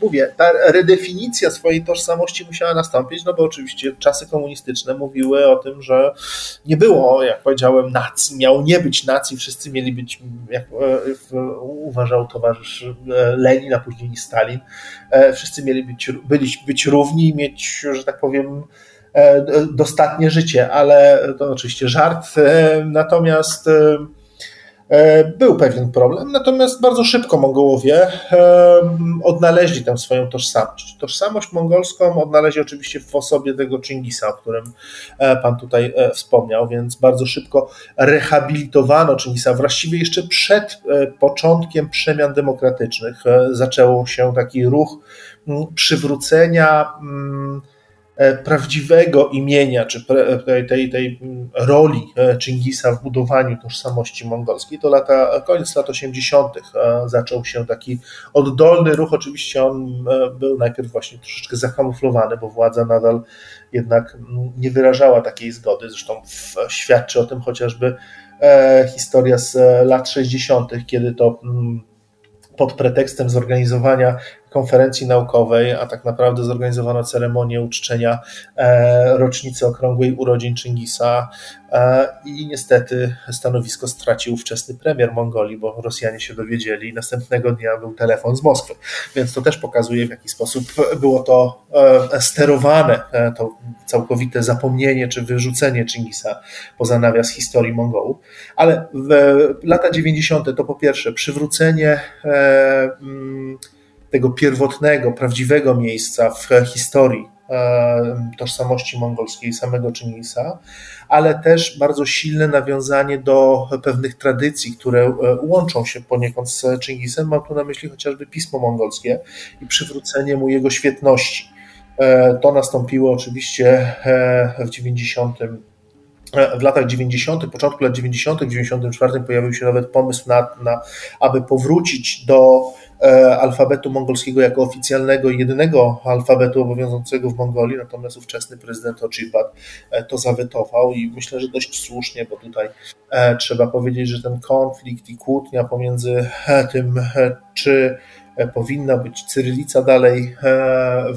mówię, ta redefinicja swojej tożsamości musiała nastąpić, no bo oczywiście czasy komunistyczne mówiły o tym, że nie było, jak powiedziałem, nacji, miało nie być nacji, wszyscy mieli być, jak e, uważał towarzysz e, Lenin, a później Stalin, e, wszyscy mieli być, byli, być równi i mieć, że tak powiem, dostatnie życie, ale to oczywiście żart. Natomiast E, był pewien problem, natomiast bardzo szybko Mongołowie e, odnaleźli tę swoją tożsamość. Tożsamość mongolską odnaleźli oczywiście w osobie tego Chingisa, o którym e, Pan tutaj wspomniał, więc bardzo szybko rehabilitowano Chingisa. Właściwie jeszcze przed początkiem przemian demokratycznych zaczęło się taki ruch przywrócenia E, prawdziwego imienia, czy tej, tej, tej roli e, Chingisa w budowaniu tożsamości mongolskiej, to lata, koniec lat 80. E, zaczął się taki oddolny ruch. Oczywiście on był najpierw właśnie troszeczkę zakamuflowany, bo władza nadal jednak nie wyrażała takiej zgody. Zresztą świadczy o tym chociażby historia z lat 60., kiedy to pod pretekstem zorganizowania konferencji naukowej, a tak naprawdę zorganizowano ceremonię uczczenia e, rocznicy okrągłej urodzin Chingisa e, i niestety stanowisko stracił ówczesny premier Mongolii, bo Rosjanie się dowiedzieli następnego dnia był telefon z Moskwy. Więc to też pokazuje, w jaki sposób było to e, sterowane, to całkowite zapomnienie czy wyrzucenie Chingisa poza nawias historii Mongołów. Ale w lata 90. to po pierwsze przywrócenie tego pierwotnego, prawdziwego miejsca w historii e, tożsamości mongolskiej samego Chingisa, ale też bardzo silne nawiązanie do pewnych tradycji, które e, łączą się poniekąd z Chingisem. Mam tu na myśli chociażby pismo mongolskie i przywrócenie mu jego świetności. E, to nastąpiło oczywiście w 90 w latach 90., początku lat 90., w 94 pojawił się nawet pomysł na, na aby powrócić do alfabetu mongolskiego jako oficjalnego i jedynego alfabetu obowiązującego w Mongolii, natomiast ówczesny prezydent Ocibad e, to zawetował i myślę, że dość słusznie, bo tutaj e, trzeba powiedzieć, że ten konflikt i kłótnia pomiędzy tym, czy powinna być cyrylica dalej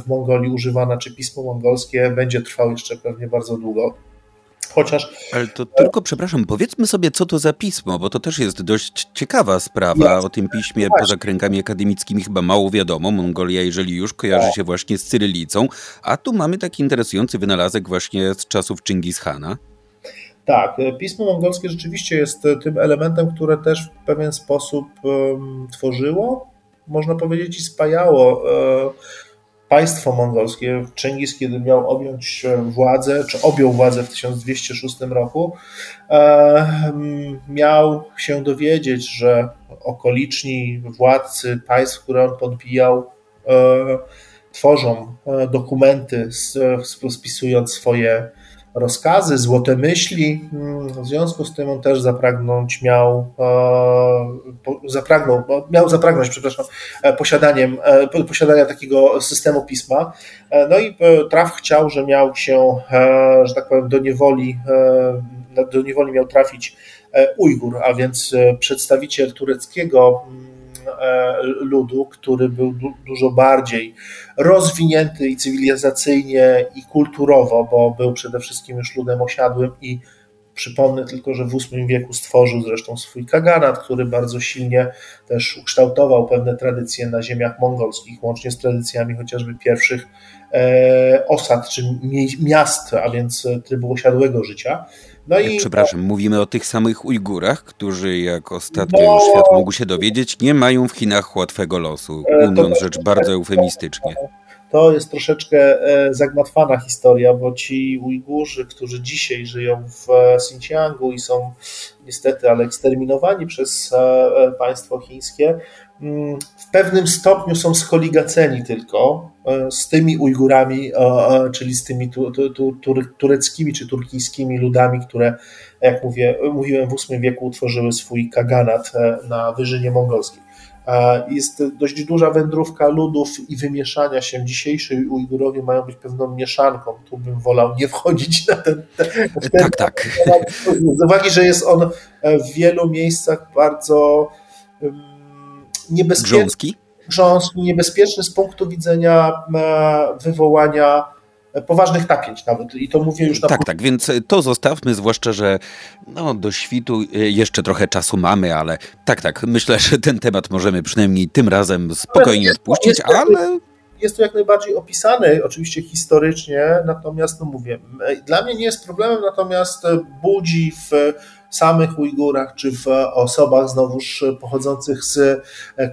w Mongolii używana, czy pismo mongolskie, będzie trwał jeszcze pewnie bardzo długo. Chociaż... Ale to tylko, przepraszam, powiedzmy sobie, co to za pismo, bo to też jest dość ciekawa sprawa. O tym piśmie poza kręgami akademickimi chyba mało wiadomo. Mongolia, jeżeli już, kojarzy się właśnie z cyrylicą, a tu mamy taki interesujący wynalazek właśnie z czasów Chingis Hana. Tak, pismo mongolskie rzeczywiście jest tym elementem, które też w pewien sposób um, tworzyło, można powiedzieć, i spajało um, państwo mongolskie, Czengis, kiedy miał objąć władzę, czy objął władzę w 1206 roku, miał się dowiedzieć, że okoliczni władcy państw, które on podbijał, tworzą dokumenty, spisując swoje rozkazy, złote myśli. Mm, w związku z tym on też zapragnąć miał, e, zapragnął, miał zapragnąć, przepraszam, e, posiadaniem, e, posiadania takiego systemu pisma. No i traf chciał, że miał się, że tak powiem, do niewoli, do niewoli miał trafić Ujgur, a więc przedstawiciel tureckiego mm, ludu, który był du dużo bardziej rozwinięty i cywilizacyjnie, i kulturowo, bo był przede wszystkim już ludem osiadłym i Przypomnę tylko, że w VIII wieku stworzył zresztą swój kaganat, który bardzo silnie też ukształtował pewne tradycje na ziemiach mongolskich, łącznie z tradycjami chociażby pierwszych e, osad czy miast, a więc trybu osiadłego życia. No i... Przepraszam, mówimy o tych samych Ujgurach, którzy, jak ostatnio no... już świat mógł się dowiedzieć, nie mają w Chinach łatwego losu, e, mówiąc rzecz bardzo eufemistycznie. To jest troszeczkę e, zagmatwana historia, bo ci Ujgurzy, którzy dzisiaj żyją w e, Xinjiangu i są niestety, ale eksterminowani przez państwo chińskie, w pewnym stopniu są skoligaceni tylko E, z tymi Ujgurami, e, e, czyli z tymi tu, tu, tu, tureckimi czy turkijskimi ludami, które, jak mówię, mówiłem, w VIII wieku utworzyły swój kaganat na wyżynie mongolskiej. Jest dość duża wędrówka ludów i wymieszania się. Dzisiejsi Ujgurowie mają być pewną mieszanką. Tu bym wolał nie wchodzić na ten. ten tak, tak. Z uwagi, że jest on w wielu miejscach bardzo niebezpieczny. Grząski? grząski, niebezpieczny z punktu widzenia e, wywołania poważnych napięć nawet i to mówię już na Tak, tak, więc to zostawmy, zwłaszcza, że no, do świtu e, jeszcze trochę czasu mamy, ale tak, tak, myślę, że ten temat możemy przynajmniej tym razem spokojnie odpuścić, ale... Jest to jak najbardziej opisane, oczywiście historycznie, natomiast no mówię, dla mnie nie jest problemem, natomiast budzi w samych Ujgurach, czy w osobach znowuż pochodzących z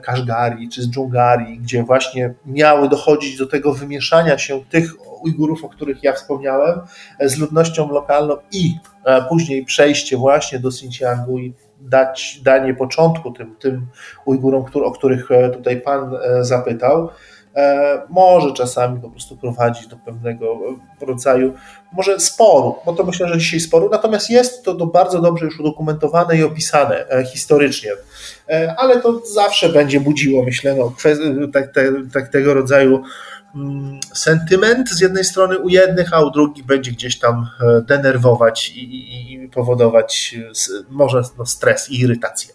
Kaszgarii, czy z Dżungarii, gdzie właśnie miały dochodzić do tego wymieszania się tych Ujgurów, o których ja wspomniałem, z ludnością lokalną i e, później przejście właśnie do Xinjiangu i dać, danie początku tym, tym Ujgurom, o których e, tutaj Pan e, zapytał, E, może czasami po prostu prowadzić do pewnego rodzaju, może sporu, bo to myślę, że dzisiaj sporu, natomiast jest to bardzo dobrze już udokumentowane i opisane e, historycznie, e, ale to zawsze będzie budziło, myślę, no, tak, tak, tego rodzaju mm, sentyment z jednej strony u jednych, a u drugich będzie gdzieś tam denerwować i, i, i powodować może no, stres i irytację.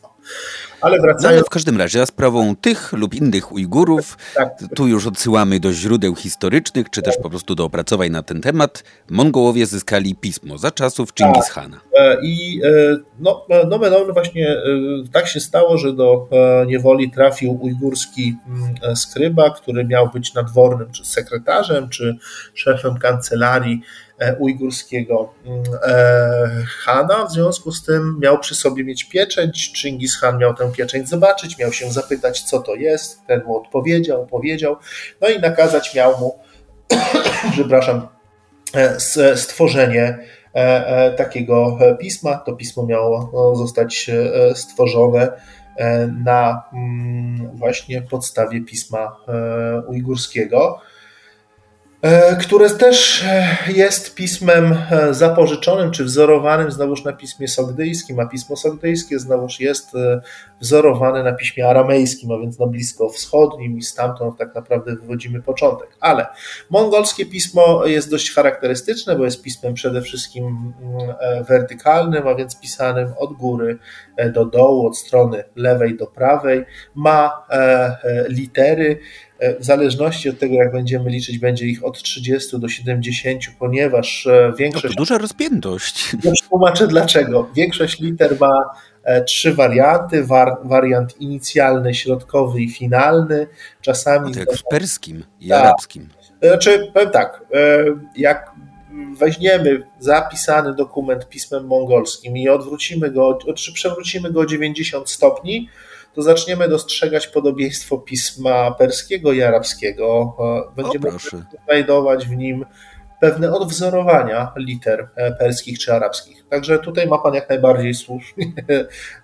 Ale wracając... No, w każdym razie, za sprawą tych lub innych Ujgurów, tak. tu już odsyłamy do źródeł historycznych, czy też po prostu do opracowań na ten temat, Mongołowie zyskali pismo za czasów Chingis Khana. Tak. I e, no, e, nomen no, właśnie tak się stało, że do niewoli trafił ujgurski mm, skryba, który miał być nadwornym czy sekretarzem, czy szefem kancelarii ujgurskiego mm, e, Hana. W związku z tym miał przy sobie mieć pieczęć. Chingis Khan miał tę pieczęć zobaczyć, miał się zapytać, co to jest. Ten mu odpowiedział, powiedział. No i nakazać miał mu, przepraszam, e, stworzenie takiego pisma. To pismo miało no, zostać stworzone na mm, właśnie podstawie pisma ujgurskiego. E, które też e, jest pismem e, zapożyczonym czy wzorowanym znowuż na pismie sogdyjskim, a pismo sogdyjskie znowuż jest wzorowane na piśmie aramejskim, a więc na blisko wschodnim i stamtąd tak naprawdę wywodzimy początek. Ale mongolskie pismo jest dość charakterystyczne, bo jest pismem przede wszystkim mm, wertykalnym, a więc pisanym od góry do dołu, od strony lewej do prawej. Ma litery, w zależności od tego, jak będziemy liczyć, będzie ich od 30 do 70, ponieważ e, większość. No to duża rozpiętość. Już tłumaczę dlaczego. Większość liter ma e, trzy warianty: wariant inicjalny, środkowy i finalny. Czasami. No jak w perskim i tak. arabskim. Znaczy, powiem tak, e, jak weźmiemy zapisany dokument pismem mongolskim i odwrócimy go, czy przewrócimy go o 90 stopni, to zaczniemy dostrzegać podobieństwo pisma perskiego i arabskiego. Będziemy znajdować w nim pewne odwzorowania liter e, perskich czy arabskich. Także tutaj ma Pan jak najbardziej słusznie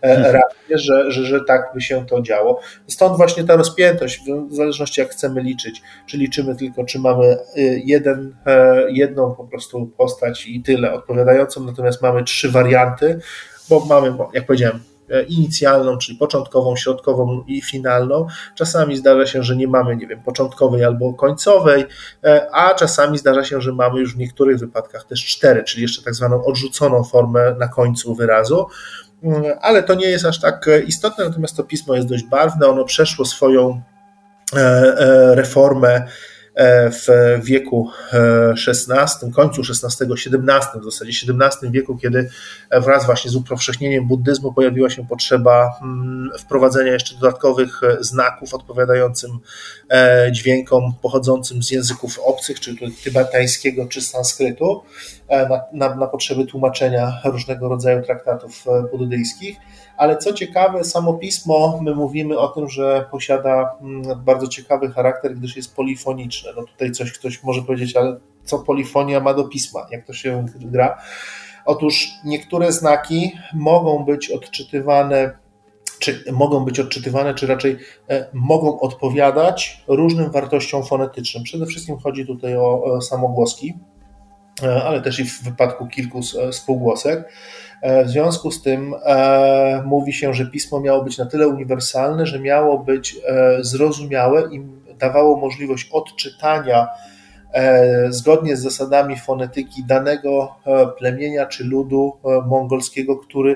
e, rację, że, że, że tak by się to działo. Stąd właśnie ta rozpiętość, w zależności jak chcemy liczyć. Czy liczymy tylko, czy mamy e, jeden, jedną po prostu postać i tyle odpowiadającą, natomiast mamy trzy warianty, bo mamy, jak powiedziałem, inicjalną, czyli początkową, środkową i finalną. Czasami zdarza się, że nie mamy, nie wiem, początkowej albo końcowej, e, a czasami zdarza się, że mamy już w niektórych wypadkach też cztery, czyli jeszcze tak zwaną odrzuconą formę na końcu wyrazu. Mm, ale to nie jest aż tak e, istotne, natomiast to pismo jest dość barwne, ono przeszło swoją reformę E, w wieku XVI, e, końcu XVI, XVII, w zasadzie XVII wieku, kiedy wraz właśnie z upowszechnieniem buddyzmu pojawiła się potrzeba mm, wprowadzenia jeszcze dodatkowych znaków odpowiadającym e, dźwiękom pochodzącym z języków obcych, czy tybetańskiego, czy sanskrytu, na, na, na potrzeby tłumaczenia różnego rodzaju traktatów buddyjskich ale co ciekawe, samo pismo, my mówimy o tym, że posiada mm, bardzo ciekawy charakter, gdyż jest polifoniczne. No tutaj coś ktoś może powiedzieć, ale co polifonia ma do pisma? Jak to się gra? Otóż niektóre znaki mogą być odczytywane czy mogą być odczytywane, czy raczej e, mogą odpowiadać różnym wartościom fonetycznym. Przede wszystkim chodzi tutaj o samogłoski, e, ale też i w wypadku kilku spółgłosek. E, w związku z tym e, mówi się, że pismo miało być na tyle uniwersalne, że miało być e, zrozumiałe i dawało możliwość odczytania zgodnie z zasadami fonetyki danego plemienia czy ludu mongolskiego, który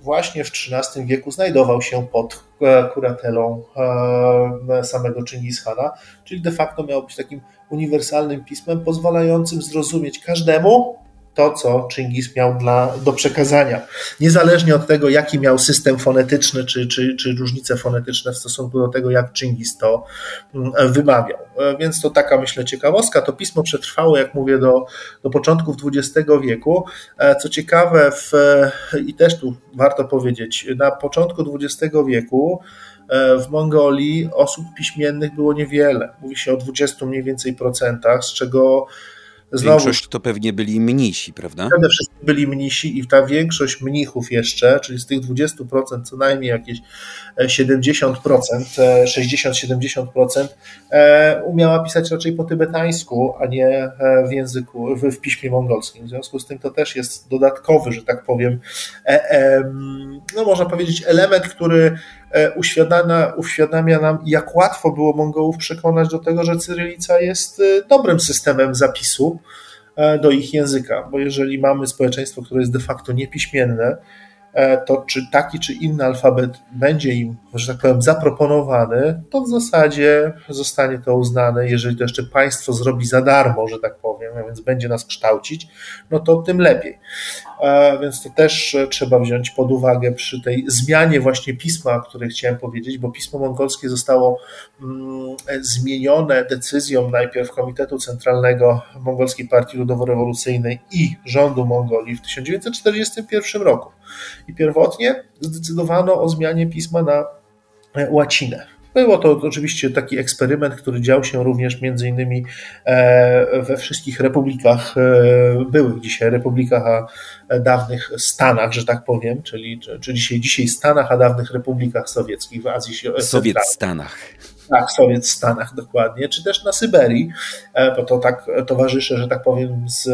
właśnie w XIII wieku znajdował się pod kuratelą samego Chingis-Hana, czyli de facto miało być takim uniwersalnym pismem pozwalającym zrozumieć każdemu, to, co Chingis miał dla, do przekazania. Niezależnie od tego, jaki miał system fonetyczny, czy, czy, czy różnice fonetyczne w stosunku do tego, jak Chingis to mm, wymawiał. E, więc to taka, myślę, ciekawostka. To pismo przetrwało, jak mówię, do, do początków XX wieku. E, co ciekawe, w, i też tu warto powiedzieć, na początku XX wieku e, w Mongolii osób piśmiennych było niewiele. Mówi się o 20 mniej więcej procentach, z czego Znowu, większość to pewnie byli mnisi, prawda? Przede wszystkim byli mnisi i ta większość mnichów jeszcze, czyli z tych 20% co najmniej jakieś 70%, e, 60-70% e, e, umiała pisać raczej po tybetańsku, a nie w języku, w, w piśmie mongolskim. W związku z tym to też jest dodatkowy, że tak powiem, no można powiedzieć element, który uświadamia, uświadamia nam, jak łatwo było Mongołów przekonać do tego, że cyrylica jest dobrym systemem zapisu do ich języka, bo jeżeli mamy społeczeństwo, które jest de facto niepiśmienne, E, to czy taki czy inny alfabet będzie im, że tak powiem, zaproponowany, to w zasadzie zostanie to uznane, jeżeli to jeszcze państwo zrobi za darmo, że tak powiem, a więc będzie nas kształcić, no to tym lepiej. E, więc to też trzeba wziąć pod uwagę przy tej zmianie właśnie pisma, o której chciałem powiedzieć, bo pismo mongolskie zostało mm, zmienione decyzją najpierw Komitetu Centralnego Mongolskiej Partii Ludowo-Rewolucyjnej i rządu Mongolii w 1941 roku. I pierwotnie zdecydowano o zmianie pisma na e, łacinę. Było to oczywiście taki eksperyment, który dział się również między innymi e, we wszystkich republikach, e, byłych dzisiaj republikach, a dawnych Stanach, że tak powiem, czyli czy dzisiaj, dzisiaj Stanach, a dawnych republikach sowieckich w Azji Sowiet Stanach. Tak, Sowiet w Stanach dokładnie, czy też na Syberii, e, bo to tak towarzysze, że tak powiem, z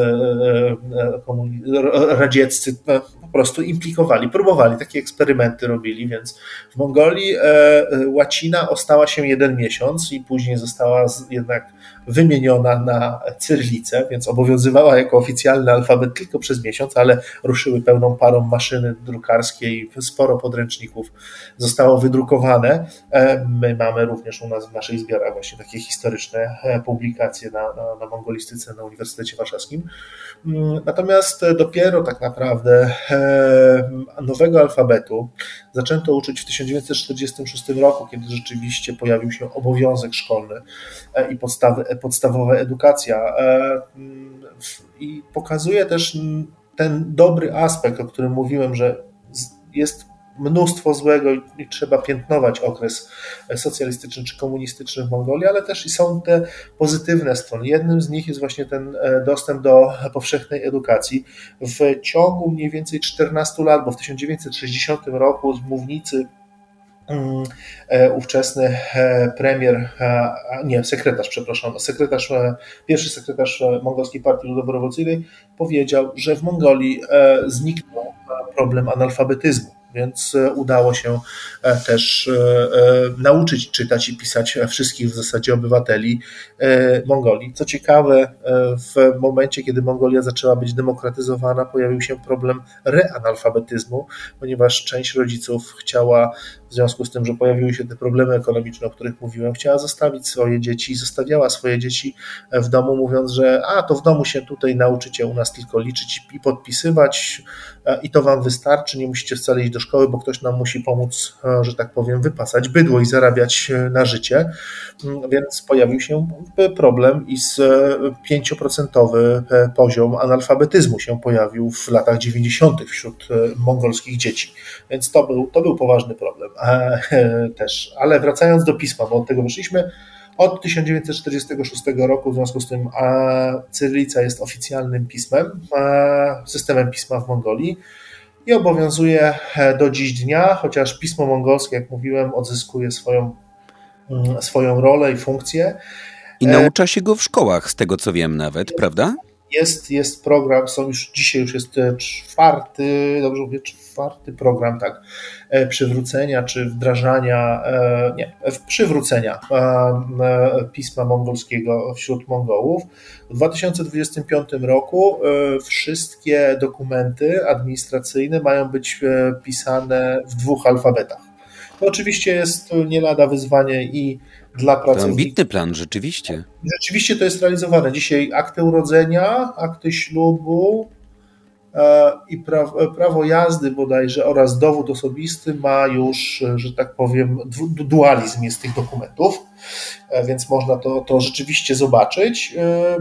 radzieccy po prostu implikowali, próbowali, takie eksperymenty robili, więc w Mongolii łacina ostała się jeden miesiąc i później została jednak wymieniona na cyrylicę, więc obowiązywała jako oficjalny alfabet tylko przez miesiąc, ale ruszyły pełną parą maszyny drukarskie i sporo podręczników zostało wydrukowane. My mamy również u nas w naszych zbiorach właśnie takie historyczne e, publikacje na, na, na mongolistyce na Uniwersytecie Warszawskim. Mm, natomiast dopiero tak naprawdę e, nowego alfabetu zaczęto uczyć w 1946 roku, kiedy rzeczywiście pojawił się obowiązek szkolny e, i podstawy, podstawowa edukacja. Mm, I pokazuje też ten dobry aspekt, o którym mówiłem, że jest mnóstwo złego i trzeba piętnować okres socjalistyczny czy komunistyczny w Mongolii, ale też i są te pozytywne strony. Jednym z nich jest właśnie ten dostęp do powszechnej edukacji. W ciągu mniej więcej 14 lat, bo w 1960 roku z mównicy e, ówczesny e, premier, nie, sekretarz, przepraszam, sekretarz, e, pierwszy sekretarz Mongolskiej Partii Ludowo-Rewolucyjnej powiedział, że w Mongolii zniknął problem analfabetyzmu więc e, udało się e, też e, nauczyć czytać i pisać wszystkich w zasadzie obywateli Mongolii. Co ciekawe, w momencie, kiedy Mongolia zaczęła być demokratyzowana, pojawił się problem reanalfabetyzmu, ponieważ część rodziców chciała, w związku z tym, że pojawiły się te problemy ekonomiczne, o których mówiłem, chciała zostawić swoje dzieci zostawiała swoje dzieci w domu, mówiąc, że a to w domu się tutaj nauczycie u nas tylko liczyć i podpisywać, i to wam wystarczy, nie musicie wcale iść do szkoły, bo ktoś nam musi pomóc, e, że tak powiem, wypasać bydło i zarabiać e, na życie. Mm, więc pojawił się problem i z 5% e, poziom analfabetyzmu się pojawił w latach 90. wśród mongolskich dzieci. Więc to był, to był poważny problem też. Ale wracając do pisma, bo od tego wyszliśmy, od 1946 roku, w związku z tym cyrylica jest oficjalnym pismem, systemem pisma w Mongolii i obowiązuje e, do dziś dnia, chociaż pismo mongolskie, jak mówiłem, odzyskuje swoją, mm, swoją rolę i funkcję. I naucza się go w szkołach, z tego co wiem nawet, prawda? Jest, jest program, są już dzisiaj już jest e, czwarty, dobrze mówię, czwarty program, tak, e, przywrócenia czy wdrażania, e, nie, przywrócenia pisma mongolskiego wśród Mongołów. W 2025 roku wszystkie dokumenty administracyjne mają być pisane w dwóch alfabetach. To oczywiście jest nie lada wyzwanie i dla pracowników. To ambitny plan, rzeczywiście. Rzeczywiście to jest realizowane. Dzisiaj akty urodzenia, akty ślubu e, i prawo, prawo jazdy bodajże oraz dowód osobisty ma już, że tak powiem, dualizm jest tych dokumentów, e, więc można to, to rzeczywiście zobaczyć. E,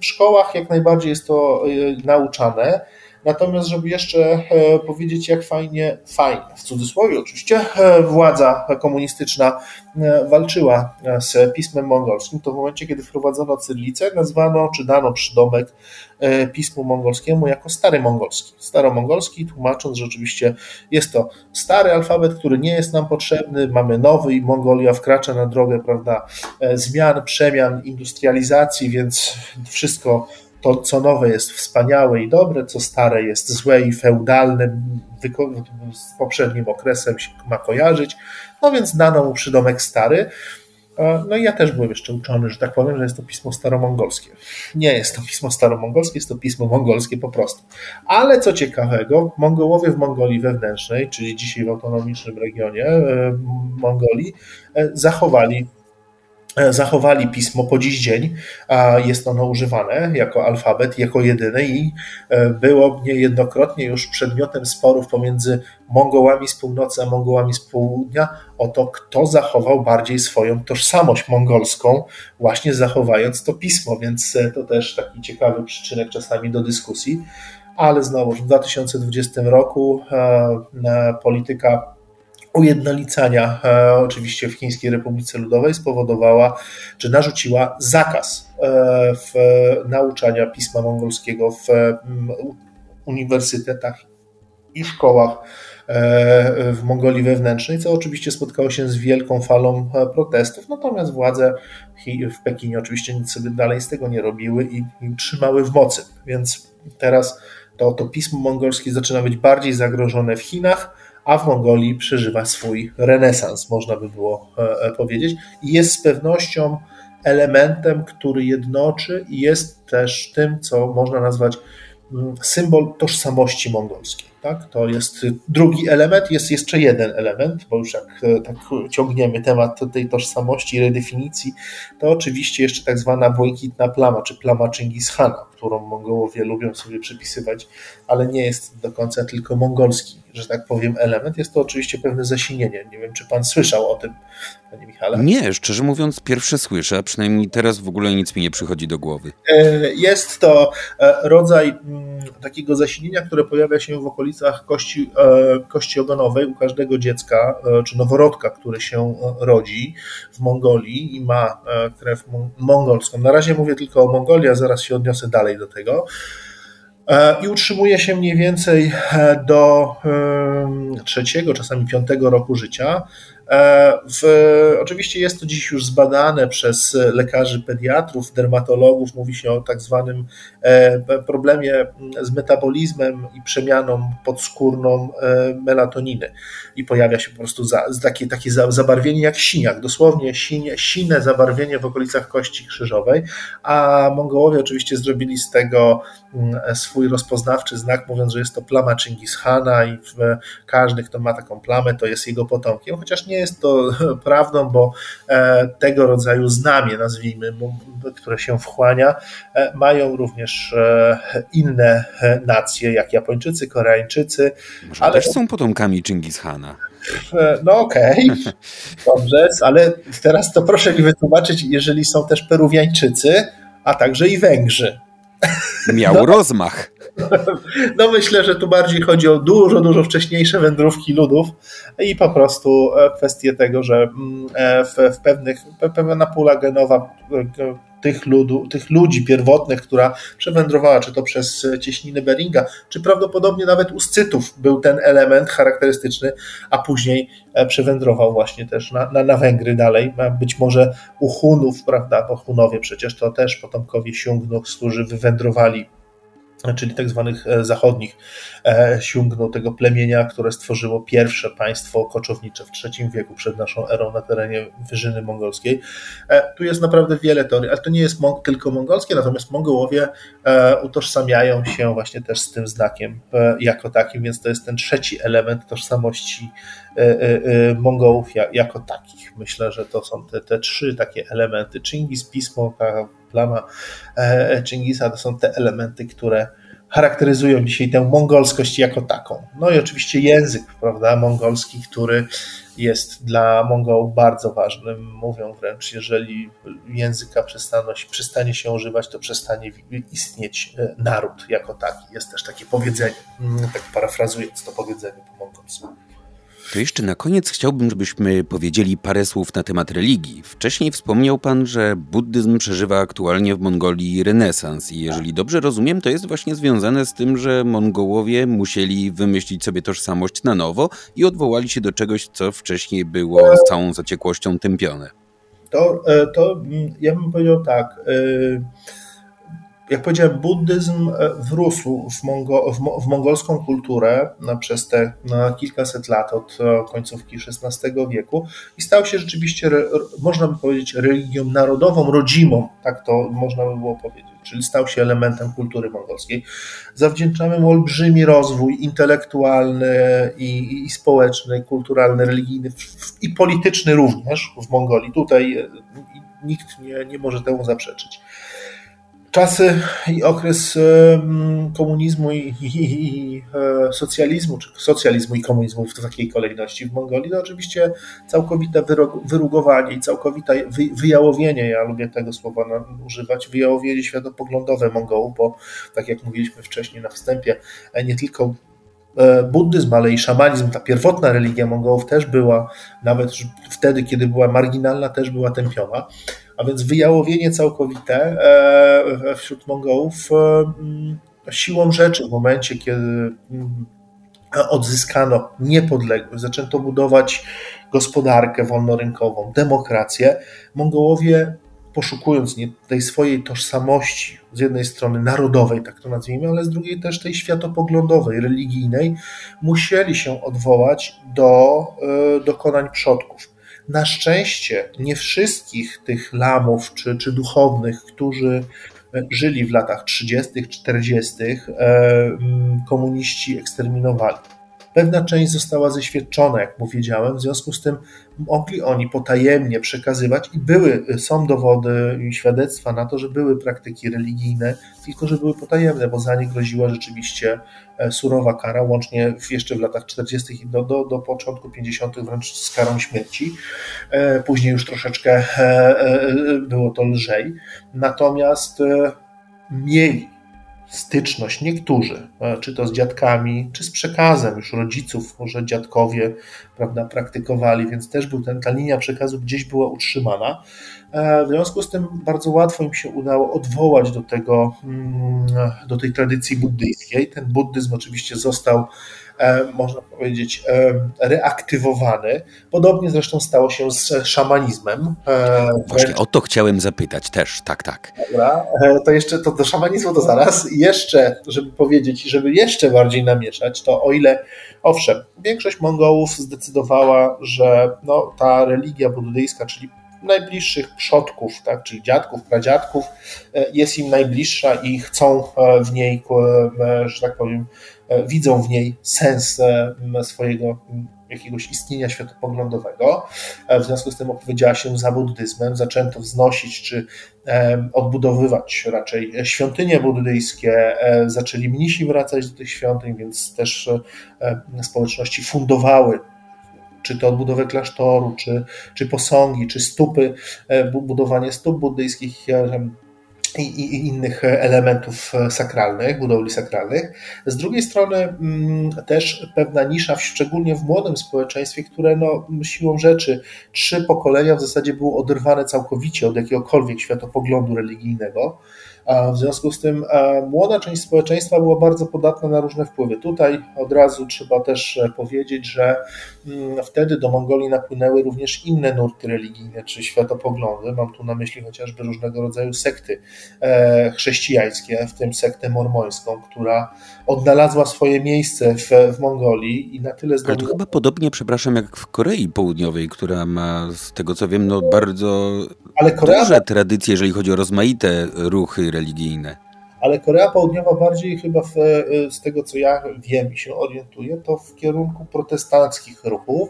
w szkołach jak najbardziej jest to nauczane. Natomiast, żeby jeszcze e, powiedzieć, jak fajnie, fajnie, w cudzysłowie oczywiście, e, władza komunistyczna e, walczyła z pismem mongolskim, to w momencie, kiedy wprowadzono cyrylicę, nazwano czy dano przydomek pismu mongolskiemu jako stary mongolski. Staromongolski, tłumacząc, że oczywiście jest to stary alfabet, który nie jest nam potrzebny, mamy nowy i Mongolia wkracza na drogę prawda, zmian, przemian, industrializacji, więc wszystko to, co nowe jest wspaniałe i dobre, co stare jest złe i feudalne, z poprzednim okresem się ma kojarzyć, no więc dano mu przydomek stary. No i ja też byłem jeszcze uczony, że tak powiem, że jest to pismo staromongolskie. Nie jest to pismo staromongolskie, jest to pismo mongolskie po prostu. Ale co ciekawego, Mongołowie w Mongolii wewnętrznej, czyli dzisiaj w autonomicznym regionie e, Mongolii, e, zachowali E, zachowali pismo po dziś dzień, a jest ono używane jako alfabet, jako jedyny i e, było niejednokrotnie już przedmiotem sporów pomiędzy Mongołami z północy a Mongołami z południa o to, kto zachował bardziej swoją tożsamość mongolską, właśnie zachowając to pismo, więc e, to też taki ciekawy przyczynek czasami do dyskusji. Ale znowu w 2020 roku polityka ujednolicania e, oczywiście w Chińskiej Republice Ludowej spowodowała, czy narzuciła zakaz e, w nauczania pisma mongolskiego w uniwersytetach i szkołach e, w Mongolii wewnętrznej, co oczywiście spotkało się z wielką falą protestów, natomiast władze w Pekinie oczywiście nic sobie dalej z tego nie robiły i, i trzymały w mocy, więc teraz to, to pismo mongolskie zaczyna być bardziej zagrożone w Chinach, a w Mongolii przeżywa swój renesans, można by było e, e, powiedzieć, i jest z pewnością elementem, który jednoczy i jest też tym, co można nazwać mm, symbol tożsamości mongolskiej. Tak? To jest drugi element, jest jeszcze jeden element, bo już jak e, tak ciągniemy temat tej tożsamości i redefinicji, to oczywiście jeszcze tak zwana błękitna plama, czy plama Chingis Khana, którą Mongołowie lubią sobie przypisywać, ale nie jest do końca tylko mongolski, że tak powiem, element. Jest to oczywiście pewne zasinienie. Nie wiem, czy pan słyszał o tym, panie Michale? Nie, szczerze mówiąc, pierwsze słyszę, a przynajmniej teraz w ogóle nic mi nie przychodzi do głowy. E, jest to e, rodzaj mm, takiego zasinienia, które pojawia się w okolicach kości, kości ogonowej u każdego dziecka czy noworodka, który się rodzi w Mongolii i ma krew mongolską. Na razie mówię tylko o Mongolii, a zaraz się odniosę dalej do tego. I utrzymuje się mniej więcej do trzeciego, czasami piątego roku życia. E, w, oczywiście jest to dziś już zbadane przez lekarzy pediatrów, dermatologów. Mówi się o tak zwanym e, problemie z metabolizmem i przemianą podskórną e, melatoniny. I pojawia się po prostu za, takie, takie zabarwienie jak siniak, dosłownie sinie, sine zabarwienie w okolicach kości krzyżowej. A Mongołowie oczywiście zrobili z tego mm, swój rozpoznawczy znak, mówiąc, że jest to plama Chingishana i każdy, kto ma taką plamę, to jest jego potomkiem, chociaż nie jest to prawdą, bo e, tego rodzaju znamie, nazwijmy, które się wchłania, e, mają również e, inne nacje, jak Japończycy, Koreańczycy. Może ale też są potomkami Chingis Hana. No okej, okay. dobrze, ale teraz to proszę mi wytłumaczyć, jeżeli są też Peruwiańczycy, a także i Węgrzy. Miał no. rozmach. No myślę, że tu bardziej chodzi o dużo, dużo wcześniejsze wędrówki ludów i po prostu e, kwestię tego, że mm, e, w, w pewnych, pewna pula genowa e, tych, ludu, tych ludzi pierwotnych, która przewędrowała, czy to przez cieśniny Beringa, czy prawdopodobnie nawet u Scytów był ten element charakterystyczny, a później przewędrował właśnie też na, na, na Węgry dalej, być może u Hunów, prawda, bo Hunowie przecież to też potomkowie Siungnów, którzy wywędrowali czyli tak zwanych e, zachodnich e, sięgnął tego plemienia, które stworzyło pierwsze państwo koczownicze w III wieku przed naszą erą na terenie Wyżyny Mongolskiej. E, tu jest naprawdę wiele teorii, ale to nie jest tylko mongolskie, natomiast Mongołowie utożsamiają się właśnie też z tym znakiem jako takim, więc to jest ten trzeci element tożsamości Mongołów jako takich. Myślę, że to są te, te trzy takie elementy. Chingis, pismo, plama Chingisa to są te elementy, które charakteryzują dzisiaj tę mongolskość jako taką. No i oczywiście język, prawda, mongolski, który jest dla Mongołów bardzo ważnym. Mówią wręcz, jeżeli języka przestanie się używać, to przestanie istnieć e, naród jako taki. Jest też takie powiedzenie, mm, tak parafrazując to powiedzenie po mongolsku. To jeszcze na koniec chciałbym, żebyśmy powiedzieli parę słów na temat religii. Wcześniej wspomniał Pan, że buddyzm przeżywa aktualnie w Mongolii renesans i jeżeli dobrze rozumiem, to jest właśnie związane z tym, że Mongołowie musieli wymyślić sobie tożsamość na nowo i odwołali się do czegoś, co wcześniej było z całą zaciekłością tępione. To, e, to mm, ja bym powiedział tak. Yy jak powiedziałem, buddyzm e, wrósł w, mongo, w, w mongolską kulturę na, przez te na kilkaset lat od e, końcówki XVI wieku i stał się rzeczywiście, można by powiedzieć, religią narodową, rodzimą, tak to można by było powiedzieć, czyli stał się elementem kultury mongolskiej. Zawdzięczamy mu olbrzymi rozwój intelektualny i, i społeczny, kulturalny, religijny i polityczny również w Mongolii. Tutaj e, nikt nie, nie może temu zaprzeczyć czasy i okres komunizmu i, i, i, e, socjalizmu, czy socjalizmu i komunizmu w takiej kolejności w Mongolii, to oczywiście całkowite wyrugowanie i całkowite wyjałowienie, ja lubię tego słowa używać, wyjałowienie światopoglądowe Mongołów, bo tak jak mówiliśmy wcześniej na wstępie, e, nie tylko e, buddyzm, ale i szamanizm, ta pierwotna religia Mongołów też była, nawet wtedy, kiedy była marginalna, też była tępiona. A więc wyjałowienie całkowite e, wśród Mongołów e, mm, siłą rzeczy w momencie, kiedy mm, odzyskano niepodległość, zaczęto budować gospodarkę wolnorynkową, demokrację, Mongołowie poszukując tej swojej tożsamości, z jednej strony narodowej, tak to nazwijmy, ale z drugiej też tej światopoglądowej, religijnej, musieli się odwołać do e, dokonań przodków. Na szczęście nie wszystkich tych lamów czy, czy duchownych, którzy e, żyli w latach 30., 40., e, komuniści eksterminowali. Pewna część została zeświadczona, jak powiedziałem, w związku z tym mogli oni potajemnie przekazywać i były, są dowody i świadectwa na to, że były praktyki religijne, tylko że były potajemne, bo za nie groziła rzeczywiście e, surowa kara, łącznie jeszcze w latach 40. i do, do, do początku 50. wręcz z karą śmierci. E, później już troszeczkę e, było to lżej. Natomiast mieli styczność, niektórzy, e, czy to z dziadkami, czy z przekazem już rodziców, może dziadkowie prawda, praktykowali, więc też był ten, ta linia przekazu gdzieś była utrzymana. E, w związku z tym bardzo łatwo im się udało odwołać do tego, mm, do tej tradycji buddyjskiej. Ten buddyzm oczywiście został można powiedzieć, e, reaktywowany. Podobnie zresztą stało się z szamanizmem. E, Właśnie o to chciałem zapytać też, tak, tak. Dobra, to jeszcze to do szamanizmu to zaraz. Jeszcze, żeby powiedzieć, żeby jeszcze bardziej namieszać, to o ile, owszem, większość Mongołów zdecydowała, że no, ta religia buddyjska, czyli najbliższych przodków, tak, czyli dziadków, pradziadków, jest im najbliższa i chcą w niej, że tak powiem, E, widzą w niej sens e, swojego jakiegoś istnienia światopoglądowego. E, w związku z tym opowiedziała się za buddyzmem, zaczęto wznosić czy odbudowywać raczej świątynie buddyjskie, zaczęli mnisi wracać do tych świątyń, więc też społeczności fundowały czy to odbudowę klasztoru, czy, czy posągi, czy stupy, budowanie stóp buddyjskich i, i, innych elementów sakralnych, budowli sakralnych. Z drugiej strony mm, też pewna nisza, szczególnie w młodym społeczeństwie, które no, siłą rzeczy trzy pokolenia w zasadzie było oderwane całkowicie od jakiegokolwiek światopoglądu religijnego. W związku z tym młoda część społeczeństwa była bardzo podatna na różne wpływy. Tutaj od razu trzeba też e, powiedzieć, że wtedy do Mongolii napłynęły również inne nurty religijne czy światopoglądy. Mam tu na myśli chociażby różnego rodzaju sekty e, chrześcijańskie, w tym sektę mormońską, która odnalazła swoje miejsce w, w Mongolii i na tyle zdobyła... Ale to chyba podobnie, przepraszam, jak w Korei Południowej, która ma, z tego co wiem, no bardzo ale Korea... duże tradycje, jeżeli chodzi o rozmaite ruchy religijne. Ale Korea Południowa bardziej chyba w, z tego co ja wiem i się orientuję, to w kierunku protestanckich ruchów.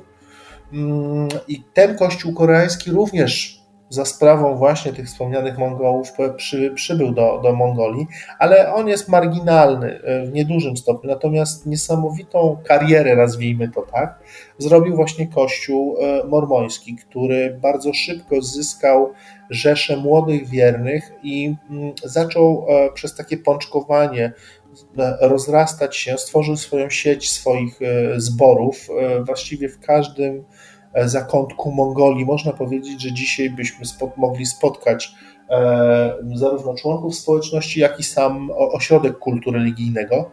Mm, I ten kościół koreański również za sprawą właśnie tych wspomnianych Mongołów przy, przybył do, do Mongolii, ale on jest marginalny e, w niedużym stopniu. Natomiast niesamowitą karierę, nazwijmy to tak, zrobił właśnie Kościół e, mormoński, który bardzo szybko zyskał rzeszę młodych wiernych i mm, zaczął e, przez takie pączkowanie rozrastać się, stworzył swoją sieć swoich zborów właściwie w każdym E, zakątku Mongolii. Można powiedzieć, że dzisiaj byśmy mogli spotkać e, zarówno członków społeczności, jak i sam ośrodek kultu religijnego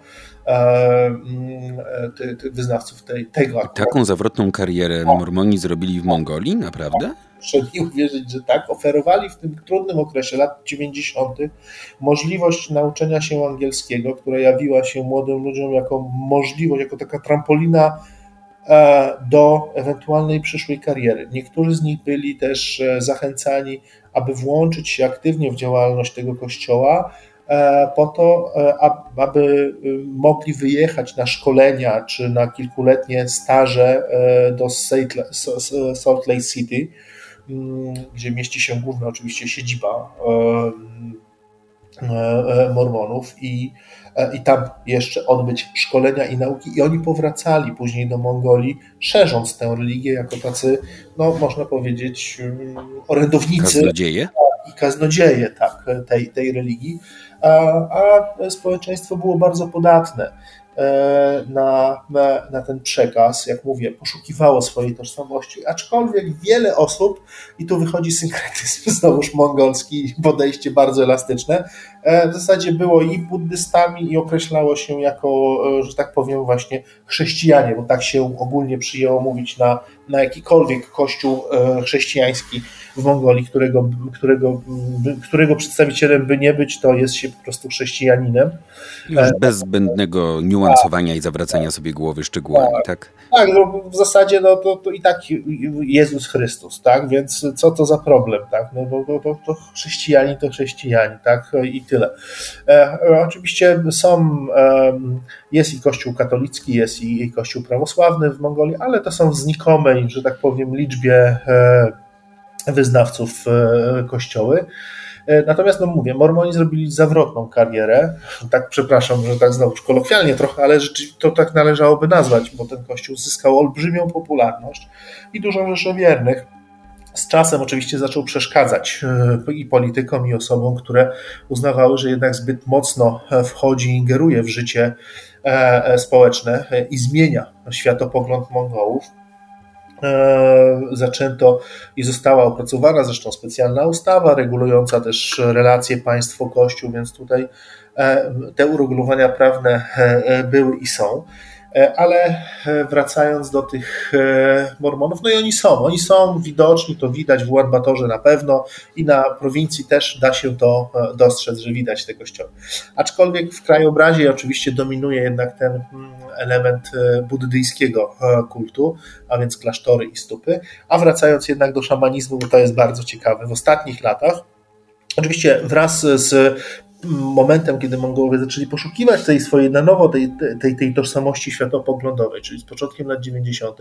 e, mm, e wyznawców tej, tego. Taką zawrotną karierę Mormoni zrobili w Mongolii, naprawdę? Proszę mi uwierzyć, że tak. Oferowali w tym trudnym okresie lat 90. możliwość nauczenia się angielskiego, która jawiła się młodym ludziom jako możliwość, jako taka trampolina E, do ewentualnej przyszłej kariery. Niektórzy z nich byli też zachęcani, aby włączyć się aktywnie w działalność tego kościoła, po to, aby mogli wyjechać na szkolenia czy na kilkuletnie staże do Salt Lake City, mm, gdzie mieści się główna oczywiście siedziba Mormonów i E, i tam jeszcze odbyć szkolenia i nauki i oni powracali później do Mongolii, szerząc tę religię jako tacy, no można powiedzieć, mm, orędownicy kaznodzieje? i kaznodzieje tak, tej, tej religii, a, społeczeństwo było bardzo podatne. E, na, na, na, ten przekaz, jak mówię, poszukiwało swojej tożsamości, aczkolwiek wiele osób, i tu wychodzi synkretyzm znowuż mongolski, podejście bardzo elastyczne, e, w zasadzie było i buddystami i określało się jako, e, że tak powiem, właśnie chrześcijanie, bo tak się ogólnie przyjęło mówić na, na jakikolwiek kościół chrześcijański w Mongolii, którego, którego, którego przedstawicielem by nie być, to jest się po prostu chrześcijaninem. Już bez zbędnego niuansowania i zawracania sobie głowy szczegółami, tak? Tak, tak no, w zasadzie no, to, to i tak Jezus Chrystus, tak? Więc co to za problem, tak? No, bo, bo, bo to chrześcijanie to chrześcijanie, tak? I tyle. E, oczywiście są, e, jest i Kościół katolicki, jest i, i Kościół prawosławny w Mongolii, ale to są w znikomej, że tak powiem, liczbie e, wyznawców e, kościoły. E, natomiast, no mówię, Mormoni zrobili zawrotną karierę. Tak, przepraszam, że tak znowu kolokwialnie trochę, ale to tak należałoby nazwać, bo ten kościół zyskał olbrzymią popularność i dużą rzeszę wiernych. z czasem oczywiście zaczął przeszkadzać i politykom, i osobom, które uznawały, że jednak zbyt mocno wchodzi i ingeruje w życie społeczne i zmienia światopogląd Mongołów. Zaczęto i została opracowana zresztą specjalna ustawa regulująca też relacje państwo-kościół, więc tutaj te uregulowania prawne były i są. E, ale e, wracając do tych e, mormonów, no i oni są, oni są widoczni, to widać w Ulaanbaatorze na pewno i na prowincji też da się to dostrzec, że widać te kościoły. Aczkolwiek w krajobrazie oczywiście dominuje jednak ten mm, element buddyjskiego kultu, a więc klasztory i stupy, a wracając jednak do szamanizmu, bo to jest bardzo ciekawe, w ostatnich latach Oczywiście wraz z momentem, kiedy Mongołowie zaczęli poszukiwać tej swojej na nowo, tej, tej, tej tożsamości światopoglądowej, czyli z początkiem lat 90.,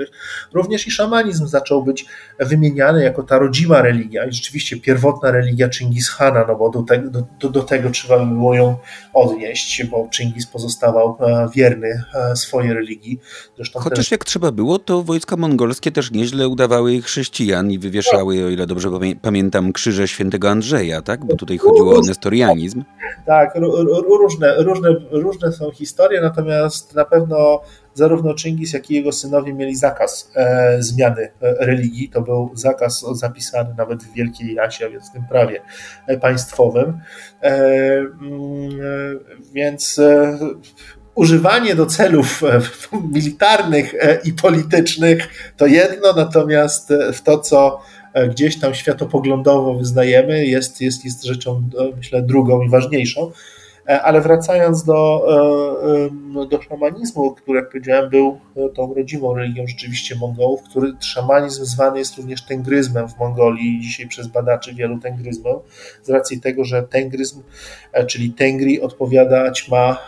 również i szamanizm zaczął być wymieniany jako ta rodzima religia i rzeczywiście pierwotna religia Chingis Hana, no bo do, te, do, do tego trzeba by było ją odnieść, bo Chingis pozostawał e, wierny e, swojej religii. Zresztą Chociaż jak trzeba było, to wojska mongolskie też nieźle udawały chrześcijan i wywieszały, o ile dobrze pamiętam, krzyże świętego Andrzeja, tak? Bo tutaj chodziło o nestorianizm. Tak, różne, różne, różne są historie, natomiast na pewno zarówno Chingis, jak i jego synowie mieli zakaz e, zmiany e, religii. To był zakaz zapisany nawet w Wielkiej Jasie, a więc w tym prawie e, państwowym. E, mm, więc e, używanie do celów e, militarnych i politycznych to jedno, natomiast w to, co E, gdzieś tam światopoglądowo wyznajemy, jest, jest, jest rzeczą, e, myślę, drugą i ważniejszą. E, ale wracając do, e, e, do szamanizmu, który, jak powiedziałem, był tą rodzimą religią rzeczywiście Mongołów, który szamanizm zwany jest również tengryzmem w Mongolii, dzisiaj przez badaczy wielu tengryzmem, z racji tego, że tengryzm, czyli Tengri, odpowiadać ma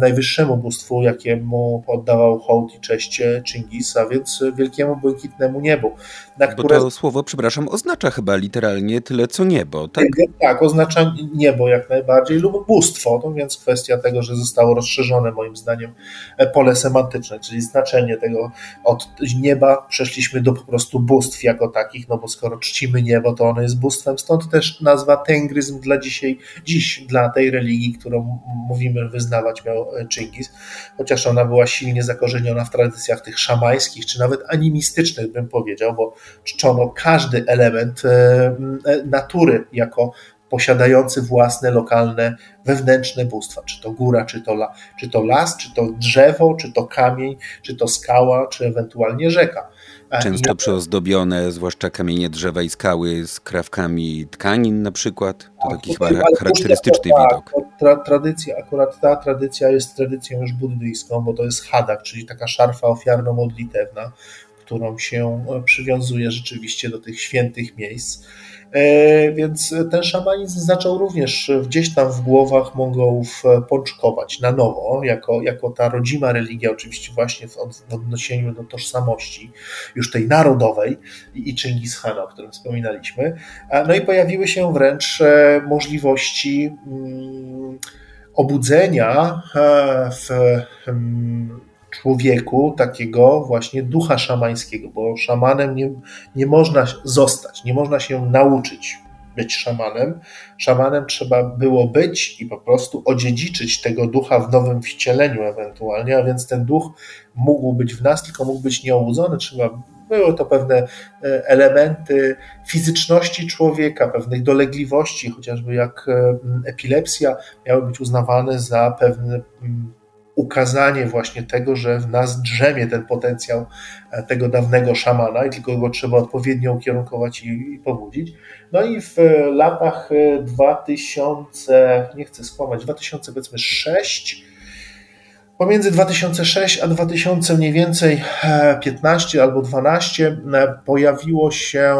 najwyższemu bóstwu, jakiemu oddawał hołd i cześć Chingis, a więc wielkiemu błękitnemu niebu. Na Bo które... to słowo, przepraszam, oznacza chyba literalnie tyle co niebo, tak? Tak, oznacza niebo jak najbardziej lub bóstwo więc kwestia tego, że zostało rozszerzone moim zdaniem e, pole semantyczne, czyli znaczenie tego od nieba przeszliśmy do po prostu bóstw jako takich, no bo skoro czcimy niebo, to ono jest bóstwem, stąd też nazwa tengryzm dla dzisiaj, dziś dla tej religii, którą mówimy wyznawać miał e, Chingis, chociaż ona była silnie zakorzeniona w tradycjach tych szamańskich, czy nawet animistycznych bym powiedział, bo czczono każdy element e, natury jako posiadający własne lokalne, wewnętrzne bóstwa. Czy to góra, czy to, la, czy to las, czy to drzewo, czy to kamień, czy to skała, czy ewentualnie rzeka. Często I... przyozdobione, zwłaszcza kamienie drzewa i skały z krawkami tkanin na przykład. To taki chyba charakterystyczny tak, widok. Tra, tradycja, akurat ta tradycja jest tradycją już buddyjską, bo to jest hadak, czyli taka szarfa ofiarno-modlitewna, którą się przywiązuje rzeczywiście do tych świętych miejsc. E, więc ten szamanizm zaczął również gdzieś tam w głowach Mongołów e, pączkować na nowo, jako, jako ta rodzima religia, oczywiście właśnie w odniesieniu do tożsamości już tej narodowej i Chingis Khana, o którym wspominaliśmy. No i pojawiły się wręcz e, możliwości mm, obudzenia w mm, człowieku takiego właśnie ducha szamańskiego, bo szamanem nie, nie można zostać, nie można się nauczyć być szamanem. Szamanem trzeba było być i po prostu odziedziczyć tego ducha w nowym wcieleniu ewentualnie, a więc ten duch mógł być w nas, tylko mógł być nieobudzony, trzeba były to pewne e, elementy fizyczności człowieka, pewnych dolegliwości, chociażby jak e, epilepsja, miały być uznawane za pewne ukazanie właśnie tego, że w nas drzemie ten potencjał e, tego dawnego szamana i tylko go trzeba odpowiednio ukierunkować i, i pobudzić. No i w latach 2000, e, nie chcę skłamać, 2006 Pomiędzy 2006 a 2000 mniej więcej 15 e, albo 12 pojawiło się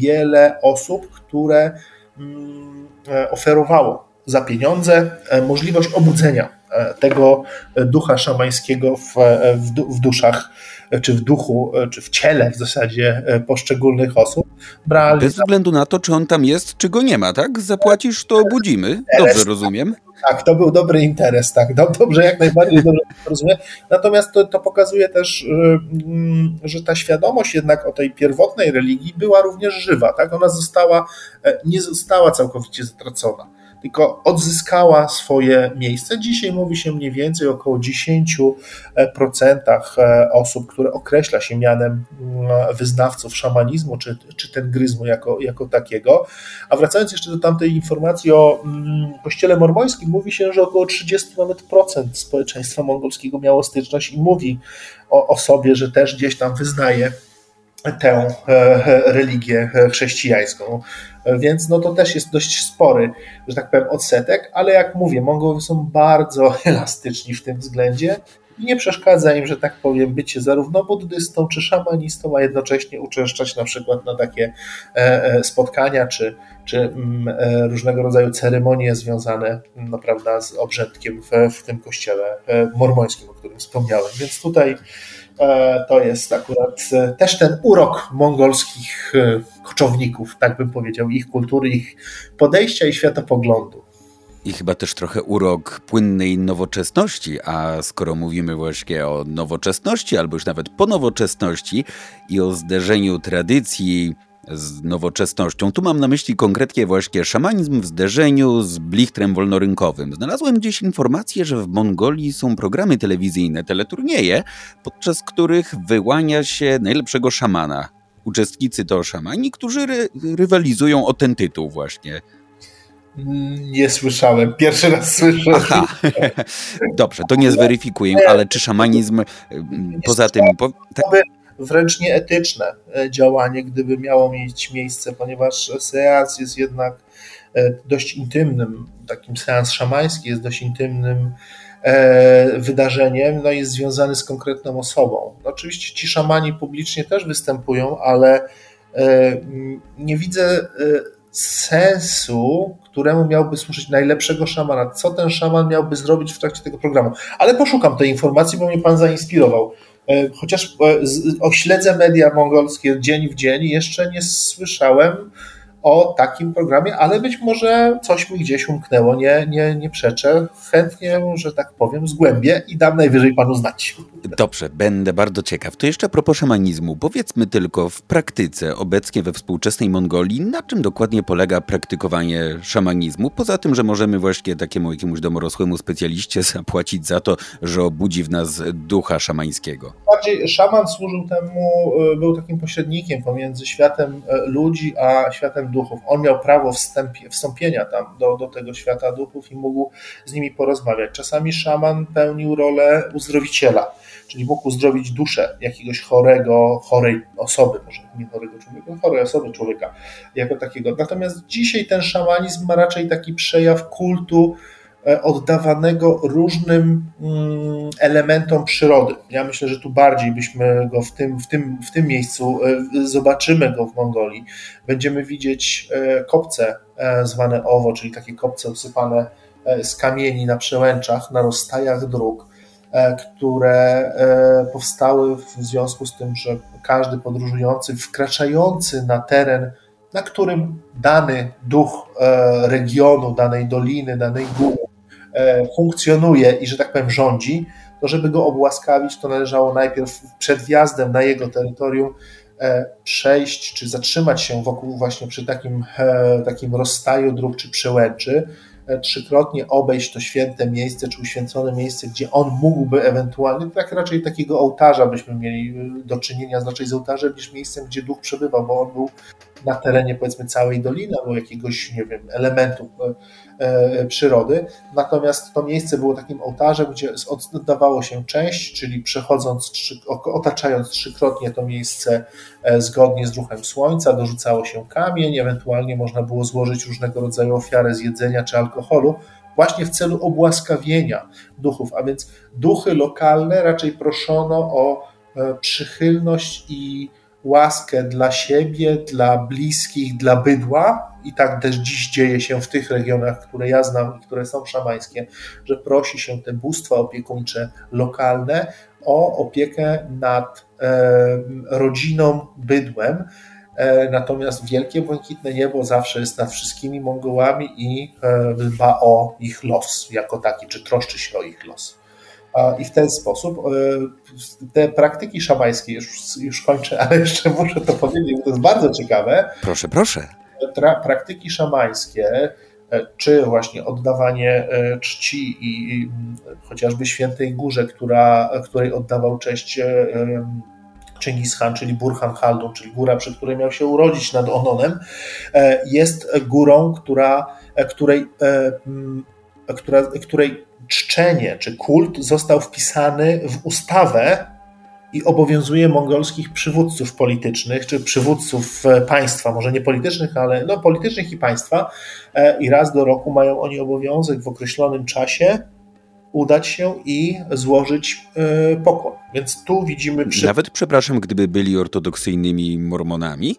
wiele osób, które mm, oferowało za pieniądze możliwość obudzenia tego ducha szamańskiego w, e, w, w duszach czy w duchu, czy w ciele w zasadzie e, poszczególnych osób. Brali Bez względu na to, czy on tam jest, czy go nie ma, tak? Zapłacisz, to obudzimy. Dobrze rozumiem. Tak, to był dobry interes, tak, dobrze, jak najbardziej dobrze rozumiem. Natomiast to, to pokazuje też, mm, że ta świadomość jednak o tej pierwotnej religii była również żywa, tak, ona została, e, nie została całkowicie zatracona tylko odzyskała swoje miejsce. Dzisiaj mówi się mniej więcej około 10% e, osób, które określa się mianem mm, wyznawców szamanizmu czy, czy tengryzmu jako, jako takiego. A wracając jeszcze do tamtej informacji o mm, kościele mormońskim, mówi się, że około 30 nawet procent społeczeństwa mongolskiego miało styczność i mówi o, o sobie, że też gdzieś tam wyznaje tę e, religię chrześcijańską. Więc no to też jest dość spory, że tak powiem, odsetek, ale jak mówię, Mongołowie są bardzo elastyczni w tym względzie i nie przeszkadza im, że tak powiem, bycie zarówno buddystą czy szamanistą, a jednocześnie uczęszczać na przykład na takie e, e, spotkania czy, czy mm, różnego rodzaju ceremonie związane no, prawda, z obrzędkiem w, w tym kościele mormońskim, o którym wspomniałem. Więc tutaj E, to jest akurat e, też ten urok mongolskich e, koczowników, tak bym powiedział, ich kultury, ich podejścia i światopoglądu. I chyba też trochę urok płynnej nowoczesności, a skoro mówimy właśnie o nowoczesności, albo już nawet po nowoczesności i o zderzeniu tradycji z nowoczesnością. Tu mam na myśli konkretnie właśnie szamanizm w zderzeniu z blichtrem wolnorynkowym. Znalazłem gdzieś informację, że w Mongolii są programy telewizyjne, teleturnieje, podczas których wyłania się najlepszego szamana. Uczestnicy to szamani, którzy ry rywalizują o ten tytuł właśnie. Nie słyszałem. Pierwszy raz słyszę. Aha. Dobrze, to nie zweryfikuję, ale czy szamanizm poza tym. Po, tak wręcz nieetyczne e, działanie, gdyby miało mieć miejsce, ponieważ seans jest jednak e, dość intymnym, takim seans szamański jest dość intymnym e, wydarzeniem, no jest związany z konkretną osobą. Oczywiście ci szamani publicznie też występują, ale nie widzę sensu, któremu miałby służyć najlepszego szamana. Co ten szaman miałby zrobić w trakcie tego programu? Ale poszukam tej informacji, bo mnie pan zainspirował. E, chociaż e, ośledzę media mongolskie dzień w dzień, jeszcze nie słyszałem o takim programie, ale być może coś mi gdzieś umknęło, nie, nie, nie przeczę. Chętnie, że tak powiem, zgłębię i dam najwyżej panu znać. Dobrze, będę bardzo ciekaw. To jeszcze a propos szamanizmu. Powiedzmy tylko w praktyce obecnie we współczesnej Mongolii, na czym dokładnie polega praktykowanie szamanizmu? Poza tym, że możemy właśnie takiemu jakiemuś domorosłemu specjaliście zapłacić za to, że obudzi w nas ducha szamańskiego. Bardziej szaman służył temu, e, był takim pośrednikiem pomiędzy światem e, ludzi a światem duchów. On miał prawo wstępie, wstąpienia tam do, do tego świata duchów i mógł z nimi porozmawiać. Czasami szaman pełnił rolę uzdrowiciela, czyli mógł uzdrowić duszę jakiegoś chorego, chorej osoby, może nie chorego człowieka, chorej osoby człowieka jako takiego. Natomiast dzisiaj ten szamanizm ma raczej taki przejaw kultu, oddawanego różnym mm, elementom przyrody. Ja myślę, że tu bardziej byśmy go w tym, w tym, w tym miejscu e, zobaczymy go w Mongolii. Będziemy widzieć e, kopce zwane owo, czyli takie kopce usypane z kamieni na przełęczach, na rozstajach dróg, które powstały w związku z tym, że każdy podróżujący wkraczający na teren na którym dany duch regionu, danej doliny, danej góry E, funkcjonuje i, że tak powiem, rządzi, to żeby go obłaskawić, to należało najpierw przed wjazdem na jego terytorium e, przejść czy zatrzymać się wokół właśnie przy takim, e, takim rozstaju dróg czy przełęczy, trzykrotnie obejść to święte miejsce czy uświęcone miejsce, gdzie on mógłby ewentualnie, tak raczej takiego ołtarza byśmy mieli do czynienia raczej z ołtarzem niż miejscem, gdzie duch przebywał, bo on był na terenie powiedzmy całej doliny albo jakiegoś, nie wiem, elementów E, przyrody. Natomiast to miejsce było takim ołtarzem, gdzie oddawało się część, czyli przechodząc, otaczając trzykrotnie to miejsce e, zgodnie z ruchem słońca, dorzucało się kamień, ewentualnie można było złożyć różnego rodzaju ofiary z jedzenia czy alkoholu, właśnie w celu obłaskawienia duchów, a więc duchy lokalne raczej proszono o e, przychylność i łaskę dla siebie, dla bliskich, dla bydła. I tak też dziś dzieje się w tych regionach, które ja znam i które są szamańskie, że prosi się te bóstwa opiekuńcze lokalne o opiekę nad e, rodziną, bydłem. natomiast wielkie błękitne niebo zawsze jest nad wszystkimi Mongołami i dba o ich los jako taki, czy troszczy się o ich los. I w ten sposób te praktyki szamańskie, już, już kończę, ale jeszcze muszę to powiedzieć, bo to jest bardzo ciekawe. Proszę, proszę. Praktyki szamańskie, czy właśnie oddawanie czci i chociażby Świętej Górze, która, której oddawał cześć Chingis Khan, czyli Burhan Khaldun, czyli góra, przy której miał się urodzić nad Ononem, jest górą, która, której, która, której czczenie czy kult został wpisany w ustawę i obowiązuje mongolskich przywódców politycznych, czy przywódców państwa, może nie politycznych, ale no, politycznych i państwa. I raz do roku mają oni obowiązek w określonym czasie udać się i złożyć pokłon. Więc tu widzimy. Przy... Nawet, przepraszam, gdyby byli ortodoksyjnymi mormonami?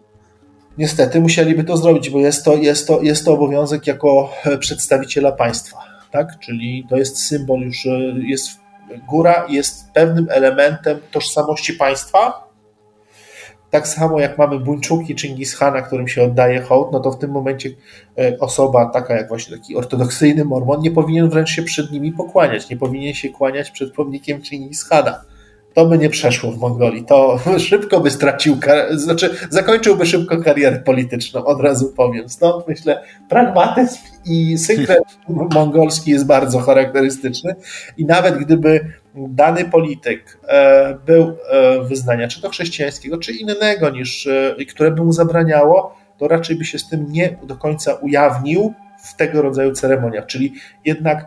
Niestety musieliby to zrobić, bo jest to, jest to, jest to obowiązek jako przedstawiciela państwa tak? Czyli to jest symbol już, jest góra jest pewnym elementem tożsamości państwa. Tak samo jak mamy Buńczuki Chingis Khana, którym się oddaje hołd, no to w tym momencie e, osoba taka jak właśnie taki ortodoksyjny mormon nie powinien wręcz się przed nimi pokłaniać, nie powinien się kłaniać przed pomnikiem Chingis Khana to by nie przeszło w Mongolii. To szybko by stracił, znaczy zakończyłby szybko karierę polityczną, od razu powiem. Stąd myślę, pragmatyzm i synkret mongolski jest bardzo charakterystyczny i nawet gdyby dany polityk e, był e, wyznania, czy to chrześcijańskiego, czy innego niż, e, które by mu zabraniało, to raczej by się z tym nie do końca ujawnił w tego rodzaju ceremoniach. Czyli jednak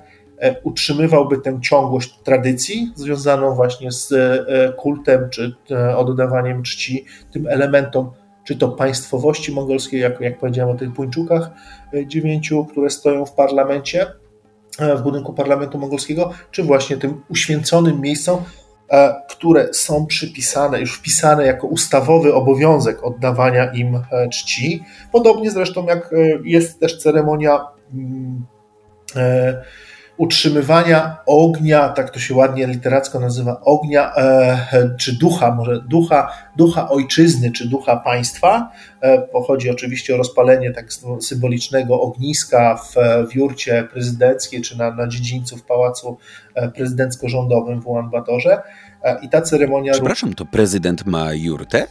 utrzymywałby tę ciągłość tradycji związaną właśnie z e, kultem czy e, oddawaniem czci tym elementom, czy to państwowości mongolskiej, jak, jak powiedziałem o tych Buńczukach dziewięciu, które stoją w parlamencie, w budynku parlamentu mongolskiego, czy właśnie tym uświęconym miejscom, które są przypisane, już wpisane jako ustawowy obowiązek oddawania im czci. Podobnie zresztą jak jest też ceremonia mm, utrzymywania ognia, tak to się ładnie literacko nazywa, ognia, e, czy ducha, może ducha, ducha ojczyzny, czy ducha państwa. E, pochodzi oczywiście o rozpalenie tak symbolicznego ogniska w, w jurcie prezydenckiej, czy na, na dziedzińcu w pałacu e, prezydencko-rządowym w Ulaanbaatorze. E, I ta ceremonia... Przepraszam, to prezydent ma jurtę?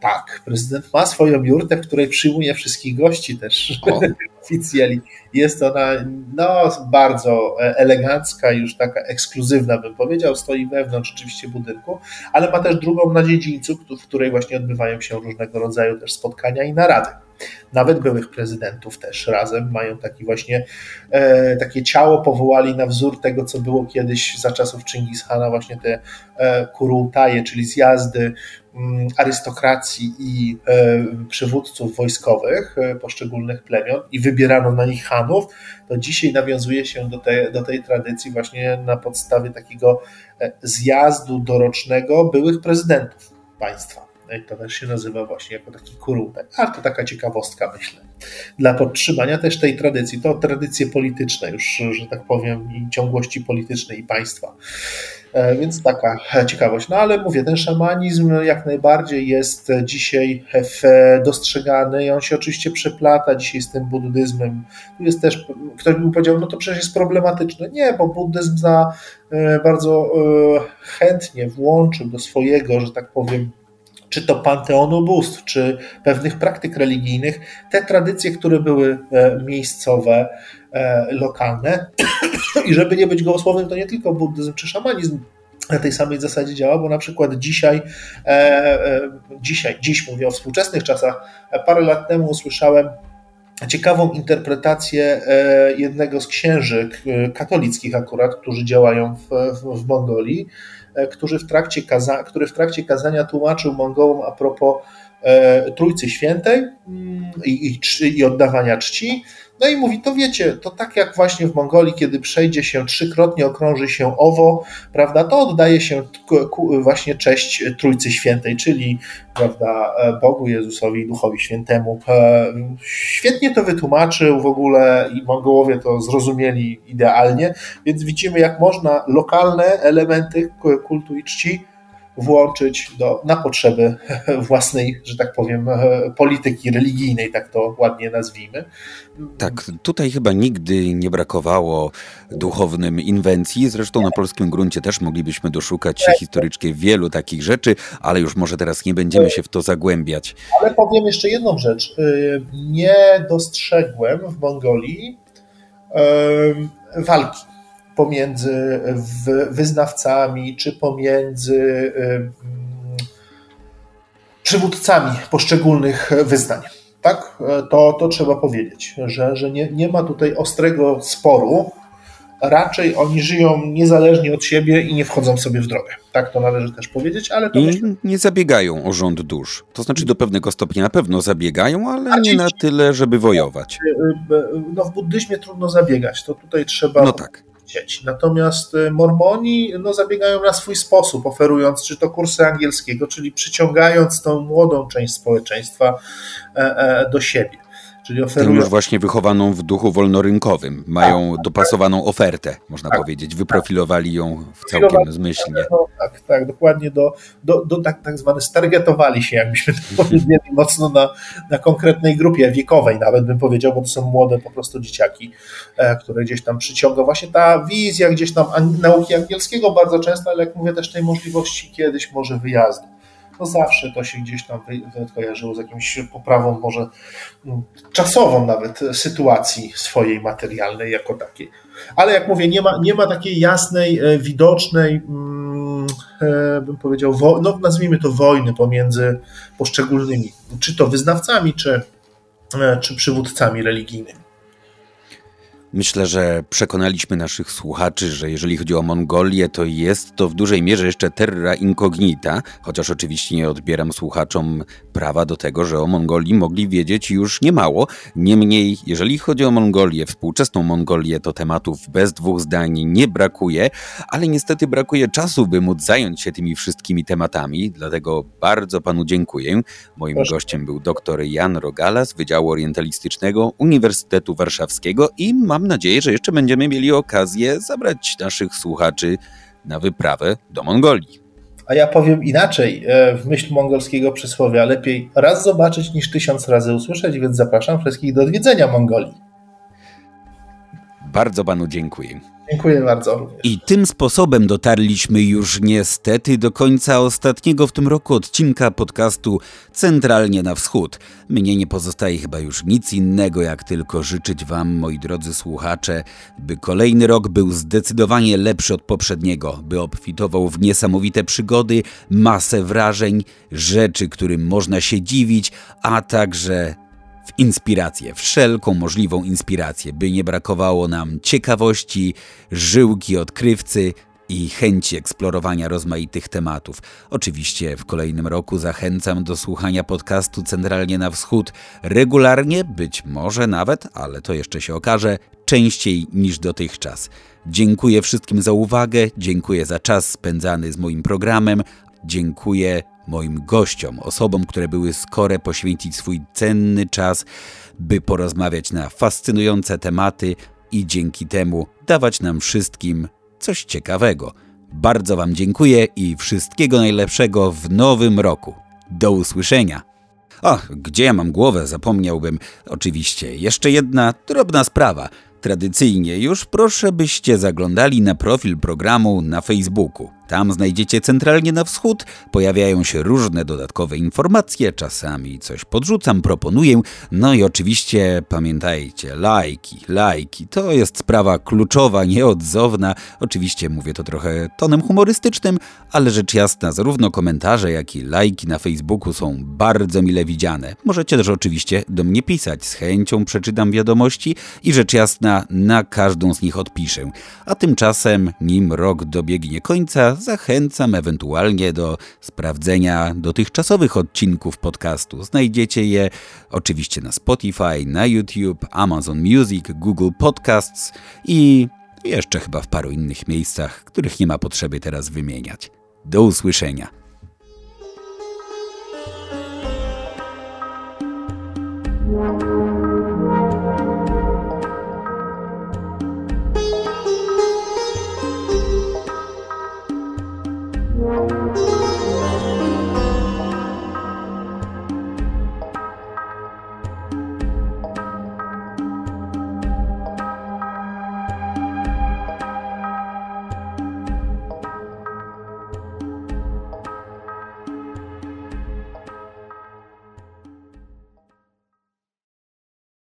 Tak, prezydent ma swoją jurtę, w której przyjmuje wszystkich gości też oficjeli. Jest ona no, bardzo elegancka, już taka ekskluzywna, bym powiedział. Stoi wewnątrz oczywiście budynku, ale ma też drugą na dziedzińcu, w której właśnie odbywają się różnego rodzaju też spotkania i narady. Nawet byłych prezydentów też razem mają taki właśnie e, takie ciało powołali na wzór tego, co było kiedyś za czasów Chingis Hana, właśnie te e, kurultaje, czyli zjazdy arystokracji i e, przywódców wojskowych e, poszczególnych plemion i wybierano na nich hanów, to dzisiaj nawiązuje się do tej, do tej tradycji właśnie na podstawie takiego e, zjazdu dorocznego byłych prezydentów państwa. No i to też się nazywa właśnie jako taki kurułek. Ale to taka ciekawostka, myślę. Dla podtrzymania też tej tradycji, to tradycje polityczne już, że tak powiem, i ciągłości politycznej i państwa. E, więc taka ciekawość. No ale mówię, ten szamanizm jak najbardziej jest dzisiaj dostrzegany i on się oczywiście przeplata dzisiaj z tym buddyzmem. Tu jest też, ktoś by powiedział, no to przecież jest problematyczne. Nie, bo buddyzm za e, bardzo e, chętnie włączył do swojego, że tak powiem, czy to panteonu bóstw, czy pewnych praktyk religijnych, te tradycje, które były miejscowe, lokalne. I żeby nie być gołosłownym, to nie tylko buddyzm czy szamanizm na tej samej zasadzie działa, bo na przykład dzisiaj, e, e, dzisiaj, dziś mówię o współczesnych czasach, parę lat temu usłyszałem ciekawą interpretację e, jednego z księży katolickich akurat, którzy działają w, w, w Mongolii, który w, trakcie kaza, który w trakcie kazania tłumaczył Mongołom a propos Trójcy Świętej mm, i, i, i oddawania czci, no i mówi, to wiecie, to tak jak właśnie w Mongolii, kiedy przejdzie się trzykrotnie, okrąży się owo, prawda, to oddaje się właśnie cześć Trójcy Świętej, czyli prawda, Bogu Jezusowi i Duchowi Świętemu. E, świetnie to wytłumaczył w ogóle i Mongołowie to zrozumieli idealnie, więc widzimy, jak można lokalne elementy kultu i czci włączyć do, na potrzeby własnej, że tak powiem, polityki religijnej, tak to ładnie nazwijmy. Tak, tutaj chyba nigdy nie brakowało duchownym inwencji. Zresztą na polskim gruncie też moglibyśmy doszukać się historycznie wielu takich rzeczy, ale już może teraz nie będziemy się w to zagłębiać. Ale powiem jeszcze jedną rzecz. Y, nie dostrzegłem w Mongolii walki pomiędzy wyznawcami czy pomiędzy przywódcami poszczególnych wyznań. Tak, to, to trzeba powiedzieć, że, że nie, nie ma tutaj ostrego sporu. Raczej oni żyją niezależnie od siebie i nie wchodzą sobie w drogę. Tak to należy też powiedzieć, ale to I myślę... nie zabiegają o rząd dusz. To znaczy do pewnego stopnia na pewno zabiegają, ale nie na tyle, żeby wojować. No w buddyzmie trudno zabiegać, to tutaj trzeba no tak chcieć. Natomiast y, Mormoni no, zabiegają na swój sposób, oferując czy to kursy angielskiego, czyli przyciągając tą młodą część społeczeństwa e, e, do siebie. Czyli oferują... Tę już właśnie wychowaną w duchu wolnorynkowym. Mają tak, dopasowaną tak, ofertę, można tak, powiedzieć. Wyprofilowali ją w całkiem zmyślnie. No, tak, tak, dokładnie do, do, do tak, tak zwane stargetowali się, jakbyśmy to powiedzieli, mocno na, na konkretnej grupie wiekowej nawet bym powiedział, bo to są młode po prostu dzieciaki, e, które gdzieś tam przyciąga. Właśnie ta wizja gdzieś tam nauki angielskiego bardzo często, ale jak mówię też tej możliwości kiedyś może wyjazdu no zawsze to się gdzieś tam kojarzyło z jakimś poprawą, może mm, czasową nawet sytuacji swojej materialnej jako takiej. Ale jak mówię, nie ma, nie ma takiej jasnej, e, widocznej, mm, e, bym powiedział, no nazwijmy to wojny pomiędzy poszczególnymi, czy to wyznawcami, czy, e, czy przywódcami religijnymi. Myślę, że przekonaliśmy naszych słuchaczy, że jeżeli chodzi o Mongolię, to jest to w dużej mierze jeszcze terra incognita, chociaż oczywiście nie odbieram słuchaczom prawa do tego, że o Mongolii mogli wiedzieć już niemało. Niemniej, jeżeli chodzi o Mongolię, współczesną Mongolię, to tematów bez dwóch zdań nie brakuje, ale niestety brakuje czasu, by móc zająć się tymi wszystkimi tematami, dlatego bardzo panu dziękuję. Moim Proszę. gościem był dr Jan Rogala z Wydziału Orientalistycznego Uniwersytetu Warszawskiego i mam mam nadzieję, że jeszcze będziemy mieli okazję zabrać naszych słuchaczy na wyprawę do Mongolii. A ja powiem inaczej, e, w myśl mongolskiego przysłowia, lepiej raz zobaczyć niż tysiąc razy usłyszeć, więc zapraszam wszystkich do odwiedzenia Mongolii. Bardzo panu dziękuję. Dziękuję bardzo. I tym sposobem dotarliśmy już niestety do końca ostatniego w tym roku odcinka podcastu Centralnie na Wschód. Mnie nie pozostaje chyba już nic innego, jak tylko życzyć Wam, moi drodzy słuchacze, by kolejny rok był zdecydowanie lepszy od poprzedniego, by obfitował w niesamowite przygody, masę wrażeń, rzeczy, którym można się dziwić, a także w inspirację, wszelką możliwą inspirację, by nie brakowało nam ciekawości, żyłki odkrywcy i chęci eksplorowania rozmaitych tematów. Oczywiście w kolejnym roku zachęcam do słuchania podcastu Centralnie na Wschód regularnie, być może nawet, ale to jeszcze się okaże, częściej niż dotychczas. Dziękuję wszystkim za uwagę, dziękuję za czas spędzany z moim programem, dziękuję moim gościom, osobom, które były skore poświęcić swój cenny czas, by porozmawiać na fascynujące tematy i dzięki temu dawać nam wszystkim coś ciekawego. Bardzo Wam dziękuję i wszystkiego najlepszego w nowym roku. Do usłyszenia. Ach, gdzie ja mam głowę, zapomniałbym. Oczywiście, jeszcze jedna drobna sprawa. Tradycyjnie już proszę byście zaglądali na profil programu na Facebooku. Tam znajdziecie centralnie na wschód, pojawiają się różne dodatkowe informacje, czasami coś podrzucam, proponuję. No i oczywiście pamiętajcie, lajki, lajki, to jest sprawa kluczowa, nieodzowna. Oczywiście mówię to trochę tonem humorystycznym, ale rzecz jasna, zarówno komentarze, jak i lajki na Facebooku są bardzo mile widziane. Możecie też oczywiście do mnie pisać, z chęcią przeczytam wiadomości i rzecz jasna, na każdą z nich odpiszę. A tymczasem, nim rok dobiegnie końca, zachęcam ewentualnie do sprawdzenia dotychczasowych odcinków podcastu. Znajdziecie je oczywiście na Spotify, na YouTube, Amazon Music, Google Podcasts i jeszcze chyba w paru innych miejscach, których nie ma potrzeby teraz wymieniać. Do usłyszenia.